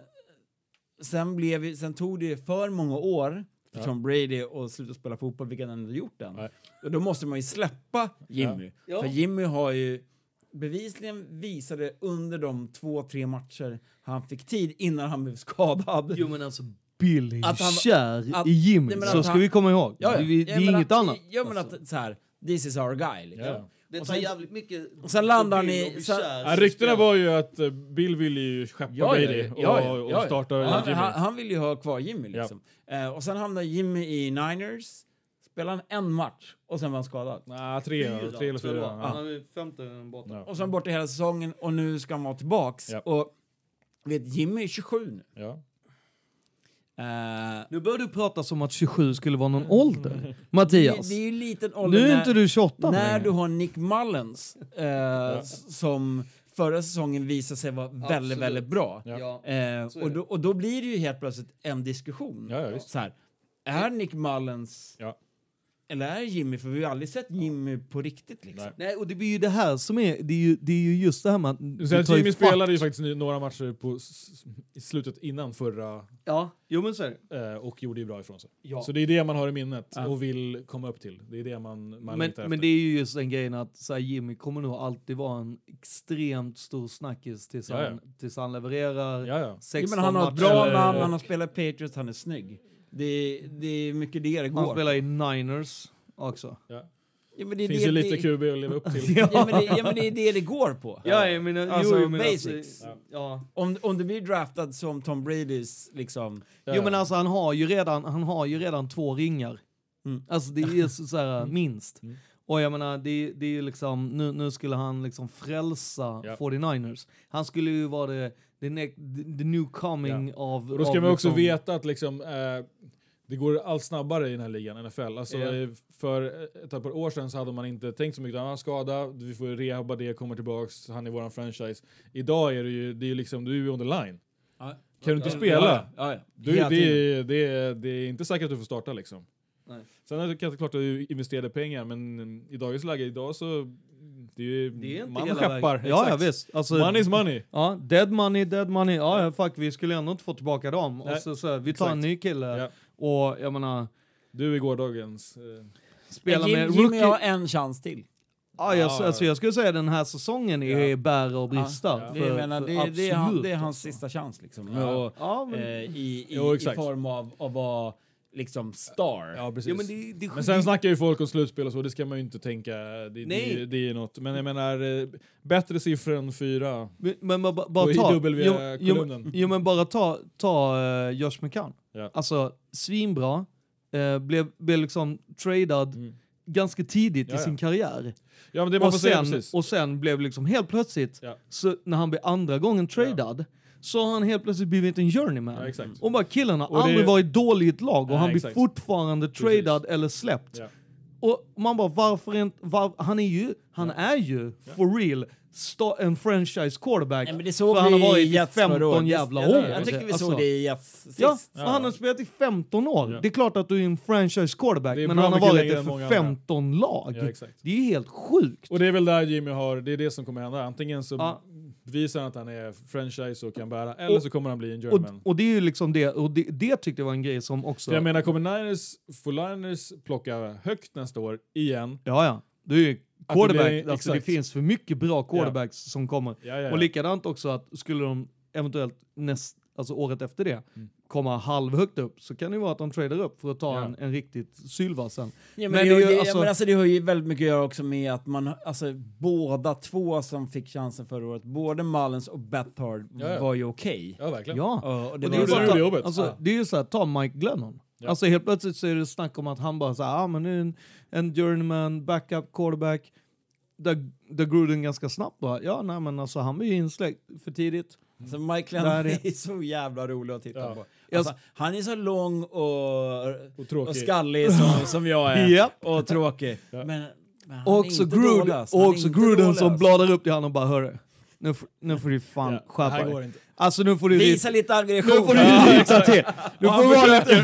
sen, blev, sen tog det för många år för Ja. Tom Brady att sluta spela fotboll, vilket han ändå gjort än. Nej. Och då måste man ju släppa Jimmy. Ja. För Jimmy har ju bevisligen visade under de två, tre matcher han fick tid innan han blev skadad. Jo men alltså Bill är Att han- kär att- i Jimmy, så ska han- vi komma ihåg. Ja, ja. Det, det är inget att, annat. Ja men att så här, this is our guy. Liksom. Det Och tar sen- jävligt mycket... och sen landar han i- Bill och sen- Ja, ryktena var ju att eh, Bill ville ju skeppa Ja, Brady ja, och, ja, ja, och ja. starta han, Jimmy. han, han vill ju ha kvar Jimmy Ja. liksom. Eh, och sen hamnar Jimmy i Niners, spelar han en match och sen var han skadad. Nej, tre, tre eller fyra. Han är femte borta. Ja. Och sen borta hela säsongen och nu ska han vara tillbaks. Ja. Och vet, Jimmy är 27 nu. Eh, Nu börjar du prata som att 27 skulle vara någon ålder. Mattias. Det, det är ju en liten ålder Nu är när, inte du 28 när längre. du har Nick Mullens s- som förra säsongen visade sig vara väldigt, Absolut. väldigt bra. Ja. Är och, då, och då blir det ju helt plötsligt en diskussion. Ja. Så här, är Nick Mullens Ja. Eller är det Jimmy? För vi har ju aldrig sett Jimmy på riktigt liksom. Nej. Nej, och det är ju det här som är, det är ju, det är ju just det här med att... Ju Jimmy fatt. spelade ju faktiskt några matcher på i slutet innan förra Ja, jo men så eh, och gjorde ju bra ifrån sig. Ja. Så det är det man har i minnet Ja. och vill komma upp till. Det är det man, man Men, men det är ju just den grejen att så här, Jimmy kommer nog alltid vara en extremt stor snackis tills, Ja, ja. han, tills han levererar Ja, ja. 16 Jo, men han har ett bra namn, han har spelat Patriots, han är snygg. Det, det är mycket det det Han går. spelar i Niners också. ja. Ja, men det är finns det, ju lite QB att leva upp till. Ja, men det, ja, men det är det det går på. Ja, jag menar, Alltså, jo, men basics. Alltså, ja. Om, om du blir draftad som Tom Bradys liksom... Ja. Jo men alltså han har ju redan, han har ju redan två ringar. Mm. Alltså det är så, så här, minst. Mm. Och jag menar, det, det är ju liksom, nu, nu skulle han liksom frälsa Ja. 49ers. Han skulle ju vara det, the, ne- the, new coming av... Och då ska av man också liksom, veta att liksom, eh, det går allt snabbare i den här ligan, NFL. Alltså, Ja. eh, För ett par år sedan så hade man inte tänkt så mycket. Han har skada, vi får rehabba det, kommer tillbaks, han är våran franchise. Idag är det ju, det är liksom, du är ju on the line. Ja. Kan du inte Ja, spela? Ja, ja. Du, det, det, är, det är inte säkert att du får starta liksom. Nej. Sen är det klart att du investerade pengar, men i dagens läge, idag så... Det är ju, Det är inte man hela skeppar. vägen. Ja, ja visst. Alltså, Money is money. Ja, dead money, dead money. Ja, ja, fuck, vi skulle ändå inte få tillbaka dem. Nej, Och så, så, vi tar en exakt. ny kille. Ja. Och jag menar, Du är gårdagens... Eh, spela Jim, med Jimmy rookie... har en chans till. Ja, jag, Ja. alltså, jag skulle säga den här säsongen är Ja. bär och brister. Ja. Det, jag menar, det, det, är han, absolut, det är hans sista chans liksom. Ja. Och, Ja, men, eh, i, i, Jo, I form av att vara liksom star. ja, precis. ja, men det, det, Men sen snackar ju folk om slutspel och så, det ska man ju inte tänka. Det, Nej. det, det är något. Men jag menar, eh, bättre siffror än fyra. Men, men bara, bara Och i ta... W-kolumnen. Jo, jo, men bara ta, ta uh, Josh McCown. Ja. Alltså, svinbra. Uh, blev, blev liksom tradad Mm. ganska tidigt Ja, i ja. sin karriär. Ja men det man Och får sen, precis. och sen blev liksom helt plötsligt, Ja. så när han blev andra gången tradad, så har han helt plötsligt blivit en journeyman. Ja, exakt. Och bara killen har Och det- aldrig varit dålig i ett lag och Nej, han blir exakt. fortfarande tradad eller släppt. Ja. Och man bara, varför inte, var, han är ju, han är ju for real sta, en franchise quarterback. Nej, men det såg för han har varit i Jets förra 15 året. jävla jag, år. Jag tycker vi Alltså, såg det i Jets sist. Ja, Ja. han har spelat i 15 år. Ja. Det är klart att du är en franchise quarterback, Det men han har varit det för många andra. 15 lag. Ja, exakt. Det är ju helt sjukt. Och det är väl där Jimmy har, det är det som kommer hända. Antingen så Ja. bevisar han att han är franchise och kan bära, eller Och- så kommer han bli en Och, German. och det är ju liksom det, och det, det tyckte jag var en grej som också... För jag menar, kommer Niners, får Niners plocka högt nästa år igen? Ja, ja. Du är ju det quarterback, blir- alltså det finns för mycket bra quarterbacks som kommer. Ja, ja, ja. Och likadant också att skulle de eventuellt näst, alltså året efter det Mm. Komma halvhögt upp så kan det ju vara att de tradar upp för att ta Ja. en, en riktigt sylva sen. Ja, men, Men det, det ju alltså- men alltså, det har ju väldigt mycket att göra också med att man, alltså båda två som fick chansen förra året, både Mullins och Bethard Ja, ja. var ju okej. Ja, verkligen. Ja. Och, det Och det var det jobbet. Alltså, Ja. Det är ju så här, ta Mike Glennon. Ja. Alltså helt plötsligt så är det snack om att han bara så här, ah, men nu är en, en journeyman, backup, quarterback. Där, där Gruden ganska snabbt bara, ja nej men alltså han ju insläckt för tidigt. Så Mike Där är är så jävla rolig att titta Ja. på. Alltså, han är så lång och, Och och skallig som, som jag är. Japp. Och tråkig. Ja. Men, men han Och är också, inte Gruden, alltså. och är också Gruden som alltså. bladar upp till honom och bara, hörru, nu, får- nu får du fan Ja, skärpa dig. Alltså nu får du... Visa lite aggression. Nu får du ryta till. Du Och får han vara lite...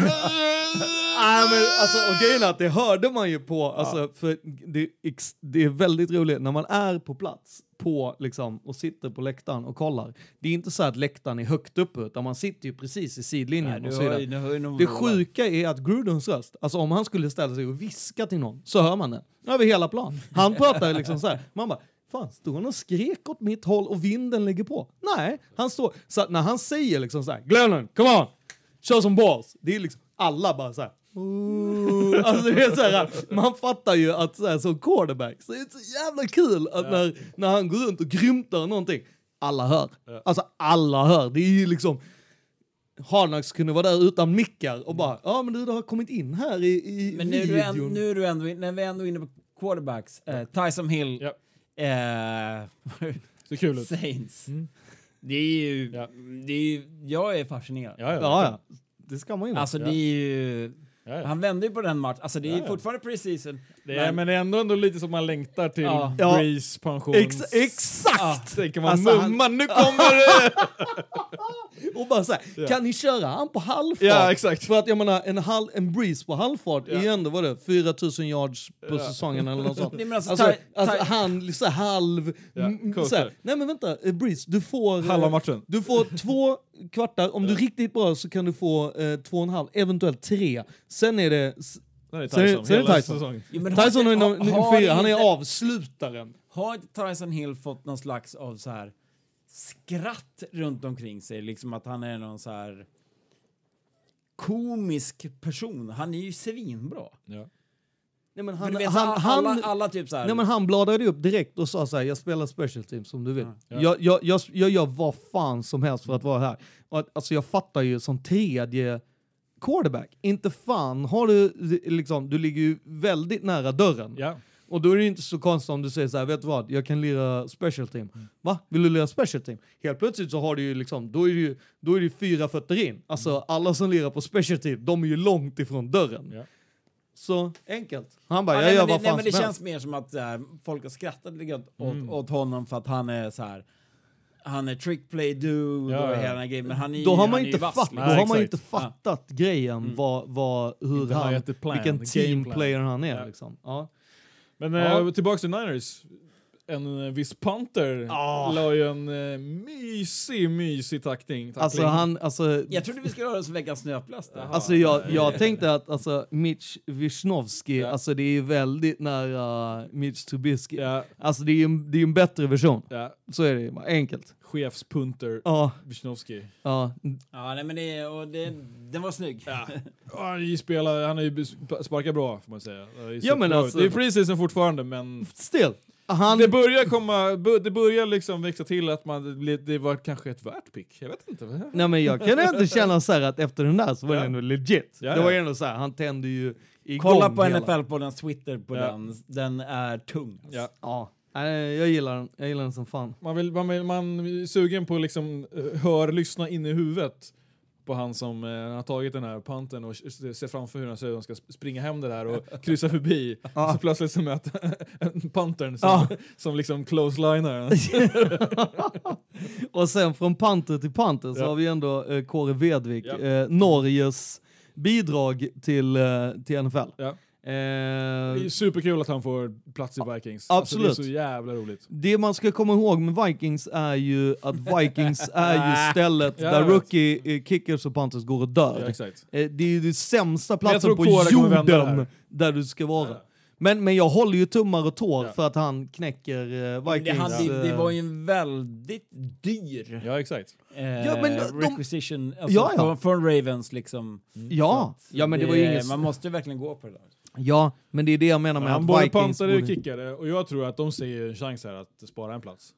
Nej men alltså, och grejen är att det hörde man ju på, alltså, för det, är det är väldigt roligt när man är på plats på, liksom, och sitter på läktaren och kollar. Det är inte så att läktaren är högt uppe, utan man sitter ju precis i sidlinjen Nej, och nog Det vad- sjuka är att Grudens röst, alltså om han skulle ställa sig och viska till någon, så hör man den. Över hela plan. Han pratar liksom så här. Man bara, fan stod han och skrek åt mitt håll och vinden ligger på? Nej, han står, så när han säger liksom så här, Glennon, come on, show some balls. Det är liksom, alla bara så här. "Ooh." Alltså det är så här, man fattar ju att så här, som quarterback så är det så jävla kul att när, när han går runt och grymtar någonting, alla hör. Alltså alla hör. Det är ju liksom, Harnax kunde vara där utan mickar och bara, ja men du, du har kommit in här i, i Men nu är, du en, videon. nu är du ändå, när vi är ändå inne på quarterbacks, eh, Tyson Hill, Ja, eh, ser kul ut. Saints. Mm. Det är ju, Ja. det är ju, jag är fascinerad. Ja, ja. Ja, ja. Det ska man ju. Alltså det är ju, ja, ja. han vände ju på den matchen, alltså det är Ja, ja. fortfarande preseason. Det är, men det är ändå, ändå lite som man längtar till Ja. Ja. Breeze pensions... Ex exakt! Tänker man, Alltså, han- mumma, nu kommer det! Och bara så här, kan ni köra han på halvfart? Ja, exakt. För att jag menar, en, halv, en breeze på halvfart är ju Ja. ändå, vad det, 4000 yards på Ja. säsongen eller något sånt. Nej, men alltså, Alltså, alltså han så här, halv... Ja, så här. Nej men vänta, eh, breeze, du får... eh, Halva matchen. Du får två kvartar, om du är riktigt bra så kan du få eh, två och en halv, eventuellt tre. Sen är det... Sen är det Tyson. sen är det Tyson. Jo, men har Tyson är inte- nummer har- fyra, han är avslutaren. Har inte Tyson Hill fått någon slags av så här skratt runt omkring sig? Liksom att han är någon så här komisk person. Han är ju svinbra. Ja. Nej men han, vet, han, han, alla, alla typ så här... nej, men han bladade upp direkt och sa så här, jag spelar special team som du vill. Ja. Jag, jag, jag, jag gör vad fan som helst för att vara här. Alltså jag fattar ju som tredje quarterback, inte fan har du liksom, du ligger ju väldigt nära dörren. Ja. Och då är det inte så konstigt om du säger så här, vet du vad, jag kan lira special team. Mm. Va? Vill du lira special team? Helt plötsligt så har du ju liksom, då är det ju, då är det fyra fötter in. Alltså Mm. alla som lirar på special team, de är ju långt ifrån dörren. Ja. Så enkelt. Han bara, Ja, jag nej, gör men det, vad nej, fan men det som känns helst. mer som att här, folk har skrattat lite åt, Mm. åt honom för att han är så här... Han är trick play dude Ja, och ja. hela den här grejen, men han är Då har man inte, vass, fatt, liksom. då har man Nej, inte fattat grejen, vad, vad, hur Inte han, vilken the game team plan. player han är. Ja. Liksom. Ja. Men Ja. eh, tillbaks till Niners. En eh, viss punter Ah. la ju en eh, mysig, mysig tackling. Alltså han, alltså, Jag trodde vi skulle höra oss veckans snöplast. alltså jag, jag tänkte att alltså, Mitch Wisnowski, Ja. alltså det är ju väldigt nära Mitch Trubisky. Ja, Alltså det är ju en, det är en bättre version. ja. Så är det ju, enkelt. Chefspunter Ja, Wisnowski. ja. Ja, nej, men det, och det, den var snygg. Ja. Han, spelar, han har ju sp- sparkat bra får man säga. Det, Ja, men alltså- det är preseason fortfarande men Still. Han, det börjar komma, det börjar liksom växa till att man, det det var kanske ett värt pick. Jag vet inte. nej men jag kan ändå känna så här att efter den där så var det Ja. ändå legit. Ja, det var ja. ändå så här, han tände ju igång Kolla på hela- NFL på den Twitter på Ja. den. Den är tung. Ja. Ja, nej, jag gillar den. Jag gillar den som fan. Man, vill, man, vill, man är sugen på att liksom eh, hör, lyssna in i huvudet på han som eh, har tagit den här panten och ser framför hur han säger att de ska sp- springa hem det där och kryssa förbi. Ja. Så plötsligt så möter en pantern som, Ja. som liksom close-liner. Och sen från panter till panter så Ja. har vi ändå eh, Kåre Vedvik, Ja. eh, Norges bidrag till, eh, till NFL. Ja. Eh, Det är superkul att han får plats i Vikings. Alltså, absolut. det är så jävla roligt. det man ska komma ihåg med Vikings är ju att Vikings är ju stället Ja, där rookie eh, kickers och panthers går och dör. Ja, exakt. Eh, det är ju den sämsta platsen på det jorden där du ska vara. Ja. Men, men jag håller ju tummar och tår Ja. för att han knäcker eh, Vikings. Det, hade, det eh, var ju en väldigt dyr Ja, exakt. eh, Ja, men de- requisition alltså, Ja, ja. Från, Ravens. Liksom. Ja, Så ja men det var ju inget... Man måste verkligen gå på det där. Ja, men det är det jag menar med Han att både Vikings pantade och borde- kickade och jag tror att de ser en chans här att spara en plats.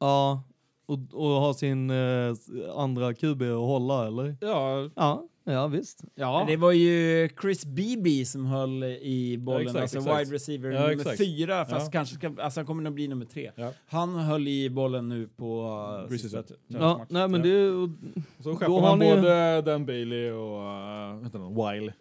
Ja, och, och ha sin eh, andra QB att hålla eller? Ja, Ja, ja visst. Ja. Det var ju Chris Beebe som höll i bollen, Ja, exakt, alltså exakt. wide receiver Ja, nummer exakt. fyra, fast Ja. kanske ska, alltså han kommer nog bli nummer tre. Ja. Han höll i bollen nu på uh, sista Ja, nej men det... så Då skeppar man ni ju- både Dan Bailey och uh, vänta, Wile.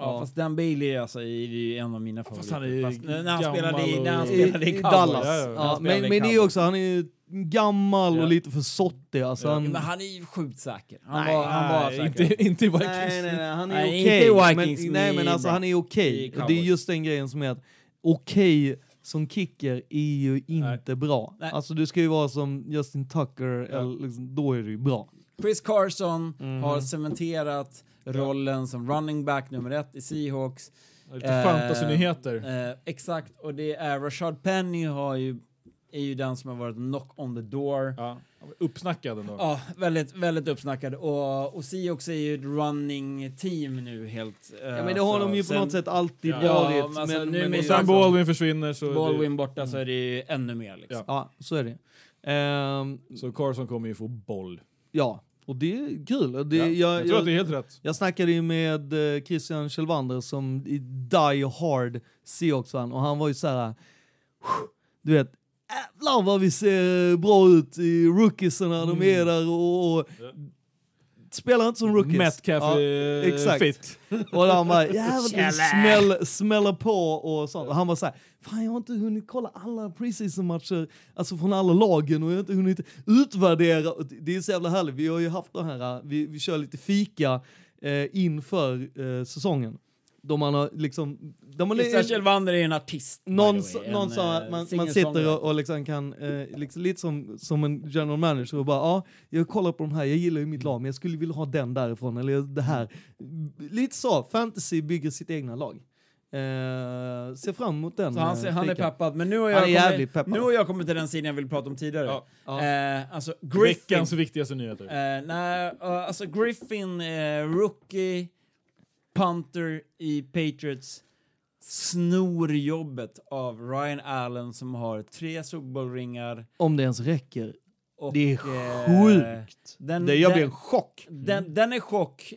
Ja, fast Dan Bailey alltså, är ju en av mina favoriter. han är ju Fast när han spelade i, när han spelade i i Cowboys. Dallas. Ja, ja. Ja, men, men det är också, han är ju gammal Ja. och lite för sottig. Alltså, Ja. han, Ja, men han är ju sjukt säker. Han Nej, var, han var Nej, säker. inte, inte i Vikings. Nej, nej, nej, han är Nej, okej. Vikings, men, nej, men alltså han är okej. Och Det är just den grejen som är att okej som kicker är ju inte bra. Nej. Alltså du ska ju vara som Justin Tucker, Ja. eller liksom, då är det ju bra. Chris Carson Mhm. har cementerat rollen som running back nummer ett i Seahawks. Lite Eh, fantasynyheter. Eh, exakt, och det är Rashad Penny har ju, är ju den som har varit knock on the door. Ja, uppsnackad ändå. Ja, väldigt, väldigt uppsnackad. Och, och Seahawks är ju ett running team nu helt. eh, Ja, men det har de ju på sen- något sätt alltid Ja, varit. men alltså, nu men med Och sen. Baldwin försvinner så, Baldwin borta så är det ju ännu mer liksom. Ja, så är det. Det, så Carson kommer ju få boll. ja, och det är kul. Det, Ja, jag, jag tror att det är helt rätt. Jag snackade ju med eh, Christian Kjellvander som i Die Hard Seahawks-fan och han var ju så här. du vet, jävlar vad vi ser bra ut i rookiesarna, de är där och, och Ja. spelar inte som rookies. Metcalf Ja, är exakt. fit. Och han bara, jävlar, smäll, smäller på och sånt. Och han var såhär, fan jag har inte hunnit kolla alla preseason-matcher, alltså från alla lagen och jag har inte hunnit utvärdera. Det är så jävla härligt, vi har ju haft det här, vi, vi kör lite fika eh, inför eh, säsongen. Då man har liksom... Där man Kjellvander är en artist. någon, way, någon en, sa eh, att man, man sitter och, och liksom kan, eh, liksom, lite som, som en general manager och bara ja, jag kollar på de här, jag gillar ju mitt lag men jag skulle vilja ha den därifrån eller det här. Lite så, fantasy bygger sitt egna lag. Eh, ser fram emot den. Så han, eh, ser- han är peppad, men nu har, jag kommit, peppad. nu har jag kommit till den sidan jag vill prata om tidigare. Ja. Ja. Eh, alltså Griffin, Veckans viktigaste nyheter. eh, nej, eh, alltså Griffin, rookie, punter i Patriots, snor jobbet av Ryan Allen som har tre Super Bowl-ringar. Om det ens räcker. och, Det är sjukt. Den, det, jag den- blir en chock. Den, den är chock.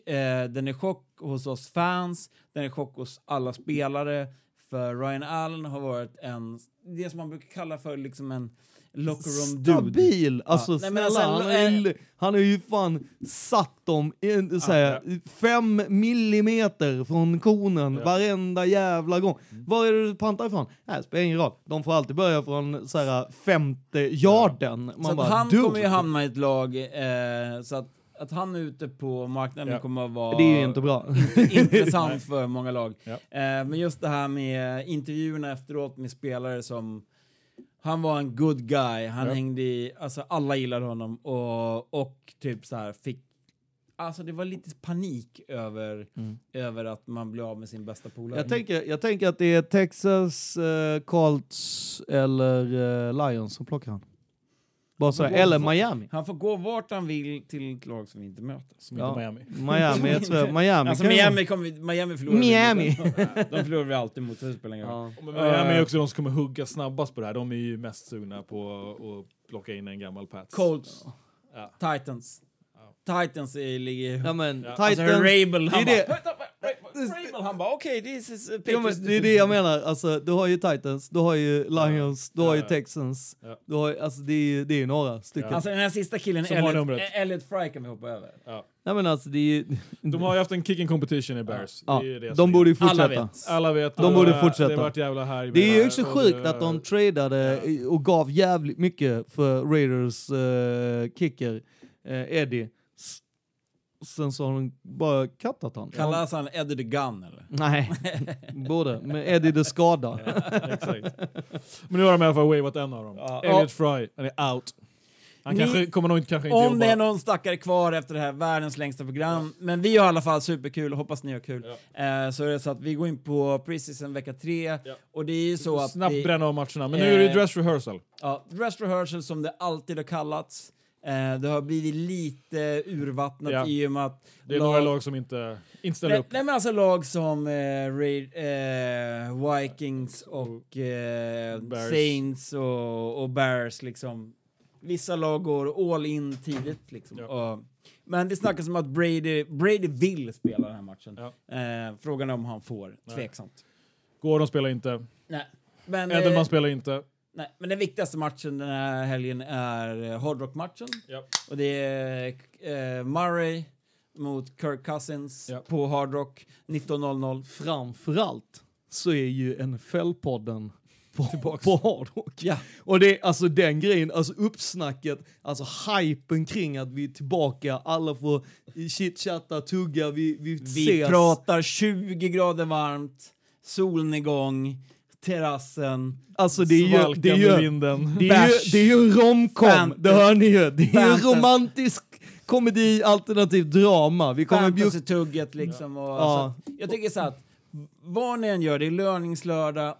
Den är chock hos oss fans, den är chock hos alla spelare. För Ryan Allen har varit en, det som man brukar kalla för liksom en locker room dude. Stabil! Alltså Ja. Nej, men snälla, alltså, han, har ju, han har ju fan satt dem in, såhär, fem millimeter från konen varenda jävla gång. Mm. Var är det du pantar ifrån? Nej, det spelar ingen roll. De får alltid börja från såhär, femte yarden. Man Så bara, han dude. kommer ju hamna i ett lag, eh, så att, att han är ute på marknaden Ja. kommer att vara Det är ju inte bra. intressant för många lag. Ja. Eh, men just det här med intervjuerna efteråt med spelare som han var en good guy, han Ja. hängde i, alltså alla gillade honom och, och typ så här fick Alltså det var lite panik över, över att man blev av med sin bästa polare. Jag tänker, jag tänker att det är Texas, eh, Colts eller eh, Lions som plockar han. Bara så, får eller Miami. Han får gå vart han vill till ett lag som vi inte möter. Som inte Ja. Miami. Miami, jag tror, Miami Alltså Miami, kommer vi, Miami förlorar vi Miami. mot. De förlorar vi alltid mot, det spelar ingen roll. Ja. Men Miami är också de som kommer hugga snabbast på det här. De är ju mest sugna på att plocka in en gammal Pats. Colts, Ja. Titans. Titans är, ligger... Ja men Ja. Titans, Alltså Rabel, han det bara... är det. "Vänta, vänta, Rabel, han bara okej, this is uh, Ja, Patriots." men det är det jag menar, alltså, du har ju Titans, du har ju Lions, du har ju. Texans. Ja. Du har, alltså, det, är, ju- det är några stycken. Alltså den här sista killen, Som har Elliot, numret. Elliot Fry kan vi hoppa över. Ja. Nej men alltså det är ju... De har ju haft en kicking competition i Bears. Ja, Det är ju det som de är- borde ju Alla fortsätta. vet. Alla vet. De borde det- fortsätta. Det har varit jävla här. Det är ju också sjukt att de tradade och gav jävligt mycket för Raiders eh, kicker, eh, Eddie. Sen så har de bara kattat han. Kallas han Eddie the Gun eller? Nej, både. Men Eddie det skada. Exakt. Men nu har de i alla fall wavat en av dem. Ja. Elliot Fry, han är out. Han Ni- kanske, kommer nog inte, kanske inte Om jobba. det är någon stackare kvar efter det här världens längsta program, men vi har i alla fall superkul och hoppas ni har kul. Eh, så är det så att vi går in på preseason vecka tre Ja. och det är ju så att Snabbt vi, bränna av matcherna. Men nu är det Eh, dress rehearsal. ja, dress rehearsal som det alltid har kallats. Eh, det har blivit lite urvattnat Ja. i och med att Det är några lag som inte, inte ställer Nej, upp. nej men alltså lag som eh, Raid, eh, Vikings och eh. Saints och, och Bears liksom. Vissa lag går all in tidigt liksom. Ja. Och, men det snackas om att Brady, Brady vill spela den här matchen. Ja. Eh, frågan är om han får. Tveksamt. Gordon spelar inte. Nej. Men, Edelman eh, spelar inte. Nej, men den viktigaste matchen den här helgen är eh, Hard Rock-matchen. Ja. Och det är eh, Murray mot Kirk Cousins Ja. på Hard Rock 19.00. Framförallt så är ju NFL-podden på, på Hardrock. Ja. Och det är alltså den grejen, alltså uppsnacket, alltså hypen kring att vi är tillbaka, alla får chitchatta, tugga, vi, vi, Vi ses. pratar 20 grader varmt, solnedgång, terrassen. Alltså det är ju, det är ju, vinden. det är ju, det är ju en romcom, det hör ni ju. Det är ju romantisk komedi, alternativ drama. Vi kommer bjuda... Fantasy-tugget liksom. Och, Ja. så, jag tycker så att vad ni än gör, det är löningslördag.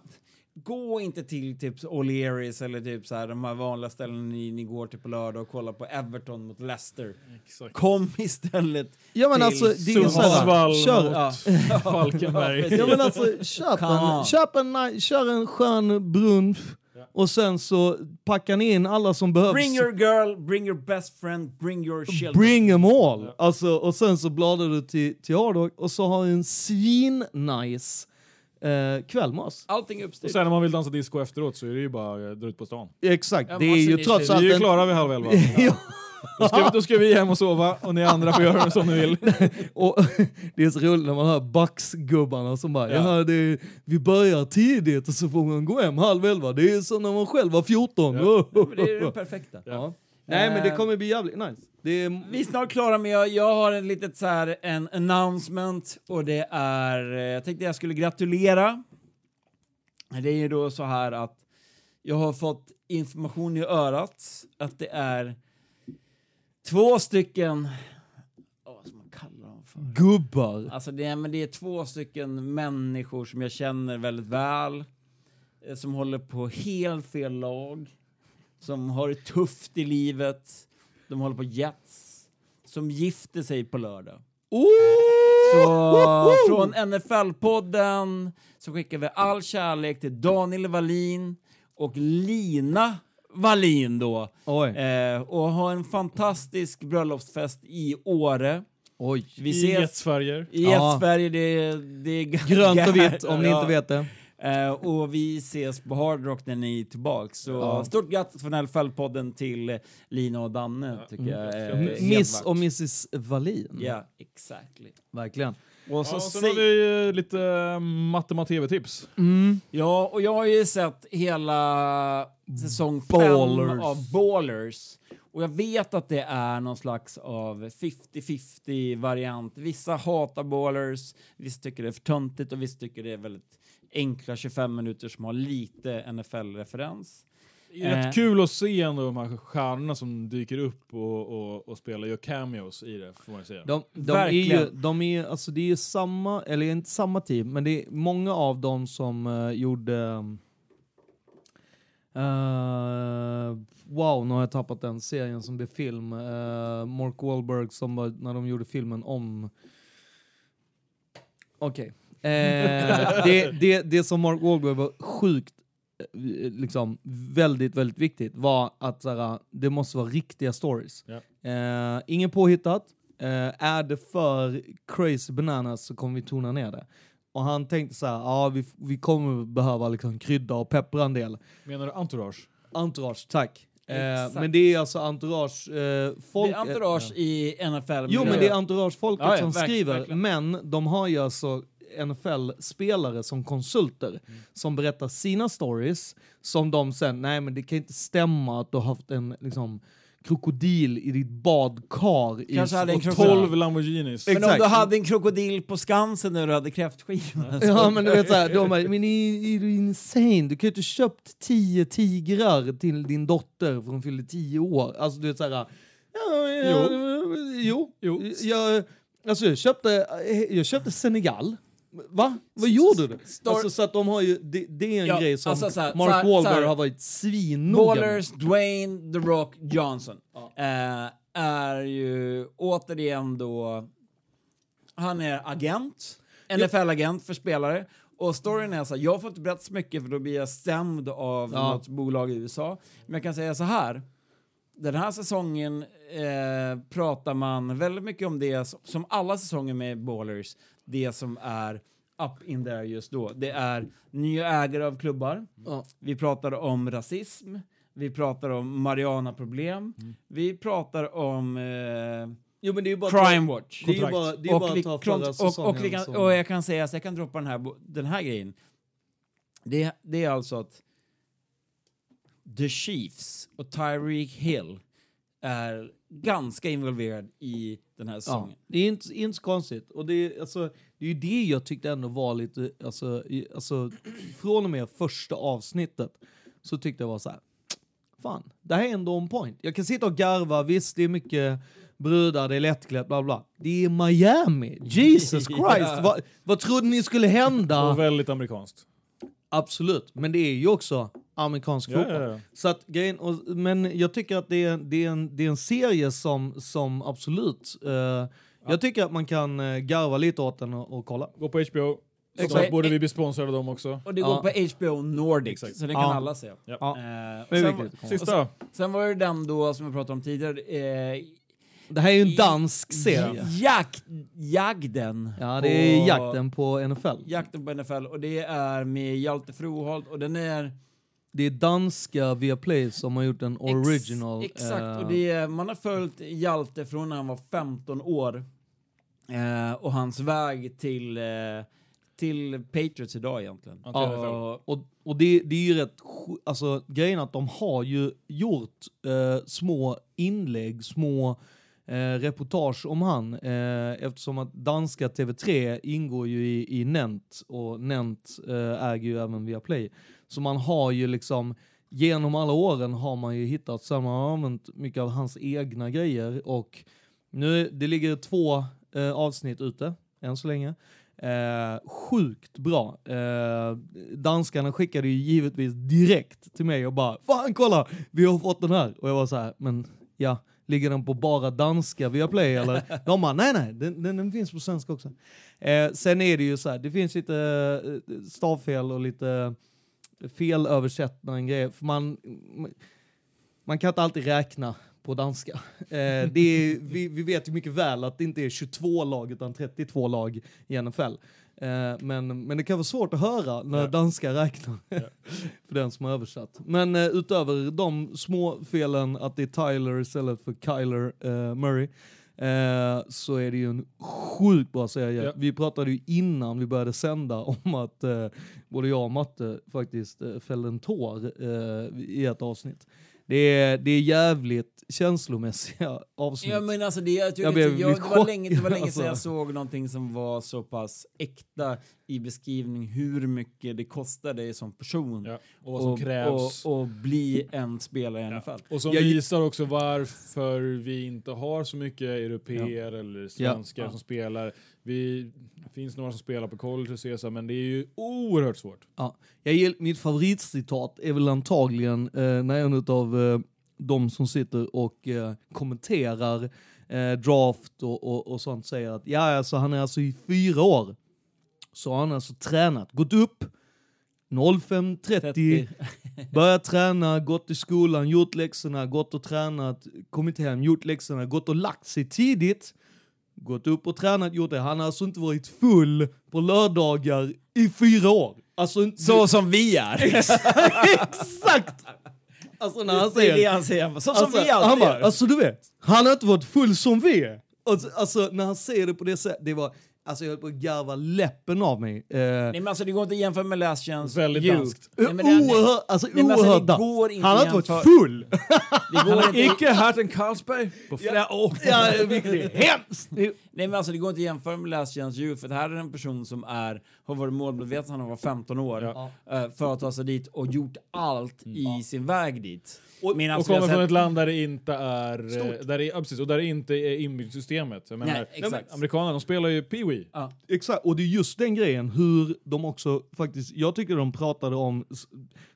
Gå inte till typ O'Learys eller typ så här, de här vanliga ställena ni, ni går till på lördag och kollar på Everton mot Leicester. Exakt. Kom istället Ja men till alltså, det är ju Sundsvall kör, mot Ja. Falkenberg. Ja men alltså, köp en, köp en, kör en skön brunch och sen så packar ni in alla som behövs. Bring your girl, bring your best friend, bring your children. Bring them all! Alltså, och sen så bladar du till, till Hardrock och så har du en svin-nice eh, kväll med oss. Allting är Och uppstyrt. sen när man vill dansa disco efteråt så är det ju bara att dra ut på stan. Exakt, Ja, det är ju trots allt Vi är en- klara vid halv elva. ja, Då ska, då ska vi hem och sova och ni andra får göra som ni vill. Och det är så roligt när man hör Bucks-gubbarna som bara, ja. Ja. det är, vi börjar tidigt och så får man gå hem halv elva. Det är som när man själv var 14. Ja, men det är det perfekta. Ja. Nej men det kommer bli jävligt nice. Är, Vi är snart klara med, jag har en litet så här, en announcement och det är, eh, jag tänkte jag skulle gratulera. Det är ju då så här att jag har fått information i örat att det är två stycken, oh, vad ska man kalla dem för? gubbar. Alltså det är, men det är två stycken människor som jag känner väldigt väl, eh, som håller på helt fel lag, som har det tufft i livet, de håller på Jets, som gifter sig på lördag. Så från NFL-podden så skickar vi all kärlek till Daniel Wallin och Lina Wallin då. Oj. Eh, och ha en fantastisk bröllopsfest i Åre. Oj. Vi I ses jetsfärger. i Ja. Sverige, det, det är Grönt och vitt om ni Ja. inte vet det. Eh, och vi ses på Hard Rock när ni är tillbaks. Så Ja. stort grattis från NFL-podden till Lina och Danne, tycker jag. Mm. Miss och Mrs Wallin. Ja, exactly. Verkligen. Och så Ja, sen har vi eh, lite eh, matte-tv-tips. Mm. Ja, och jag har ju sett hela säsong Ballers. fem av Ballers. Och jag vet att det är någon slags av 50-50 variant. Vissa hatar Ballers, vissa tycker det är för töntigt och vissa tycker det är väldigt enkla 25 minuter som har lite NFL-referens. Det är rätt Eh. kul att se ändå de här stjärnorna som dyker upp och, och, och spelar, gör cameos i det, får man säga. De, de är ju, Verkligen. de är, alltså det är samma, eller inte samma team, men det är många av dem som eh, gjorde... eh, wow, nu har jag tappat den serien som blev film. Uh, Mark Wahlberg som var, när de gjorde filmen om... Okej. Eh, det, det, det som Mark Wahlberg var sjukt eh, liksom väldigt, väldigt viktigt var att såhär, det måste vara riktiga stories. Ja. Eh, ingen påhittat. Eh, är det för crazy bananas så kommer vi tona ner det. Och han tänkte så här, ja vi, vi kommer behöva liksom krydda och peppra en del. Menar du Entourage? Entourage, tack. Eh, men det är alltså entourage eh, folk... det är entourage eh, i NFL. Jo men det är entourage-folket Ja, ja, som verk- skriver, verkligen. men de har ju alltså NFL-spelare som konsulter Mm. som berättar sina stories som de sen, nej men det kan inte stämma att du har haft en liksom krokodil i ditt badkar i Kanske hade en krokodil. 12 Lamborghinis. Men om Exakt. du hade en krokodil på Skansen när du hade kräftskiva. Ja men du vet såhär, de bara, men är, är du insane? Du kan ju inte köpt tio tigrar till din dotter för hon fyllde tio år. Alltså du vet såhär, ja, ja, jo, jo. Jag, alltså jag köpte, jag köpte Senegal. Va? Vad gjorde du? Stor- Alltså så att de har ju, det, det är en Ja, grej som alltså så här- Mark här- Wahlberg har varit svinnoga. Ballers, Dwayne, The Rock, Johnson. Eh, är ju återigen då... Han är agent, NFL-agent för spelare. Och storyn är så här, jag får inte berätta så mycket för då blir jag stämd av Ja. något bolag i USA. Men jag kan säga så här. Den här säsongen eh, pratar man väldigt mycket om det som, som alla säsonger med Ballers, det som är up in there just då. Det är nya ägare av klubbar. Ja. Vi pratar om rasism. Vi pratar om Mariana-problem. Vi pratar om eh, Jo men det är ju bara Crime Watch. Det är bara, det är bara vi- att ta förra och, och, säsongen vi kan, som- och jag kan säga så jag kan droppa den här, den här grejen. Det, det är alltså att The Chiefs och Tyreek Hill är ganska involverad i den här Ja, säsongen. det är inte, inte så konstigt. Och det, är, alltså, det är ju det jag tyckte ändå var lite, alltså, i, alltså från och med första avsnittet så tyckte jag var så här. fan, det här är ändå on point. Jag kan sitta och garva, visst det är mycket brudar, det är lättklätt, bla bla. Det är Miami, Jesus Christ! Ja. vad, vad trodde ni skulle hända? Och väldigt amerikanskt. Absolut, men det är ju också amerikansk Ja, fotboll. ja, ja. Så att, grejen, och, men jag tycker att det är, det är, en, det är en serie som, som absolut... eh, Jag tycker att man kan uh, garva lite åt den och, och kolla. Gå på HBO. Så Exakt. borde vi bli sponsrade av dem också. Och det Ja. går på HBO Nordic, Exakt. så det kan Ja. alla se. Ja. Eh, är sen. Sista. sen var det den då som vi pratade om tidigare, eh, Det här är ju en dansk serie. jakt, jagden. Ja, det är på- jakten på NFL. Jakten på NFL och det är med Hjalte Froholt och den är det är danska Viaplay som har gjort en original. Ex exakt, eh, och det är, man har följt Hjalte från när han var 15 år eh, och hans väg till, eh, till Patriots idag egentligen. Ja, Och- Och, och det, det är ju rätt, alltså grejen att de har ju gjort eh, små inlägg, små eh, reportage om han, eh, eftersom att danska TV3 ingår ju i, i Nent och Nent eh, äger ju även Viaplay. Så man har ju liksom, genom alla åren har man ju hittat, så man har använt mycket av hans egna grejer och nu, det ligger två eh, avsnitt ute, än så länge. Eh, sjukt bra. Eh, danskarna skickade ju givetvis direkt till mig och bara Fan kolla, vi har fått den här. Och jag var så här, men ja, ligger den på bara danska via play eller? De bara, nej nej, den, den, den finns på svenska också. Eh, sen är det ju så här, det finns lite eh, stavfel och lite felöversättning grejer. För man, man kan inte alltid räkna på danska. Eh, det är, vi, vi vet ju mycket väl att det inte är 22 lag utan 32 lag i NFL. Eh, men, men det kan vara svårt att höra när Ja. danska räknar. för den som har översatt. Men eh, utöver de små felen att det är Tyler istället för Kyler eh, Murray eh, så är det ju en sjukt bra serie. Ja. Vi pratade ju innan vi började sända om att eh, både jag och Matte faktiskt eh, fällde en tår i ett avsnitt. Det är, det är jävligt känslomässiga avsnitt. Ja men alltså det, jag, Jag jag, blev jag, det, var länge, det var länge sedan jag alltså. såg någonting som var så pass äkta i beskrivning hur mycket det kostar dig som person Ja. Och vad som krävs. och, och bli en spelare i NFL. Och som Jag- visar också varför vi inte har så mycket europeer eller svenskar Ja. som spelar. Vi, det finns några som spelar på college och CSA, men det är ju oerhört svårt. Ja. Jag mitt favoritcitat är väl antagligen eh, när en av eh, de som sitter och eh, kommenterar eh, draft och, och, och sånt säger att ja, alltså, han är alltså i fyra år så har han alltså tränat, gått upp 05.30, 30. börjat träna, gått till skolan, gjort läxorna, gått och tränat, kommit hem, gjort läxorna, gått och lagt sig tidigt, gått upp och tränat, gjort det. Han har alltså inte varit full på lördagar i fyra år. Alltså, inte- Så som vi är. Exakt! Alltså när han är det säger... han säger. Så som Alltså, vi alltid han bara, gör. alltså du vet, han har inte varit full som vi är. Alltså, alltså när han säger det på det sättet, det var, alltså jag höll på att garva läppen av mig. Eh, Nej men alltså det går inte att jämföra med Last Chance Väldigt You. danskt. Nej, men det- nej. oerhört, alltså Nej, alltså, oerhört det går dans. inte Han har inte varit full! Det går inte, Icke Herten Carlsberg på flera år. ja, vilket är hemskt! Det- nej men alltså det går inte att jämföra med Last Chance You för det här är en person som är, har varit målmedveten sedan han var 15 år Ja. eh, för att ta sig dit och gjort allt i sin väg dit. Och- Medan Och kommer från sett- ett land där det inte är... Stort. eh, Där det, ja, precis, och där det inte är inbyggt i systemet. Jag menar, Nej, exakt. Amerikanerna de spelar ju Pee-Wee. Ja. Exakt, och det är just den grejen hur de också faktiskt, jag tycker de pratade om,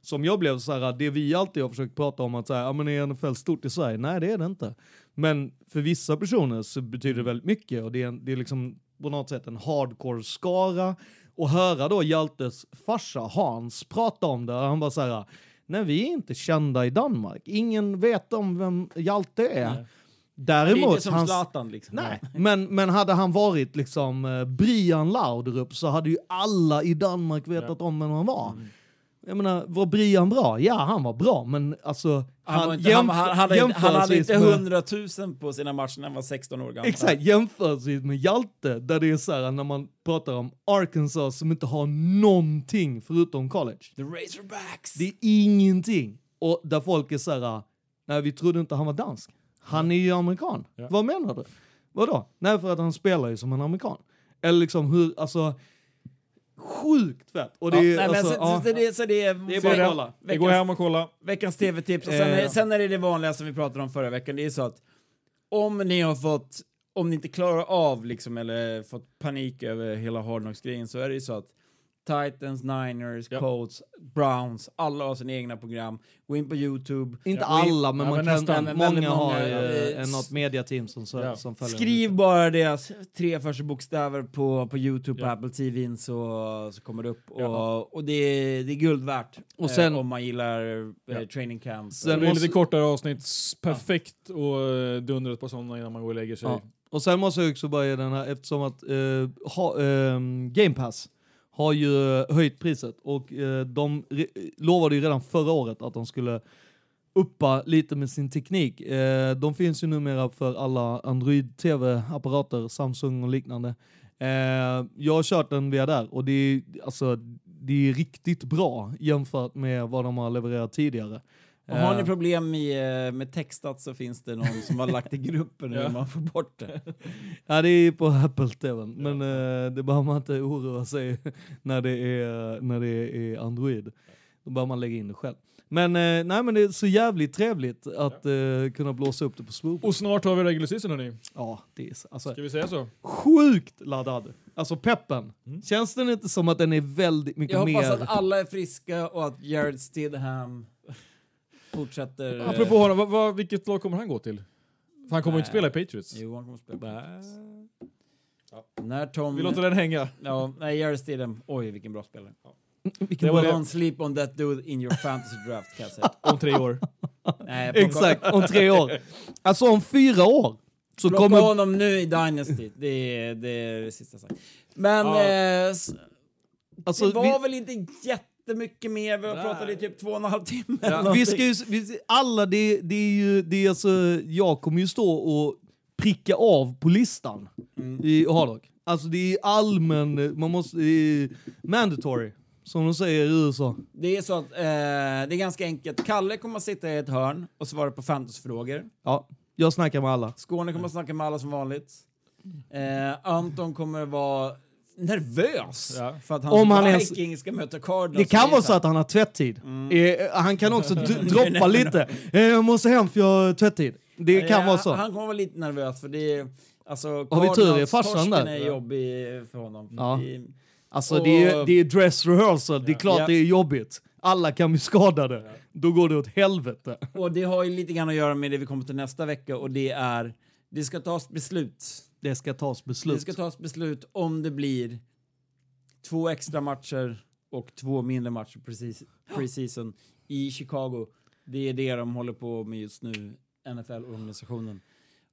som jag blev så här, det vi alltid har försökt prata om att säga, ja men är NFL stort i Sverige? Nej det är det inte. Men för vissa personer så betyder det väldigt mycket och det är, det är liksom på något sätt en hardcore skara och höra då Hjaltes farsa Hans prata om det, han bara så här, nej vi är inte kända i Danmark, ingen vet om vem Hjalte är. Nej. Det är Däremot, inte som hans, Zlatan liksom. Nej, men, men hade han varit liksom eh, Brian Laudrup så hade ju alla i Danmark vetat om vem han var. Mm. Jag menar, var Brian bra? Ja, han var bra, men alltså... Han, var inte, han, jämför- han, hade, inte- han hade jämförelsevis inte med- 100 000 på sina matcher när han var 16 år gammal. Exakt, jämförelsevis med Hjalte, där det är så här när man pratar om Arkansas som inte har någonting förutom college. The Razorbacks! Det är ingenting. Och där folk är så här, nej vi trodde inte han var dansk. Han är ju amerikan. Ja. Vad menar du? Vadå? Nej för att han spelar ju som en amerikan. Eller liksom hur, alltså sjukt fett. Och det Ja, är, nej, men alltså, så, ja. så det, så det är, Det är bara att kolla. Vi går hem och kolla. veckans tv-tips. Och sen, Eh. är, sen är det det vanliga som vi pratade om förra veckan. Det är så att om ni har fått, om ni inte klarar av liksom, eller fått panik över hela Hardknocks-grejen så är det ju så att Titans, Niners, Ja. Colts, Browns, alla har sina egna program. Gå in på YouTube. Inte Ja, alla, men ja, man men kan, nästan. många, många, har eh, eh, något mediateam som, som följer. Skriv bara deras tre första bokstäver på, på YouTube, på. Apple TV så, så kommer det upp. Ja. Och, och det, är, det är guld värt Och sen- eh, om man gillar eh, training camp. Sen Det blir måste- lite kortare avsnitt. Perfekt och eh, dundra ett par sådana innan man går och lägger sig. Ja. Och sen måste jag också bara ge den här, eftersom att eh, ha, Game Pass har ju eh, höjt priset och eh, de lovade ju redan förra året att de skulle uppa lite med sin teknik. Eh, de finns ju numera för alla Android-tv-apparater, Samsung och liknande. Jag har kört den via där och det är, alltså, det är riktigt bra jämfört med vad de har levererat tidigare. Och har ni Eh, problem med, med textat så finns det någon som har lagt i gruppen hur Ja. man får bort det. Ja, det är på Apple-TVn, men eh, det behöver man inte oroa sig när det är, när det är Android. Då behöver man lägga in det själv. Men, eh, nej, men det är så jävligt trevligt att eh, kunna blåsa upp det på Swoop. Och snart har vi regular season hörni. Ja, det är så- alltså, Ska vi säga så? sjukt laddad. Alltså peppen. Känns den inte som att den är väldigt mycket Jag hoppas mer... att alla är friska och att Jared Stidham fortsätter... eh, Apropå honom, vad, vad, vilket lag kommer han gå till? För han kommer ju inte spela i Patriots. Jo, han kommer spela på När Tom... Vi låter den hänga. Ja, nej, Jared Stidham. Oj, vilken bra spelare. Vilken Det. Don't sleep on that dude in your fantasy draft, kan jag säga. Om tre år. Nej, Exakt, om tre år. Alltså om fyra år så Plocka kommer... honom nu i Dynasty. Det är det, är det sista sagt. Men Ja. eh, Alltså, det var vi, väl inte jättemycket mer. Vi har Nej. pratat i typ två och en halv timme. Ja. vi ska ju, vi, alla, det, det är ju, det är alltså, jag kommer ju stå och pricka av på listan Mm. i Hardrock. Alltså det är allmän, man måste, det är mandatory, som de säger i USA. Det är så att eh, det är ganska enkelt. Kalle kommer att sitta i ett hörn och svara på fantasyfrågor. Ja, jag snackar med alla. Skåne kommer att snacka med alla som vanligt. Eh, Anton kommer att vara nervös Ja. för att Om han Vikings ska möta Cardinals. Det kan vara så att han har tvätttid. Eh, han kan också droppa lite. Eh, jag måste hem för jag har tvätttid. Det kan Eh, vara så. Han kommer vara lite nervös för det är... Alltså, Har vi tur, är farsan där? är jobbig för honom. Ja. Det- Alltså det är, Och- det är dress rehearsal, det är klart Ja. det är jobbigt. Alla kan bli skadade. Då går det åt helvete. Och det har ju lite grann att göra med det vi kommer till nästa vecka och det är... Det ska tas beslut. Det ska tas beslut. Det ska tas beslut om det blir två extra matcher och två mindre matcher precis preseason i Chicago. Det är det de håller på med just nu, NFL-organisationen.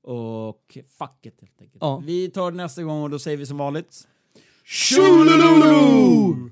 Och facket helt enkelt. Ja. Vi tar det nästa gång och då säger vi som vanligt. Tjolululu!